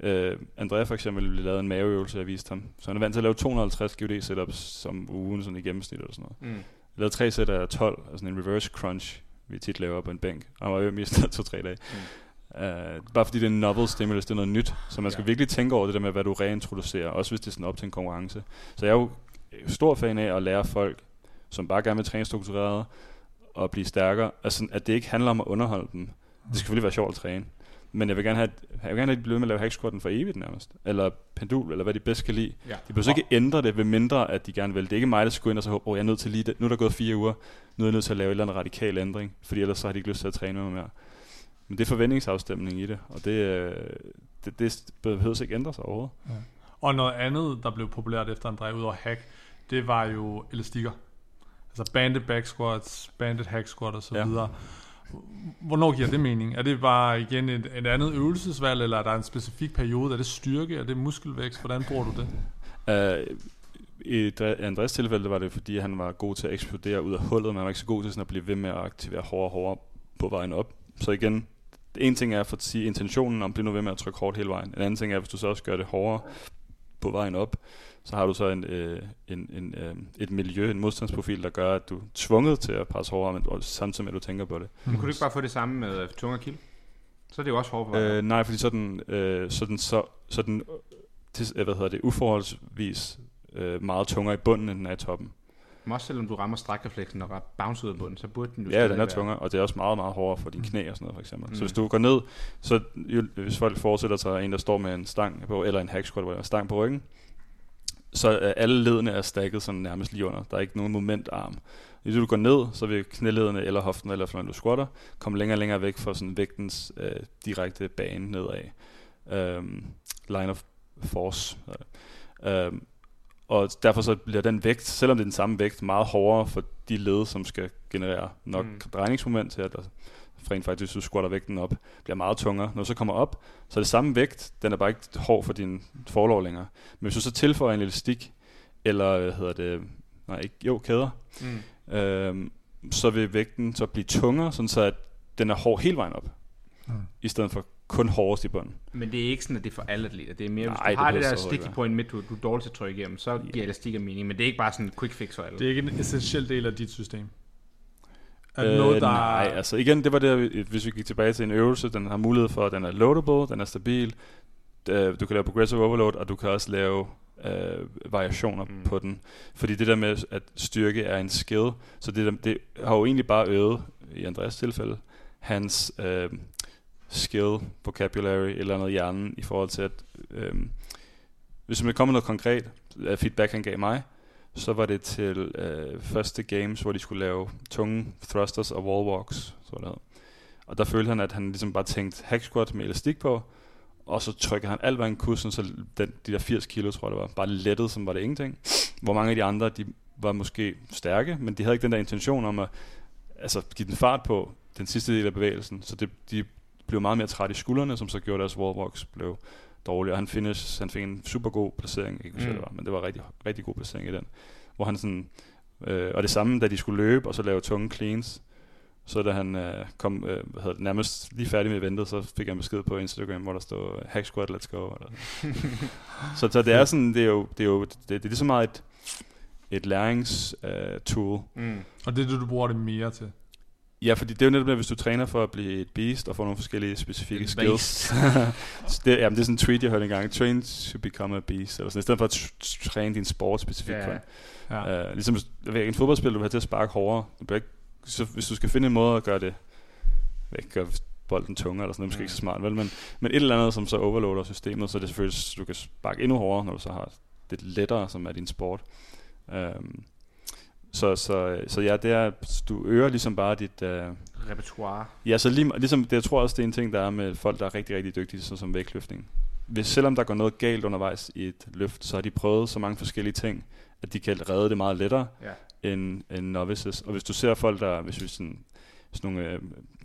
D: Øh, Andrea for eksempel ville lave en maveøvelse, jeg viste ham. Så han er vant til at lave 250 GUD setups som ugen sådan i gennemsnit eller sådan noget.
B: mm.
D: Jeg lavede tre sæt af 12, altså en reverse crunch, vi tit laver på en bænk. Og han var jo mest to-tre dage. Mm. Uh, bare fordi det er en novel stimulus, det er noget nyt. Så man skal
B: Ja.
D: ja. virkelig tænke over det der med, hvad du reintroducerer, også hvis det er sådan op til en konkurrence. Så jeg er jo stor fan af at lære folk, som bare gerne vil træne struktureret, og blive stærkere, altså, at det ikke handler om at underholde dem. Det skal selvfølgelig være sjovt at træne. Men jeg vil gerne have, jeg vil gerne have, at de bliver med at lave hack squatten for evigt nærmest. Eller pendul, eller hvad de bedst kan lide.
B: Ja.
D: De behøver ikke ændre det, ved mindre at de gerne vil. Det er ikke mig, der skal gå ind og så håbe, oh, jeg er nødt til lige det. Nu er der gået fire uger, nu er jeg nødt til at lave en eller anden radikal ændring, fordi ellers så har de ikke lyst til at træne med mig mere. Men det er forventningsafstemning i det, og det, øh, det, det behøver ikke ændre sig overhovedet.
C: Og noget andet, der blev populært efter André, ud over hack, det var jo elastikker. Altså banded back squats, banded hack squat og så
D: Ja.
C: videre. Hvornår giver det mening? Er det bare igen et, et andet øvelsesvalg, eller er der en specifik periode? Er det styrke? Er det muskelvækst? Hvordan bruger du det?
D: Uh, I Andres tilfælde var det, fordi han var god til at eksplodere ud af hullet, men han var ikke så god til sådan at blive ved med at aktivere hårdere og hårdere på vejen op. Så igen, en ting er for at sige intentionen om at blive nu ved med at trykke hårdt hele vejen. En anden ting er, hvis du så også gør det hårdere på vejen op, så har du så en, øh, en, en, øh, et miljø, en modstandsprofil, der gør, at du er tvunget til at presse hårdere, men samtidig med, at du tænker på det.
B: Men kunne du ikke bare få det samme med øh, tunge og kild? Så er det jo også hårdt for
D: Øh, nej, fordi sådan, øh, sådan, så, sådan øh, til, øh, hvad hedder det, uforholdsvis øh, meget tungere i bunden, end den er i toppen.
B: Men også selvom du rammer strækrefleksen og bounce ud af bunden, så burde den jo
D: Ja, den er tungere, og det er også meget, meget hårdere for dine knæ og sådan noget, for eksempel. Mm. Så
B: Mm.
D: hvis du går ned, så jo, hvis folk forestiller sig en, der står med en stang på, eller en hack squat, en stang på ryggen, så er alle ledene er stakket sådan nærmest lige under. Der er ikke nogen momentarm. Hvis du går ned, så vil knæledene eller hoften, eller når du squatter, komme længere og længere væk fra sådan vægtens øh, direkte bane nedad. Um, line of force. Um, og derfor så bliver den vægt, selvom det er den samme vægt, meget hårdere for de led, som skal generere nok
B: mm.
D: drejningsmoment til, at der rent faktisk, hvis du squatter vægten op, bliver meget tungere. Når du så kommer op, så er det samme vægt, den er bare ikke hård for din forlov længere. Men hvis du så tilføjer en elastik, eller hvad hedder det, nej, ikke, jo, kæder,
B: Mm.
D: øhm, så vil vægten så blive tungere, sådan så at den er hård hele vejen op,
C: Mm.
D: i stedet for kun hårdest i bunden.
B: Men det er ikke sådan, at det er for alle atleter. Det er mere, hvis
D: Nej,
B: du har
D: det
B: det, der sticky point midt, du, du er dårlig til at trykke igennem, så giver elastik mening. Men det er ikke bare sådan en quick fix for alle.
C: Det er ikke en essentiel del af dit system. Er det
D: Øh,
C: noget, der
D: Nej, altså igen, det var det, hvis vi gik tilbage til en øvelse, den har mulighed for, at den er loadable, den er stabil, øh, du kan lave progressive overload, og du kan også lave øh, variationer
B: Mm.
D: på den. Fordi det der med, at styrke er en skill, så det, der, det har jo egentlig bare øget, i Andreas tilfælde, hans øh, skill, vocabulary, eller noget i hjernen, i forhold til at, øh, hvis man kommer noget konkret, af feedback han gav mig, så var det til øh, første games, hvor de skulle lave tunge thrusters og wall walks, så jeg. Og der følte han, at han ligesom bare tænkte hack squat med elastik på, og så trykkede han alt, hvad han kunne, sådan, så den, de der 80 kilo, tror jeg det var, bare lettet, som var det ingenting. Hvor mange af de andre, de var måske stærke, men de havde ikke den der intention om at altså, give den fart på den sidste del af bevægelsen, så det, de blev meget mere træt i skuldrene, som så gjorde deres wall walks blev dårlige, og han, finish, han fik en super god placering, ikke
B: Mm.
D: hvad det var, men det var rigtig, rigtig god placering i den, hvor han sådan, øh, og det samme, da de skulle løbe, og så lave tunge cleans, Så da han øh, kom øh, hvad hedder det, nærmest lige færdig med eventet, så fik jeg en besked på Instagram, hvor der stod, hack squat, let's go. Eller. så, så det er sådan, det er jo, det er jo det, det er lige så meget et, et læringstool. Uh, tool.
B: Mm.
C: Og det er det, du bruger det mere til.
D: Ja, fordi det er jo netop, det, hvis du træner for at blive et beast og få nogle forskellige specifikke
B: En
D: skills. Det, jamen, det er sådan en tweet, jeg hørte engang. Train to become a beast. Eller sådan, I stedet for at tr- træne din sport specifikt.
B: Ja,
D: Ja. Uh, ligesom en fodboldspiller, du vil have til at sparke hårdere. Du ikke, så, hvis du skal finde en måde at gøre det, ikke, gøre bolden tungere eller sådan noget, måske
B: Mm.
D: ikke så smart, vel? Men, men et eller andet, som så overloader systemet, så er det selvfølgelig, du kan sparke endnu hårdere, når du så har det lettere, som er din sport. Um, så, så, så ja, det er, du øger ligesom bare dit, uh,
B: Repertoire.
D: Ja, så lige, ligesom, det, jeg tror også, det er en ting, der er med folk, der er rigtig, rigtig dygtige, sådan som vægtløftning. Hvis, selvom der går noget galt undervejs i et løft, så har de prøvet så mange forskellige ting, at de kan redde det meget lettere
B: Ja.
D: end, end novices. Og hvis du ser folk, der, hvis vi sådan, sådan nogle, øh,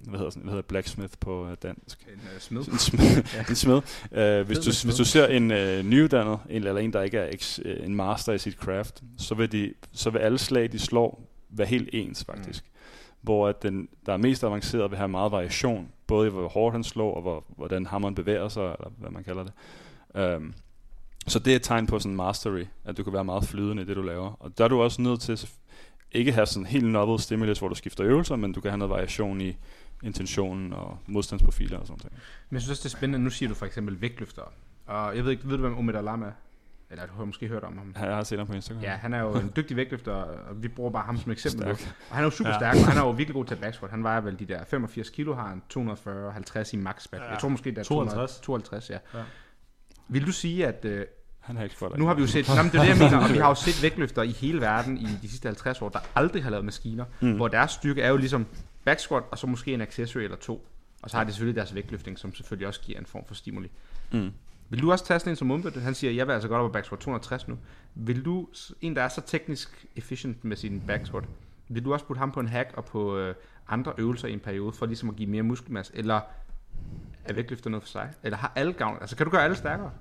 D: hvad hedder, sådan, hvad hedder blacksmith på øh, dansk?
B: En uh, smed.
D: En smed.
B: Ja.
D: en smed. Uh, hvis, du,
B: med smed.
D: hvis du ser en øh, nyuddannet, en, eller en, der ikke er ex, øh, en master i sit craft, så vil, de, så vil alle slag, de slår, være helt ens faktisk. Mm. Hvor at den, der er mest avanceret, vil have meget variation, både i hvor hårdt han slår, og hvor, hvordan hammeren bevæger sig, eller hvad man kalder det. Um, så det er et tegn på sådan mastery, at du kan være meget flydende i det, du laver. Og der er du også nødt til ikke have sådan helt novel stimulus, hvor du skifter øvelser, men du kan have noget variation i intentionen og modstandsprofiler og sådan noget.
B: Men jeg synes også, det er spændende. Nu siger du for eksempel vægtløftere. Og jeg ved ikke, ved du, hvem Omid Alam er? Eller du har måske hørt om ham.
D: Jeg har set ham på Instagram.
B: Ja, han er jo en dygtig vægtløfter, og vi bruger bare ham som eksempel.
D: Stærk.
B: Og han er jo super
C: Ja.
B: stærk, og han er jo virkelig god til back squat. Han vejer vel de der 85 kilo, har han 240-50 i max back.
C: Ja.
B: Jeg tror måske, det er
C: 52.
B: 52, ja.
C: Ja.
B: Vil du sige, at øh,
D: Han har ikke fået
B: nu har vi jo set, jamen, det er det, jeg mener, og vi har jo set vægtløfter i hele verden i de sidste 50 år, der aldrig har lavet maskiner, mm. hvor deres styrke er jo ligesom back squat, og så måske en accessory eller to. Og så har de selvfølgelig deres vægtløftning, som selvfølgelig også giver en form for stimuli.
D: Mm.
B: Vil du også tage sådan en som Umbert? Han siger, jeg vil altså godt op på back squat 260 nu. Vil du, en der er så teknisk efficient med sin back squat, vil du også putte ham på en hack og på øh, andre øvelser i en periode, for ligesom at give mere muskelmasse? Eller er vægtløfter noget for sig? Eller har alle gavn? Altså, kan du gøre alle stærkere?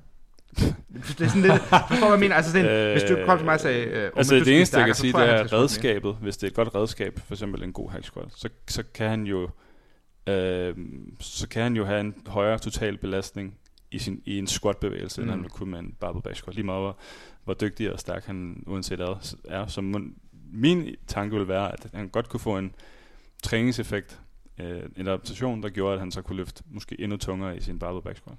B: Det er sådan lidt, forstår hvad jeg mener? Altså, sådan, øh, hvis du kom til mig og sagde, øh,
D: Altså det eneste, jeg kan sige, det er
B: mere.
D: redskabet. Hvis det er et godt redskab, for eksempel en god hack squat, så, så kan han jo øh, så kan han jo have en højere total belastning i, sin, i en squat-bevægelse, mm. end han vil kunne med en barbell back squat. Lige meget hvor, hvor dygtig og stærk han uanset er. er. Så mon, min tanke vil være, at han godt kunne få en træningseffekt, øh, en adaptation, der gjorde, at han så kunne løfte måske endnu tungere i sin barbell back squat.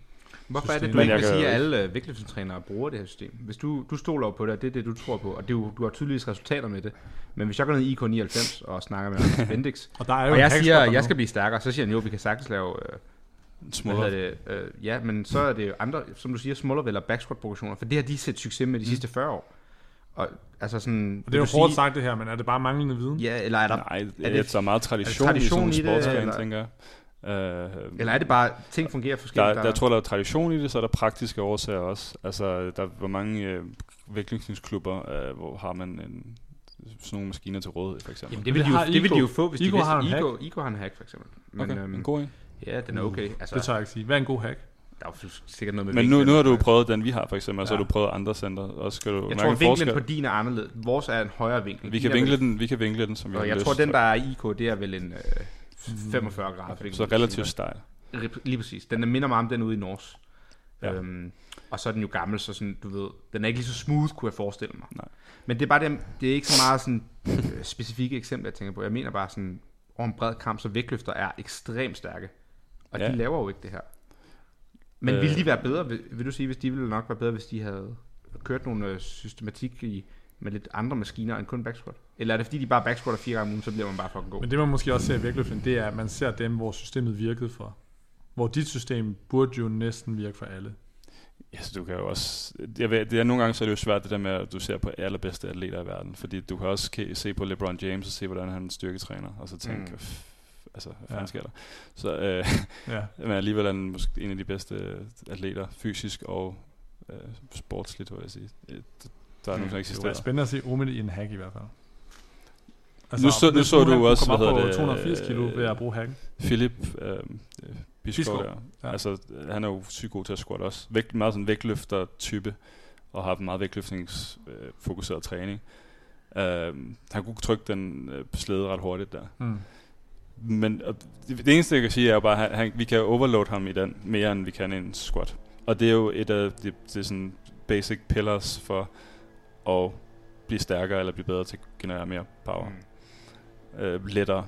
B: Hvorfor er det,
C: system.
B: du
D: Men
B: ikke
D: jeg
B: vil sige, at alle øh, vægtløftningstrænere bruger det her system? Hvis du, du stoler jo på det, og det er det, du tror på, og det er jo, du har tydeligvis resultater med det. Men hvis jeg går ned i IK99 og snakker med Anders Bendix,
C: Og der er jo
B: og jeg siger, at jeg skal blive stærkere, så siger han jo, at vi kan sagtens lave, øh, hedder det, øh, ja, men så er det jo andre, som du siger, smuldrer eller back squat progressioner, for det har de set succes med de sidste 40 år. Og altså sådan,
C: Og det er jo
B: du
C: hårdt
B: sige-
C: sagt det her, men er det bare manglende viden?
B: Ja, eller er der,
D: Nej,
B: er
D: det, er meget tradition,
B: tradition
D: i
B: i
D: sådan
B: det,
D: en sportsgren, tænker jeg. Øh,
B: eller er det bare, ting fungerer
D: Der,
B: forskelligt?
D: der, jeg tror, der er tradition i det, så er der praktiske årsager også. Altså, der hvor mange øh, vægtløftningsklubber, øh, hvor har man en, sådan nogle maskiner til rådighed, for eksempel.
B: Jamen, det vil,
C: det
B: de jo, det vil de jo
C: Igo.
B: få, hvis
C: Igo
B: de
C: har en
B: vidste,
C: hack.
B: Igo, Igo har en hack, for eksempel. Men,
D: okay,
B: øhm,
D: en god en.
B: Ja, den er okay. Altså,
C: Det tør jeg ikke sige. Hvad er en god hack?
B: der er jo sikkert noget med
D: Men nu, nu har du prøvet den, vi har for eksempel, og så
C: Ja.
D: har du prøvet andre center. Og så skal du
B: Jeg
D: mærke
B: tror,
D: en
B: vinklen
D: forskel.
B: på din er anderledes. Vores er en højere vinkel.
D: Vi kan, vinkle
B: vel-
D: den, vi kan vinkle den, som vi
B: Og
D: har
B: jeg
D: lyst.
B: tror, den, der er i IK, det er vel en øh, 45 grader. kan
D: Så relativt stejl.
B: Lige præcis. Den minder meget om den ude i Nors.
D: Ja.
B: Øhm, og så er den jo gammel, så sådan, du ved, den er ikke lige så smooth, kunne jeg forestille mig.
D: Nej.
B: Men det er bare det, det er ikke så meget sådan øh, specifikke eksempler, jeg tænker på. Jeg mener bare sådan, over en bred kamp, så vægtløfter er ekstremt stærke. Og ja. De laver jo ikke det her. Men. Øh. ville de være bedre, vil, vil du sige, hvis de ville nok være bedre, hvis de havde kørt nogle øh, systematik i, med lidt andre maskiner end kun backsquat? Eller er det fordi, de bare backsquatter fire gange om ugen, så bliver man bare fucking god?
C: Men det man måske også ser i vægtløftning, det er, at man ser dem, hvor systemet virkede for. Hvor dit system burde jo næsten virke for alle.
D: Ja, så du kan jo også... Jeg ved, det er nogle gange så er det jo svært det der med, at du ser på allerbedste atleter i verden. Fordi du kan også se på LeBron James og se, hvordan han styrketræner. Og så tænke,
B: Mm.
D: altså, hvad
C: Ja.
D: fanden sker der? Så, øh,
C: Ja.
D: men alligevel er han måske en af de bedste atleter, fysisk og øh, sportsligt, vil jeg sige. Øh, Der er
B: Mm.
D: nogen, der
C: Det
D: eksisterer.
C: er spændende at se Omid i en hack i hvert fald.
D: Nu så- nu så du også, hvad hedder det,
C: 280 kilo
D: øh,
C: ved at bruge hacken.
D: Philip øh, Biskov der.
C: ja.
D: Altså, han er jo sygt god til at squat også. Vægt, meget sådan vægtløfter-type, og har meget vægtløftningsfokuseret øh, træning. Øh, han kunne trykke den øh, slæde ret hurtigt der.
C: Mm.
D: men øh, det, det eneste, jeg kan sige, er jo bare, at han, vi kan overload ham i den mere, end vi kan i en squat. Og det er jo et af de, de sådan basic pillars for at blive stærkere eller blive bedre til at generere mere power. Mm. Øh, lettere.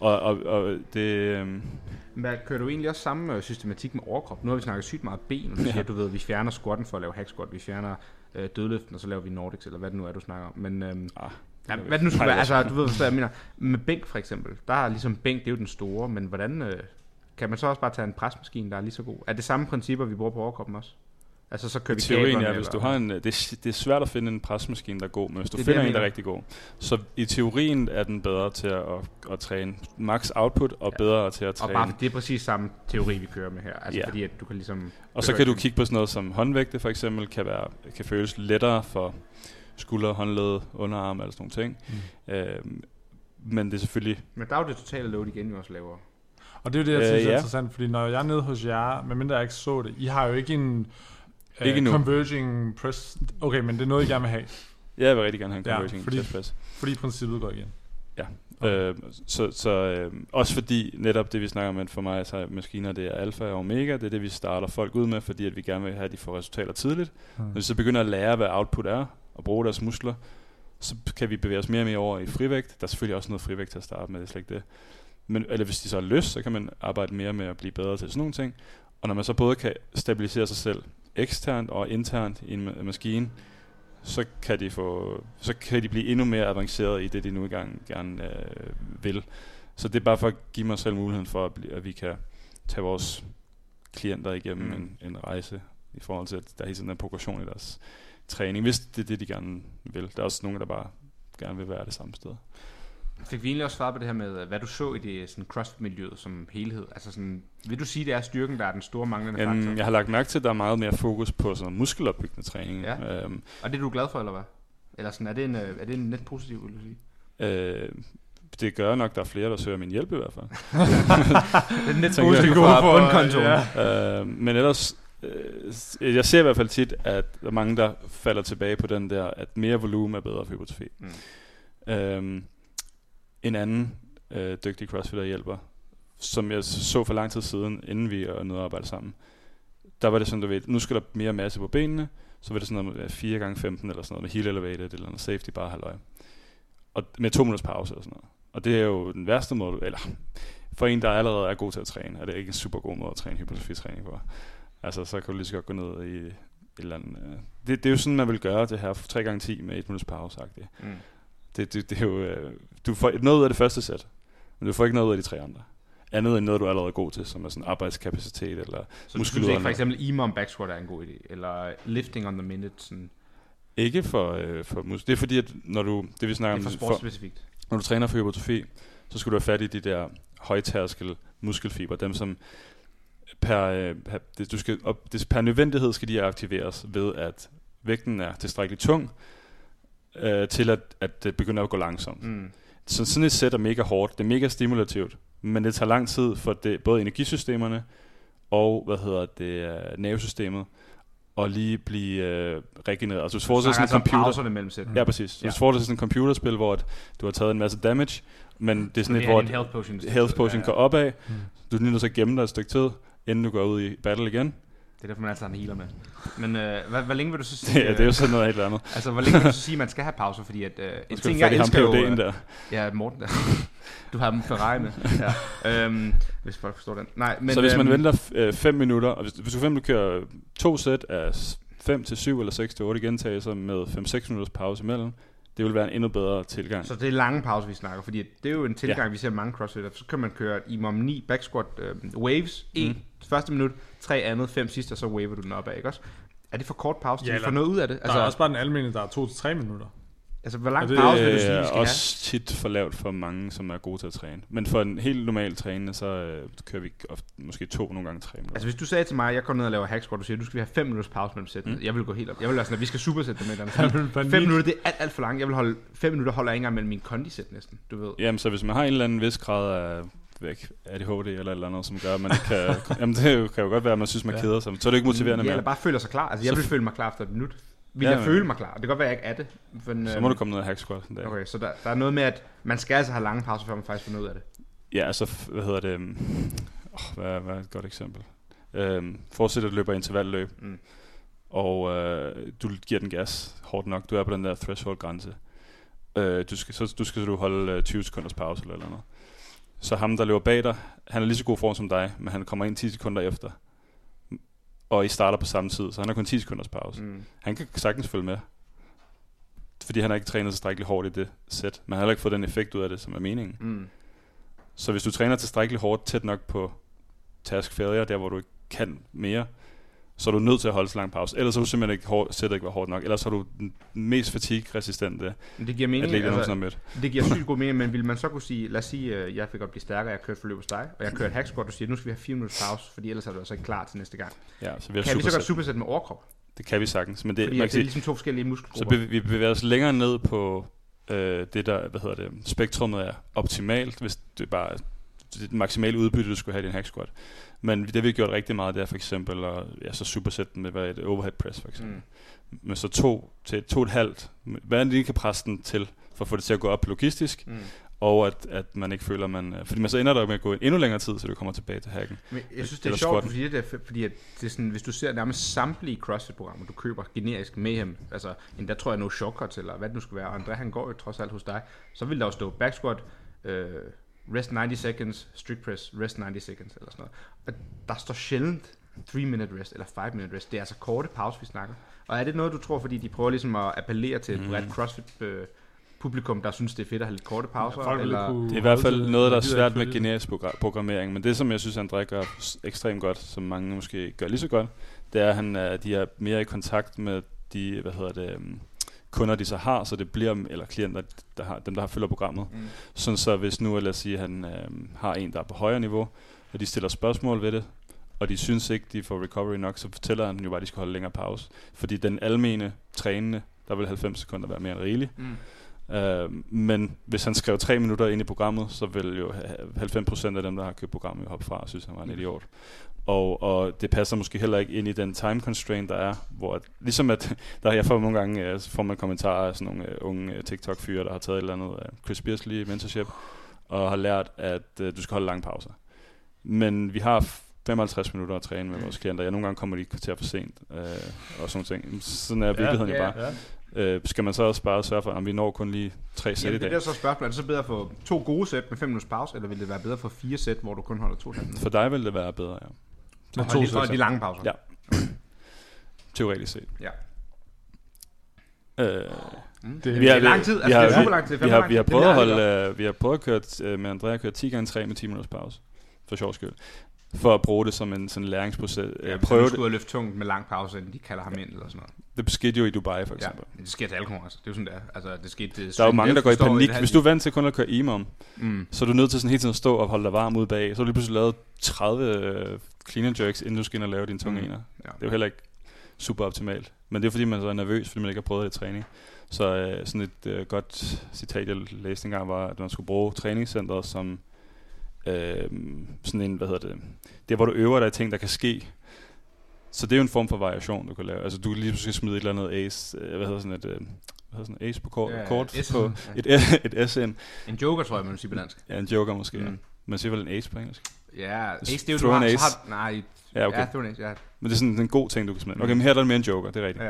D: Og, og, og det... Øh,
B: Men kører du egentlig også samme øh, systematik med overkrop? Nu har vi snakket sygt meget ben, og du
D: Ja.
B: siger, du ved, vi fjerner squatten for at lave hack squat, vi fjerner øh, dødløften, og så laver vi Nordics, eller hvad det nu er, du snakker om. Men øhm,
D: ah,
B: ja, hvad det nu skulle være,
D: det
B: altså du ved, hvad jeg mener. Med bænk for eksempel, der er ligesom bænk, det er jo den store, men hvordan øh, kan man så også bare tage en presmaskine, der er lige så god? Er det samme principper, vi bruger på overkroppen også? Altså så kører vi
D: Teorien er, hvis du har en, det, er, det er svært at finde en presmaskine, der er god, men hvis du
B: Det er det,
D: finder
B: jeg
D: en, der er rigtig god, så i teorien er den bedre til at, at, at træne max output, og
B: Ja.
D: bedre til at
B: Og
D: træne.
B: bare, det er præcis samme teori, vi kører med her. Altså
D: Ja.
B: fordi, at du kan ligesom...
D: Og så kan du kigge på sådan noget som håndvægte for eksempel, kan, være, kan føles lettere for skulder, håndled, underarm eller sådan nogle ting. Mm. Øhm, men det er selvfølgelig...
B: Men der er jo det totale load igen jo også lavere.
C: Og det er jo det, jeg
D: Øh,
C: synes er
D: ja.
C: interessant, fordi når jeg er nede hos jer, medmindre jeg ikke så det, I har jo ikke en uh,
D: Ikke nu.
C: converging press... Okay, men det er noget, I gerne vil have,
D: Jeg vil rigtig gerne have en
C: Ja,
D: converting
C: fordi-
D: ja, press.
C: fordi princippet går igen.
D: Øh, så så øh, også fordi netop det vi snakker om at for mig så er maskiner det er alfa og omega Det er det vi starter folk ud med Fordi at vi gerne vil have at de får resultater tidligt
C: Hmm.
D: Når vi så begynder at lære hvad output er Og bruge deres muskler Så kan vi bevæge os mere og mere over i frivægt Der er selvfølgelig også noget frivægt til at starte med Det er slet ikke det Men, eller hvis de så har lyst Så kan man arbejde mere med at blive bedre til sådan nogle ting Og når man så både kan stabilisere sig selv Eksternt og internt i en ma- maskine så kan de få så kan de blive endnu mere avanceret i det de nu engang gerne øh, vil. Så det er bare for at give mig selv muligheden for at, at vi kan tage vores klienter igennem
B: Mm.
D: en, en rejse i forhold til at der hele tiden er progression i deres træning, hvis det er det de gerne vil. Der er også nogen der bare gerne vil være det samme sted.
B: Fik vi egentlig også svaret på det her med, hvad du så i det sådan CrossFit-miljøet som helhed? Altså sådan, vil du sige, det er styrken, der er den store manglende faktor?
D: Um, jeg har lagt mærke til, at der er meget mere fokus på sådan muskelopbyggende træning.
B: Ja.
D: Um,
B: Og det er du glad for, eller hvad? Eller sådan, er det en, øh, er det en net positiv, vil du sige?
D: øh, det gør nok, der er flere, der søger min hjælp i hvert fald.
B: Det er net
D: Tænker jeg.
B: positiv
C: Gode for-
B: bundkontoen.
C: ja.
D: Øh, men ellers, øh, jeg ser i hvert fald tit, at der er mange, der falder tilbage på den der, at mere volumen er bedre for hypotrofi.
B: Mm.
D: Mm. En anden øh, dygtig crossfitter hjælper, som jeg så for lang tid siden, inden vi er nede og arbejde sammen, der var det sådan, du ved, nu skal der mere masse på benene, så var det sådan noget med 4 gange 15 eller sådan noget med heel elevated eller noget safety bare halvøj. Og med to minutters pause og sådan noget. Og det er jo den værste måde, eller for en, der allerede er god til at træne, er det ikke en super god måde at træne hypertrofitræning på. Altså, så kan du lige så godt gå ned i et eller andet... Øh. Det, det er jo sådan, man vil gøre det her 3 gange 10 med 1 minutters pause, sagt
B: Mm
D: det, det, det er jo... Øh, du får noget ud af det første sæt, men du får ikke noget ud af de tre andre. Andet end noget, du er allerede god til, som er sådan arbejdskapacitet eller
B: Så du synes ikke for eksempel EMOM back squat er en god idé? Eller lifting on the minute? Sådan,
D: Ikke for, øh, for mus- Det er fordi, at når du... Det vi snakker
B: det er
D: om...
B: for
D: når du træner for hypertrofi, så skal du have fat i de der højtærskel muskelfiber, dem som per, øh, per, det, du skal op, det, per nødvendighed skal de aktiveres ved, at vægten er tilstrækkeligt tung, øh, til at, at det begynder at gå langsomt.
B: Mm.
D: Så sådan et sæt er mega hårdt, det er mega stimulativt, men det tager lang tid for det, både energisystemerne og, hvad hedder det, øh, nervesystemet, at lige blive øh, regenereret. Altså, hvis du forestiller sådan en
B: altså
D: computer...
B: mellem.
D: Ja, præcis.
B: Ja.
D: Hvis du forestiller sådan et computerspil, hvor at du har taget en masse damage, men det er sådan et, hvor
B: en health potion.
D: health potion
B: Ja,
D: går
B: ja.
D: opad.
C: Mm.
D: Du er nødt til at gemme dig et stykke tid, inden du går ud i battle igen.
B: Det er derfor, man altid har en healer med. Men øh, hvad, hvor længe vil du så sige...
D: Det, er- det er jo sådan noget helt andet.
B: Altså, hvor længe vil du så sige, at man skal have pauser? Fordi at, øh, en ting, jeg elsker jo... Øh,
D: der.
B: Ja, Morten der. Du har dem Ferrari med. Ja. Øhm, hvis folk forstår den. Nej, men...
D: så hvis man
B: øhm,
D: venter 5 minutter, og hvis, hvis du for eksempel kører to sæt af 5 til 7 eller 6 til 8 gentagelser med 5-6 minutters pause imellem, det vil være en endnu bedre tilgang.
B: Så det er lange pauser, vi snakker, fordi det er jo en tilgang, ja. vi ser mange crossfitter. Så kan man køre i mom 9 back squat øh, waves, 1 mm. Første minut, 3 andet, 5 sidste, og så waver du den opad, ikke også? Er det for kort pause,
C: Ja,
B: ja, vi får noget ud af det?
C: Altså,
B: Altså,
C: der er også bare den almene, der er 2-3 minutter.
B: altså hvor lang
C: og
B: pause vil du
D: det
B: sige, vi
D: er
B: skal
D: også tit for lavt for mange, som er gode til at træne. Men for en helt normal trænende, så øh, kører vi ofte, måske to, nogle gange tre minutter.
B: Altså hvis du sagde til mig, at jeg går ned og laver hack squat, du siger, du skal have 5 minutters pause mellem sættene. Mm. Jeg vil gå helt op. Jeg vil være sådan, at vi skal supersætte det med.
C: Panik.
B: 5 minutter, det er alt, alt for langt. Jeg vil holde 5 minutter, holder jeg ikke engang mellem min kondisæt næsten, du ved.
D: Jamen, så hvis man har en eller anden vis grad af væk, ADHD eller eller andet, som gør, at man ikke kan... jamen, det kan jo godt være, at man synes, man
C: Ja.
D: keder sig. Så er det ikke motiverende
B: Ja,
D: mere.
B: eller bare føler sig klar. Altså, jeg vil føle mig klar efter et minut. Vil
D: Ja,
B: jeg
D: men-
B: føle mig klar? Det kan godt være, at jeg ikke er det. Men,
D: Så
B: øhm,
D: må du komme ned og hack squat en dag.
B: Okay, så der, der er noget med, at man skal altså have lange pauser, før man faktisk får noget ud af det.
D: Ja, altså, hvad hedder det? Oh, hvad, hvad er et godt eksempel? Forestil dig, at du løber intervalløb,
B: Mm.
D: og uh, du giver den gas hårdt nok. Du er på den der threshold-grænse. Uh, du skal, så, du skal så du holde uh, 20 sekunders pause eller eller andet. Så ham, der løber bag dig, han er lige så god form som dig, men han kommer ind 10 sekunder efter. Og I starter på samme tid, så han har kun 10 sekunders pause.
B: Mm.
D: Han kan sagtens følge med. Fordi han har ikke trænet tilstrækkeligt hårdt i det sæt. Men han har heller ikke fået den effekt ud af det, som er meningen.
B: Mm.
D: Så hvis du træner tilstrækkeligt hårdt, tæt nok på task failure, der hvor du ikke kan mere, så er du nødt til at holde så lang pause. Ellers så er du simpelthen ikke hårdt, sættet ikke været hårdt nok. Ellers så er du den mest fatigue-resistente
B: Men Det giver mening.
D: atlet,
B: altså,
D: har mødt.
B: Det giver sygt god mening, men vil man så kunne sige, lad os sige, at jeg fik godt blive stærkere, jeg kørte forløb hos dig, og jeg kørte hack squat, og siger, nu skal vi have 4 minutters pause, fordi ellers er du altså ikke klar til næste gang.
D: Ja, så vi har
B: Kan vi så godt
D: supersæt.
B: supersætte med overkrop?
D: Det kan vi sagtens. Men det,
B: Fordi
D: man kan
B: det er
D: sige,
B: ligesom to forskellige
D: så
B: muskelgrupper.
D: bev- vi bevæger os længere ned på øh, det, der, hvad hedder det, spektrummet er optimalt, hvis det bare det maksimale udbytte, du skulle have i din hack squat. Men det vi har gjort rigtig meget, det er for eksempel at ja, så supersætte den med hvad et overhead press for eksempel.
B: Mm.
D: med så to til to og et halvt, hvad det, lige kan presse den til, for at få det til at gå op logistisk,
B: Mm.
D: og at, at man ikke føler, man... øh, Fordi man så ender der med at gå endnu længere tid, så du kommer tilbage til hacken.
B: Men jeg synes, det er sjovt,
D: squatten.
B: du siger det, fordi at det er sådan, hvis du ser nærmest samtlige CrossFit-programmer, du køber generisk Mayhem, altså endda tror jeg no shortcuts, eller hvad det nu skal være, og André han går jo trods alt hos dig, så vil der jo stå back squat, øh, rest 90 seconds, strict press, rest 90 seconds, eller sådan noget. Og der står sjældent 3 minute rest, eller 5 minute rest. Det er altså korte pause, vi snakker. Og er det noget, du tror, fordi de prøver ligesom at appellere til et bredt CrossFit øh, publikum, der synes, det er fedt at have lidt korte pauser?
C: folk vil
B: eller?
C: kunne-
D: Det er i hvert fald noget, der er svært med generisk progra- programmering, men det, som jeg synes, André gør ekstremt godt, som mange måske gør lige så godt, det er, at han, er, de er mere i kontakt med de, hvad hedder det, um, kunder, de så har, så det bliver, eller klienter, der har, dem, der har følger programmet.
B: Mm.
D: Sådan så hvis nu, lad os sige, han øhm, har en, der er på højere niveau, og de stiller spørgsmål ved det, og de synes ikke, de får recovery nok, så fortæller han jo bare, at de skal holde længere pause. Fordi den almene trænende, der vil 90 sekunder være mere end rigeligt.
B: Mm.
D: Øh, men hvis han skrev tre minutter ind i programmet, så vil jo ha- 90% af dem, der har købt programmet, hoppe fra og synes, han var en idiot. Og, og det passer måske heller ikke ind i den time constraint, der er, hvor at, ligesom at, der jeg får nogle gange, øh, får man kommentarer af sådan nogle uh, unge uh, TikTok-fyre, der har taget et eller andet uh, Chris Beersley mentorship, og har lært, at uh, du skal holde lange pauser. Men vi har f- 55 minutter at træne med vores klienter. Ja, nogle gange kommer de kvarter for sent, øh, og sådan ting. Sådan er virkeligheden jo
B: ja,
D: bare.
C: Ja.
D: Øh, skal man så også bare sørge for, at vi når kun lige tre sæt
B: Jamen,
D: i
B: det er
D: dag?
B: så spørgsmålet. Er det så bedre at få to gode sæt med 5 minutters pause, eller vil det være bedre for fire sæt, hvor du kun holder to sæt?
D: For dig vil det være bedre, ja.
C: Med
B: Og
C: to
B: de, og
C: sæt.
B: de lange pauser.
D: Ja. Teoretisk set.
B: ja.
D: Øh,
B: Mm.
C: Det-
B: Det er lang tid. Altså,
D: vi har,
B: det er super lang tid.
D: vi, har, vi har prøvet at holde, øh, vi har prøvet at køre, øh, med Andrea at køre 10 gange 3 med 10 minutters pause. For sjov skyld. For at bruge det som en sådan læringsproces.
B: ja,
D: Øh,
B: prøve skulle løfte tungt med lang pause, inden de kalder ham ind, eller sådan noget.
D: Det beskete jo i Dubai, for
B: Ja,
D: eksempel.
B: det sker til alle konkurrencer. Det er jo sådan, det er. Altså, det skete, det
D: Der er jo mange, der går i panik. Hvis du er vant til kun at køre imam,
B: Mm.
D: så er du nødt til sådan hele tiden at stå og holde dig varm ude bag. Så har du lige pludselig lavet 30 øh, clean and jerks, inden du skal ind og lave dine tunge
B: Mm.
D: ener.
B: Ja.
D: Det er jo heller ikke super optimalt. Men det er fordi, man så er nervøs, fordi man ikke har prøvet det i træning. Så øh, sådan et øh, godt citat, jeg læste engang, var, at man skulle bruge træningscenteret som øh, sådan en, hvad hedder det, det hvor du øver dig i ting, der kan ske. Så det er jo en form for variation, du kan lave. Altså, du kan lige pludselig smide et eller andet ace, øh, hvad hedder sådan et, øh, hvad hedder sådan ace på kort,
B: Ja,
D: kort
B: SN.
D: på
B: Ja.
D: et, et SN.
B: En joker, tror jeg, man vil sige på dansk.
D: Ja, en joker måske. Mm. Ja. Man siger vel en ace på engelsk.
B: Ja, ace, det er jo, du har, så
D: ace.
B: har, nej,
D: Ja, okay.
B: ja, throw an ace, ja.
D: Men det er sådan en god ting, du kan smide. Okay, men her er der mere en joker, det er rigtigt.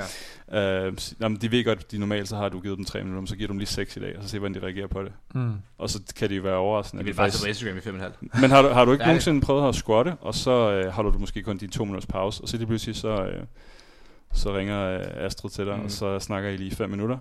B: ja.
D: Øh, s- jamen, de ved godt, at de normalt så har du givet dem 3 minutter, men så giver du dem lige 6 i dag, og så se, hvordan de reagerer på det.
C: Mm.
D: Og så kan de jo være overraskende.
B: Jeg
D: at
B: vil
D: de
B: bare
D: faktisk-
B: på Instagram i 5,5.
D: Men har du, har du ikke
B: Ja,
D: nogensinde prøvet at squatte, og så øh, har du måske kun de to minutters pause, og så lige pludselig så, øh, så ringer øh, Astrid til dig,
B: Mm.
D: mm. og så snakker I lige 5 minutter.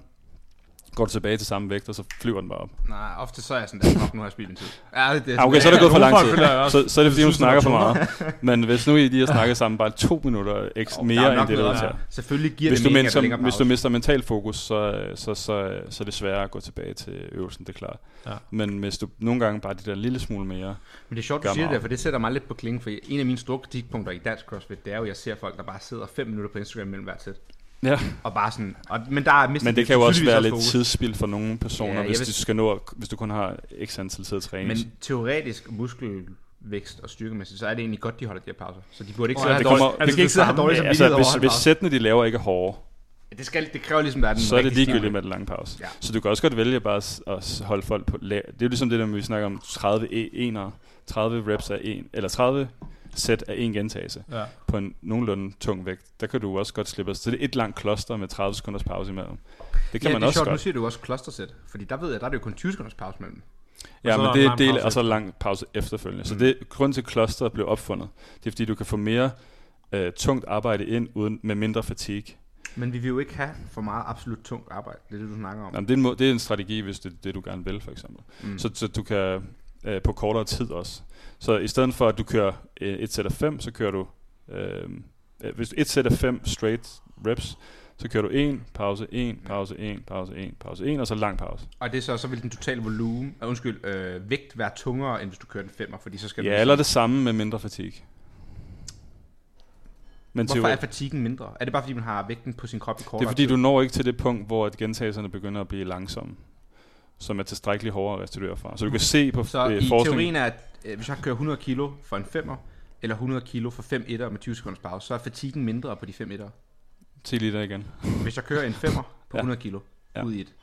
D: Går du tilbage til samme vægt, og så flyver den bare op.
B: Nej, ofte så er jeg sådan, der nu har jeg spildt min tid. Ja, det, det,
D: Ah, okay, så er det gået for lang tid. Så, så er det fordi, hun snakker
C: det
D: for meget. Men hvis nu I lige har snakket sammen bare to minutter ekstra
B: er
D: mere, end det, der til.
B: Selvfølgelig giver
D: Hvis
B: det ligger
D: som, hvis du mister mental fokus, så, så, så, så er det sværere at gå tilbage til øvelsen, det er klart.
C: Ja.
D: Men hvis du nogle gange bare de der lille smule mere,
B: Men det er sjovt, du siger det for det sætter mig lidt på klinge, for en af mine store kritikpunkter i dansk CrossFit, det er jo, at jeg ser folk, der bare sidder 5 minutter på Instagram mellem hvert sæt.
D: Ja.
B: Og bare sådan, og, men der er mistet
D: Men
B: de
D: det kan jo også være lidt tidsspil for nogle personer,
B: Ja,
D: hvis, du skal nå, at- hvis du kun har x antal tid at træne.
B: Men teoretisk muskelvækst og styrkemæssigt, så er det egentlig godt, de holder de her pauser. Så de burde ikke sidde og
C: det
B: have dårligt,
C: altså,
D: Ja,
B: som
D: altså,
B: altså,
D: hvis, hvis sættene de laver ikke er hårde,
B: Det, skal, det kræver ligesom, der er den
D: så er det ligegyldigt
B: stil.
D: med den lange pause.
B: Ja.
D: Så du kan også godt vælge bare at, at holde folk på lag. Det er jo ligesom det der, vi snakker om 30 e- enere, 30 reps af en, eller 30 sæt af en gentagelse
C: Ja.
D: på en nogenlunde tung vægt. Der kan du også godt slippe. Så det er et langt kloster med 30 sekunders pause imellem. Det kan
B: ja,
D: man
B: det er
D: også
B: sjovt, nu
D: godt.
B: siger du også clustersæt. Fordi der ved jeg, der er det jo kun 20 sekunders pause mellem.
D: Ja,
C: så
D: men det er del, og så lang pause efterfølgende. Så
B: Mm.
D: det grund til, at clusteret blev opfundet. Det er fordi, du kan få mere øh, tungt arbejde ind uden med mindre fatigue.
B: Men vi vil jo ikke have for meget absolut tungt arbejde. Det er det, du snakker om.
D: Jamen, det, er en, må- det er en strategi, hvis det er det, du gerne vil, for eksempel.
B: Mm.
D: Så, så du kan øh, på kortere tid også. Så i stedet for, at du kører øh, et sæt af fem, så kører du... Øh, øh, hvis et sæt af fem straight reps, så kører du en pause, en pause, en pause, en pause, en, og så lang pause.
B: Og det er så, så vil den totale volumen, uh, undskyld, øh, vægt være tungere, end hvis du kører den femmer, fordi så skal du...
D: Ja, eller det samme med mindre fatigue. Men
B: Hvorfor
D: teori-
B: er fatiguen mindre? Er det bare fordi, man har vægten på sin krop i kortere
D: Det er fordi,
B: tid?
D: du når ikke til det punkt, hvor at gentagelserne begynder at blive langsomme, som er tilstrækkeligt hårdere at restituere fra. Så du kan se på
B: Så
D: øh,
B: i
D: forskning...
B: teorien er, at øh, hvis jeg kører 100 kilo for en femmer, eller 100 kilo for 5 etter med 20 sekunders pause, så er fatiguen mindre på de 5 etter.
D: Sig lige der igen.
B: Hvis jeg kører en femmer på
D: Ja.
B: 100 kilo
D: Ja.
B: ud i et,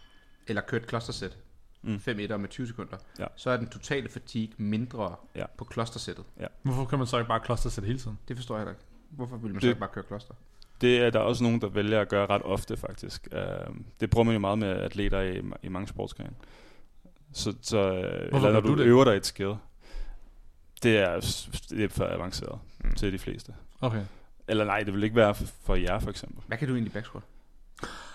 B: eller kører et clustersæt,
D: Mm.
B: 5 etter med 20 sekunder,
D: Ja.
B: så er den totale fatigue mindre
D: Ja.
B: på clustersættet.
C: Hvorfor kan man så ikke bare clustersæt hele tiden?
B: Det forstår jeg ikke. Hvorfor vil man
D: Det-
B: så ikke bare køre cluster?
D: Det er der også nogen, der vælger at gøre ret ofte, faktisk. Uh, det bruger man jo meget med atleter i, i mange sportsgrene. Så, så øh, eller når
C: du
D: du
C: det?
D: øver dig et skill. Det er, det er for avanceret
B: Mm.
D: til de fleste.
C: Okay.
D: Eller nej, det vil ikke være for, for jer, for eksempel.
B: Hvad kan du egentlig backsquat?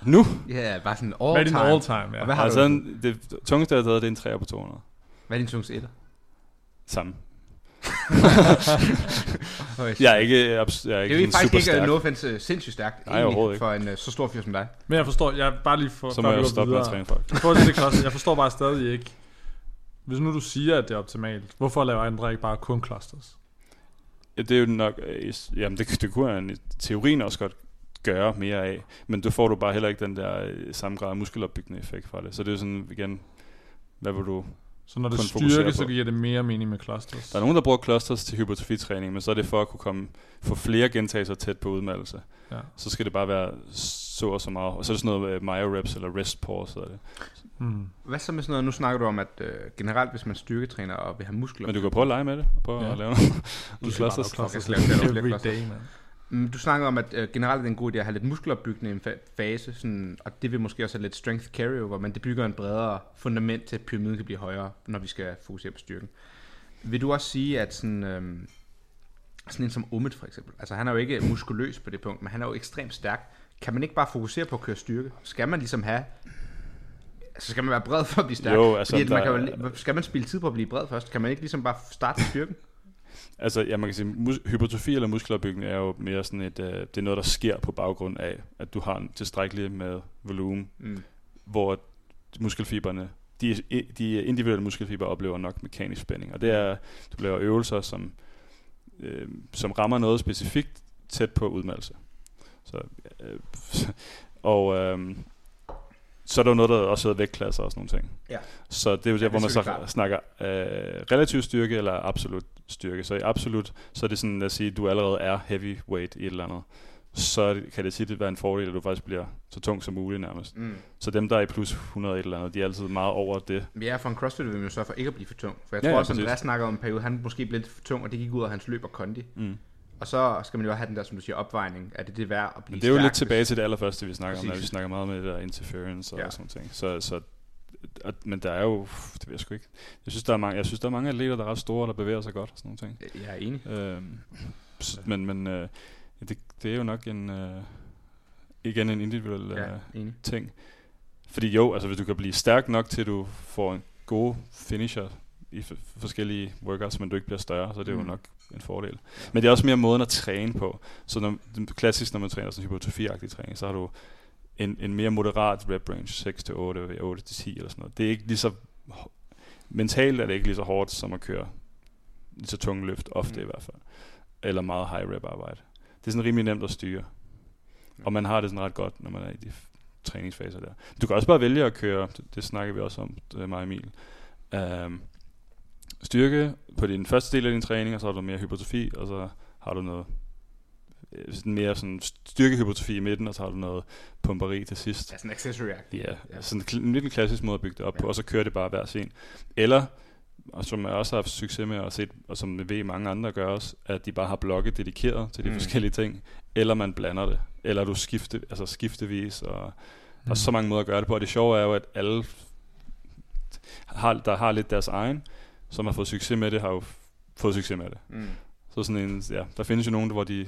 D: Nu?
B: Ja, bare sådan
C: Hvad
B: all
C: er din
B: time.
C: all time? Ja.
B: Og hvad har
D: Altså,
B: du?
D: en- det tungeste, jeg har taget, det er en 3 på 200.
B: Hvad er din tungste etter?
D: Sammen. Jeg er ikke, abs- jeg er
B: det
D: ikke
B: er jo
D: sådan
B: faktisk ikke
D: stærk.
B: no offense øh, sindssygt stærkt
D: Nej, ikke.
B: for en uh, så stor fyr som dig.
C: Men jeg forstår, jeg bare lige for,
D: Så må jeg jo stoppe med at træne folk.
C: Det cluster, jeg forstår bare stadig ikke. Hvis nu du siger, at det er optimalt, hvorfor laver André ikke bare kun clusters?
D: Ja, det er jo nok, øh, jamen det, det kunne han i teorien også godt gøre mere af, men du får du bare heller ikke den der øh, samme grad af muskelopbyggende effekt fra det. Så det er jo sådan, igen, hvad vil du...
C: Så når det
D: Kun
C: er
D: fokusere
C: styrke,
D: på.
C: så giver det mere mening med clusters.
D: Der er nogen, der bruger clusters til hypertrofitræning, men så er det for at kunne komme, få flere gentagelser tæt på udmattelse.
C: Ja.
D: Så skal det bare være så og så meget. Og så er det sådan noget øh, myo reps eller rest pause. Hedder det.
C: Hmm.
B: Hvad så med sådan noget, nu snakker du om, at øh, generelt hvis man styrketræner og vil have muskler,
D: Men du kan prøve at lege med det. Prøve
C: Ja.
D: at lave noget.
C: Du skal
D: clusters.
C: bare lave clusters every day, man.
B: Mm, Du snakker om, at øh, generelt er det en god idé at have lidt muskelopbygning i en fa- fase, sådan, og det vil måske også have lidt strength carryover, men det bygger en bredere fundament til, at pyramiden kan blive højere, når vi skal fokusere på styrken. Vil du også sige, at sådan, øhm, sådan en som Ummet for eksempel, altså han er jo ikke muskuløs på det punkt, men han er jo ekstremt stærk. Kan man ikke bare fokusere på at køre styrke? Skal man ligesom have Altså skal man være bred for at blive stærk?
D: Jo, altså,
B: Fordi man kan jo, skal man spille tid på at blive bred først? Kan man ikke ligesom bare starte med styrken?
D: Altså, ja, man kan sige, mus- hypertrofi eller muskelopbygning er jo mere sådan et, øh, det er noget, der sker på baggrund af, at du har en tilstrækkelig med volumen,
B: Mm.
D: hvor muskelfiberne, de, de individuelle muskelfiber oplever nok mekanisk spænding, og det er, du laver øvelser, som, øh, som rammer noget specifikt tæt på udmattelse. Så, øh, og øh, så er der jo noget, der også hedder vægtklasser og sådan nogle ting.
B: Ja.
D: Så det er jo der,
B: det er
D: hvor man så
B: klart.
D: snakker øh, relativ styrke eller absolut styrke. Så i absolut, så er det sådan at sige, at du allerede er heavyweight i et eller andet. Så det- kan det tit være en fordel, at du faktisk bliver så tung som muligt nærmest.
B: Mm.
D: Så dem, der er i plus 100 et eller andet, de er altid meget over det.
B: Men ja, for en CrossFit vil man jo sørge for ikke at blive for tung. For jeg
D: Ja,
B: tror
D: ja,
B: også, at. Andreas snakker om en periode, han måske blev lidt for tung, og det gik ud af hans løb og kondi.
D: Mm.
B: Og så skal man jo have den der, som du siger, opvejning. Er det det værd at blive
D: Men det er jo
B: stærk,
D: lidt tilbage til det allerførste, vi snakker om,
B: Præcis.
D: når vi snakker meget med det der interference og
B: Ja.
D: ja. sådan ting. Så, så, og, men der er jo, det ved jeg sgu ikke. Jeg synes, der er mange, jeg synes, der er mange atleter, der er ret store, der bevæger sig godt og sådan nogle ting.
B: Jeg er enig.
D: Øhm, s- men men øh, det, det er jo nok en, øh, igen en individuel øh,
B: Ja, enig.
D: ting. Fordi jo, altså hvis du kan blive stærk nok til, at du får en god finisher i forskellige workouts, men du ikke bliver større, så er det mm.
B: Mm.
D: jo nok en fordel. Men det er også mere måden at træne på. Så når, klassisk, når man træner sådan hypertrofi træning, så har du en, en mere moderat rep range, 6 til 8, 8 til 10 eller sådan noget. Det er ikke lige så mentalt er det ikke lige så hårdt som at køre lige så tunge løft, ofte
B: Mm.
D: i hvert fald. Eller meget high rep arbejde. Det er sådan rimelig nemt at styre. Og man har det sådan ret godt, når man er i de træningsfaser der. Du kan også bare vælge at køre, det, det snakker vi også om, det mig og Emil. Um, styrke på din første del af din træning, og så har du mere hypertrofi, og så har du noget øh, sådan mere sådan styrkehypotrofi i midten, og så har du noget pumperi til sidst.
B: Ja, sådan accessory
D: Ja,
B: ja.
D: ja. sådan en lidt en klassisk måde at bygge det op ja. På, og så kører det bare hver sin. Eller, og som jeg også har haft succes med at se, og som jeg ved mange andre gør også, at de bare har blokke dedikeret til de
B: Mm.
D: mm. forskellige ting, eller man blander det, eller du skifte, altså skiftevis, og der er så mange måder at gøre det på, og det sjove er jo, at alle, har, der har lidt deres egen, som har fået succes med det, har jo fået succes med det.
B: Mm.
D: Så sådan en, ja, der findes jo nogen, hvor de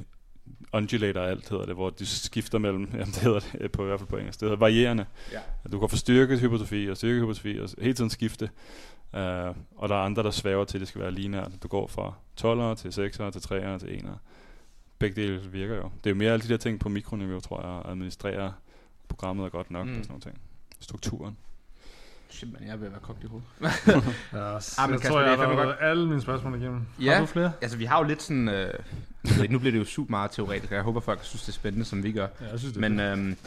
D: undulater alt, hedder det, hvor de skifter mellem, jamen det hedder det på i hvert fald på engelsk, det hedder varierende.
B: Ja.
D: At du kan få styrket hypotrofi og styrket hypotrofi og hele tiden skifte. Uh, og der er andre, der svæver til, at det skal være lineært. Du går fra 12'ere til 6'ere til 3'ere til 1'ere. Begge dele virker jo. Det er jo mere alle de der ting på mikroniveau, tror jeg, at administrere programmet er godt nok
B: mm.
D: og sådan nogle ting. Strukturen.
B: Shit, man, jeg er ved at være kogt i hovedet.
C: Ja,
B: Ah, men
C: jeg
B: Kasper,
C: tror, jeg har alle mine spørgsmål igennem.
B: Ja.
C: Har du flere?
B: Altså, vi har jo lidt sådan... Øh, ved nu bliver det jo super meget teoretisk, og jeg håber, folk synes, det er spændende, som vi gør.
C: Ja, jeg synes, det
B: Men øhm,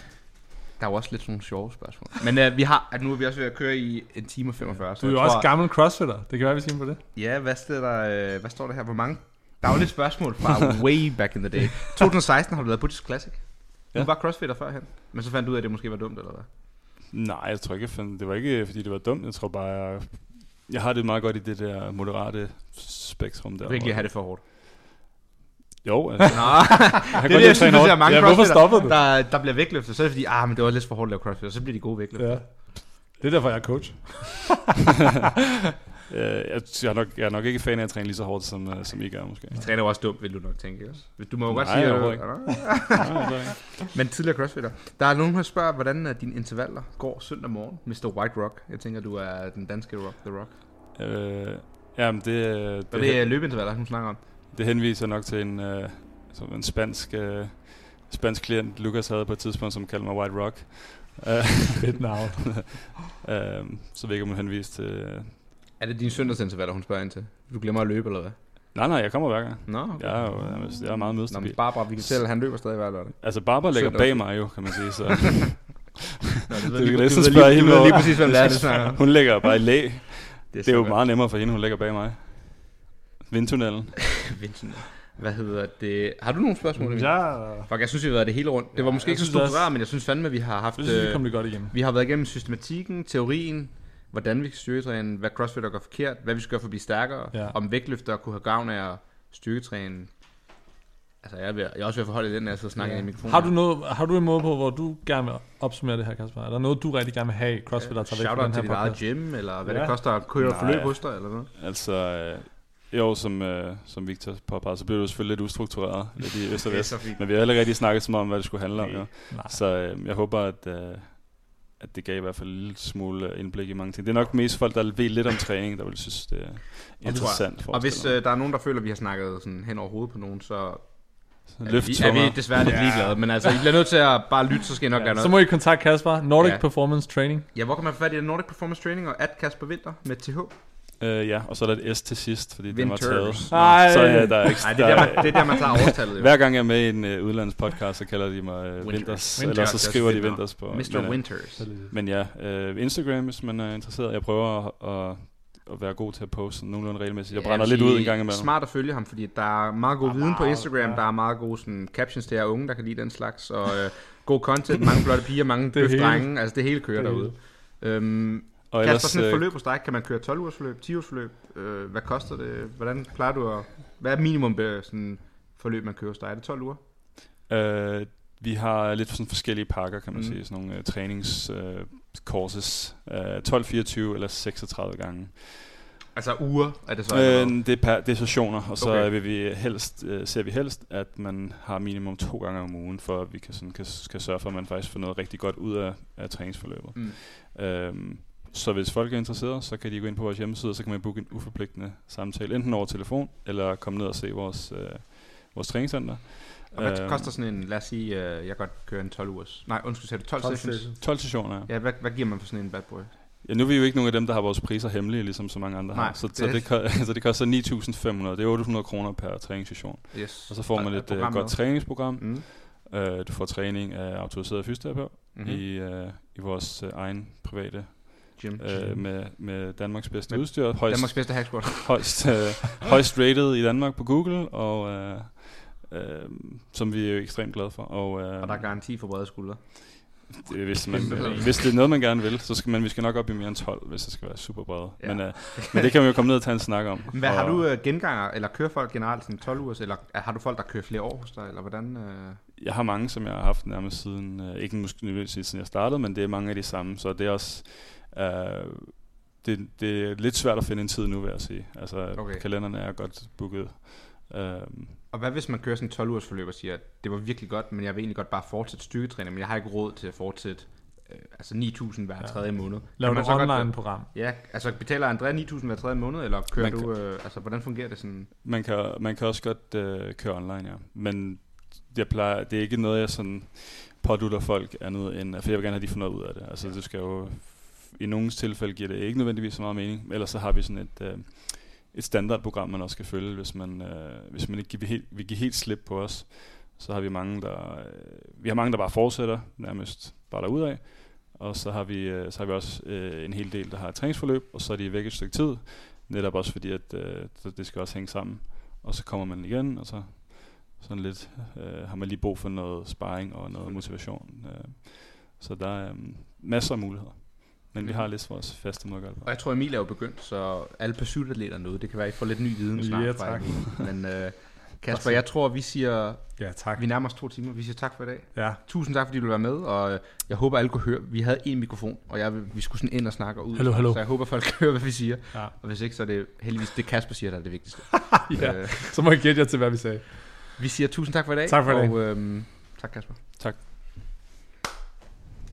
B: der er jo også lidt sådan nogle sjove spørgsmål. Men øh, vi har, at nu er vi også ved at køre i en time og 45. så
C: Du er jo
B: jeg
C: også
B: tror,
C: gammel crossfitter. Det kan være, vi siger på det.
B: Ja, hvad, står der, øh, hvad står der her? Hvor mange? Der er jo lidt spørgsmål fra way back in the day. 2016 har du lavet Buddhist Classic. Du
D: Ja.
B: var crossfitter førhen, men så fandt du ud af, at det måske var dumt, eller hvad?
D: Nej, jeg tror ikke, jeg fandt, det var ikke, fordi det var dumt. Jeg tror bare, jeg, jeg har det meget godt i det der moderate spektrum der.
B: Du kan ikke have det for hårdt.
D: Jo, altså,
B: Nå,
D: jeg kan
B: det er det, jeg synes,
D: træne
B: der er
D: hårdt.
B: mange
C: Ja, hvorfor stoppede du?
B: Der, der bliver vægtløftet. Så er det fordi, ah, men det var lidt for hårdt at lave crossfit, og så bliver de gode vægtløfter.
C: Ja. Det er derfor, jeg er coach.
D: Øh, jeg, jeg, er nok, jeg er nok ikke fan af at træne lige så hårdt, som, uh, som I gør, måske.
B: De træner jo også dumt, vil du nok tænke, ikke også? Du må jo godt sige, at du...
D: overhovedet Nej, det er ikke.
B: Men tidligere crossfitter. Der er nogen, der spørger, hvordan er dine intervaller går søndag morgen, Mr. White Rock. Jeg tænker, du er den danske Rock, The Rock.
D: øh, jamen, det,
B: Og
D: det,
B: det er løbeintervaller, hun snakker om.
D: det henviser nok til en, uh, som en spansk, uh, spansk klient, Lukas havde på et tidspunkt, som kaldte mig White Rock.
C: Fedt navn.
D: uh, så ved jeg ikke, om hun henviste til...
B: Er det dine søndagsintervaller, hun spørger ind til? Du glemmer at løbe, eller hvad?
D: nej, nej, jeg kommer hver gang.
B: Nå, okay.
D: Jeg er jo jeg er meget
B: Nå, men
D: mødestabil.
B: Barbara, vi kan at han løber stadig hver lørdag.
D: Altså, Barbara ligger bag mig jo, kan man sige. Så
B: Nå,
D: Det
B: ved
D: kan
B: du
D: næsten
B: ved
D: spørge hende
B: lige præcis, hvem det er, det snakker om.
D: hun ligger bare i læ.
B: Det
D: Det er jo meget nemmere for hende, hun ligger bag mig. Vindtunnelen.
B: Vincent. Hvad hedder det? Har du nogle spørgsmål?
C: Ja,
B: Fuck, jeg synes, vi har været det hele rundt. Det var
C: Ja,
B: måske ikke så struktureret, men jeg synes fandme, at vi har haft...
C: jeg synes, vi
B: øh,
C: kom det godt igennem.
B: Vi har været igennem systematikken, teorien, hvordan vi kan styrketræne, hvad crossfitter gør forkert, hvad vi skal gøre for at blive stærkere,
C: Ja.
B: om vægtløfter kunne have gavn af at styrketræne. Altså, jeg er, ved, jeg er også ved at forholde den, når jeg sidder og snakker
C: Ja.
B: i mikrofonen.
C: Har du, noget, har du en måde på, hvor du gerne vil opsummere det her, Kasper? Er der noget, du rigtig gerne vil have, CrossFit, der tager væk fra den her
B: til dit eget gym, eller hvad
C: Ja.
B: det koster at køre forløb hos dig, eller noget?
D: Altså, øh, jo, som, øh, som Victor påpegede, så blev det selvfølgelig lidt ustruktureret, lidt i øst og vest. Men vi har heller ikke rigtig snakket så meget om, hvad det skulle handle om. Jo.
C: Nej.
D: Så øh, jeg håber, at, øh, at det gav i hvert fald en lille smule indblik i mange ting. Det er nok mest folk, der ved lidt om træning, der vil synes, det er interessant.
B: Og hvis
D: forestiller
B: øh, der er nogen, der føler, at vi har snakket sådan hen over hovedet på nogen, så
D: mig.
B: er
D: Løft
B: vi, er vi desværre lidt
C: Ja.
B: ligeglade. Men altså, I bliver nødt til at bare lytte, så skal I nok gøre
C: Ja,
B: noget.
C: så må I kontakte Kasper, Nordic
B: Ja.
C: Performance Training.
B: Ja, hvor kan man få fat i Nordic Performance Training og at Kasper Vinter med TH?
D: Øh, ja, og så er der et S til sidst, fordi den var taget.
B: Winters.
C: Ej,
D: Så ja, der er ikke
B: Nej, det er der, man, det er der, man tager årstallet. jo.
D: Hver gang jeg er med i en uh, udlandspodcast, så kalder de mig uh,
B: Winters.
D: Winters,
C: Winters,
D: eller så
B: er
D: skriver de Winters på.
B: Mr.
D: Men, øh,
B: Winters.
D: Men ja, øh, Instagram, hvis man er interesseret. Jeg prøver at, at, være god til at poste nogenlunde regelmæssigt. Jeg
B: Ja,
D: brænder
B: vil
D: lidt ud en gang imellem.
B: Smart at følge ham, fordi der er meget god
C: er
B: viden på Instagram.
C: ja.
B: Der er meget gode sådan, captions til jer unge, der kan lide den slags. Og øh, god content, mange flotte piger, mange bøf drenge. Altså det hele kører
C: Det
B: derude. Øhm,
D: Og
B: Kasper,
D: ellers,
B: sådan et
D: øh,
B: forløb hos dig, kan man køre 12 ugers forløb, 10 ugers forløb? Øh, hvad koster det? Hvordan plejer du at... Hvad er minimum be- sådan, forløb, man kører hos dig? Er det 12 uger?
D: øh, vi har lidt sådan forskellige pakker, kan man
B: Mm.
D: sige. Sådan nogle uh, trænings uh, courses. Uh, 12, 24 eller 36 gange.
B: Altså uger er det så?
D: Øh, det, er per, det er sessioner, og så
B: Okay.
D: vil vi helst, uh, ser vi helst, at man har minimum to gange om ugen, for at vi kan, sådan, kan, kan sørge for, at man faktisk får noget rigtig godt ud af, af træningsforløbet.
B: Mm.
D: Øhm, så hvis folk er interesserede, så kan de gå ind på vores hjemmeside, og så kan man booke en uforpligtende samtale, enten over telefon, eller komme ned og se vores, øh, vores træningscenter.
B: Og hvad
D: Øhm,
B: koster sådan en, lad os sige, øh, jeg godt kører en 12 ugers. Nej, undskyld, sagde du 12, 12 sessions?
D: 12 sessioner, ja.
B: Ja, hvad, hvad giver man for sådan en bad boy?
D: ja. nu er vi jo ikke nogen af dem, der har vores priser hemmelige, ligesom så mange andre
B: Nej,
D: har. Så,
B: det
D: så, det, ko- så det koster 9.500, det er 800 kroner per træningssession.
B: Yes.
D: Og så får man et
B: program
D: godt træningsprogram.
B: Mm.
D: Øh, du får træning af autoriseret fysioterapeut
B: Mm-hmm.
D: i, øh, i vores øh, egen private,
B: Gym.
D: øh, med, med Danmarks bedste
B: Med
D: udstyr. Højst,
B: Danmarks bedste hack squat.
D: højst, øh, højst rated i Danmark på Google, og øh, øh, som vi er jo ekstremt glade for. Og, øh,
B: Og der er garanti for brede skuldre.
D: det, hvis, man, øh, hvis det er noget, man gerne vil, så skal man, vi skal nok op i mere end 12, hvis det skal være super brede.
B: Ja.
D: Men, øh, men det kan vi jo komme ned og tage en snak om.
B: Hvad har du øh, genganger, eller kører folk generelt sådan 12 ugers, eller er- har du folk, der kører flere år hos dig, eller hvordan? Øh?
D: Jeg har mange, som jeg har haft nærmest siden, øh, ikke måske nødvendigvis siden jeg startede, men det er mange af de samme, så det er også, øh, det, det er lidt svært at finde en tid nu, vil jeg sige. Altså,
B: Okay.
D: kalenderne er godt booket. Øh,
B: Og hvad hvis man kører sådan en 12 ugers forløb og siger, at det var virkelig godt, men jeg vil egentlig godt bare fortsætte styrketræning, men jeg har ikke råd til at fortsætte øh, altså 9.000 hver tredje måned.
C: Laver
B: man
C: du online-program?
B: Ja, altså betaler Andrea 9.000 hver tredje måned, eller kører
D: Man
B: du, øh, altså hvordan fungerer det sådan?
D: man, kan, man kan også godt øh, køre online, ja. Men jeg plejer, det er ikke noget, jeg sådan pådutter folk andet end, for jeg vil gerne have, at de får noget ud af det. Altså, det skal jo, i nogle tilfælde giver det ikke nødvendigvis så meget mening, ellers så har vi sådan et, øh, et standardprogram, man også skal følge, hvis man, øh, hvis man ikke vil, helt, vil give helt slip på os. Så har vi mange, der, øh, vi har mange, der bare fortsætter nærmest bare derudad. Og så har vi, øh, så har vi også øh, en hel del, der har et træningsforløb, og så er de væk et stykke tid. Netop også fordi, at øh, det- det skal også hænge sammen. Og så kommer man igen, og så sådan lidt, øh, har man lige brug for noget sparring og noget motivation. Øh, så der er øh, masser af muligheder. Men vi har lidt vores faste måde at gøre det på.
B: Og jeg tror, Emil er jo begyndt, så alle pursuit-atleter noget. Det kan være, at I får lidt ny viden snart.
C: Ja,
B: fra
C: tak.
B: Men øh, Kasper, jeg tror, vi siger,
C: Ja, tak.
B: vi nærmer os to timer. Vi siger tak for i dag.
C: Ja,
B: Tusind tak, fordi du ville være med, og øh, jeg håber, alle kunne høre. Vi havde en mikrofon, og jeg, vi skulle sådan ind og snakke og ud.
C: Hallo, hallo.
B: Så jeg håber, folk kan høre, hvad vi siger.
C: Ja.
B: Og hvis ikke, så er det heldigvis det, Kasper siger, der er det vigtigste.
C: ja.
B: Øh,
C: så må jeg gætte jer til, hvad vi sagde.
B: vi siger tusind tak for i dag.
C: Tak for i dag.
B: Og øhm, tak, Kasper.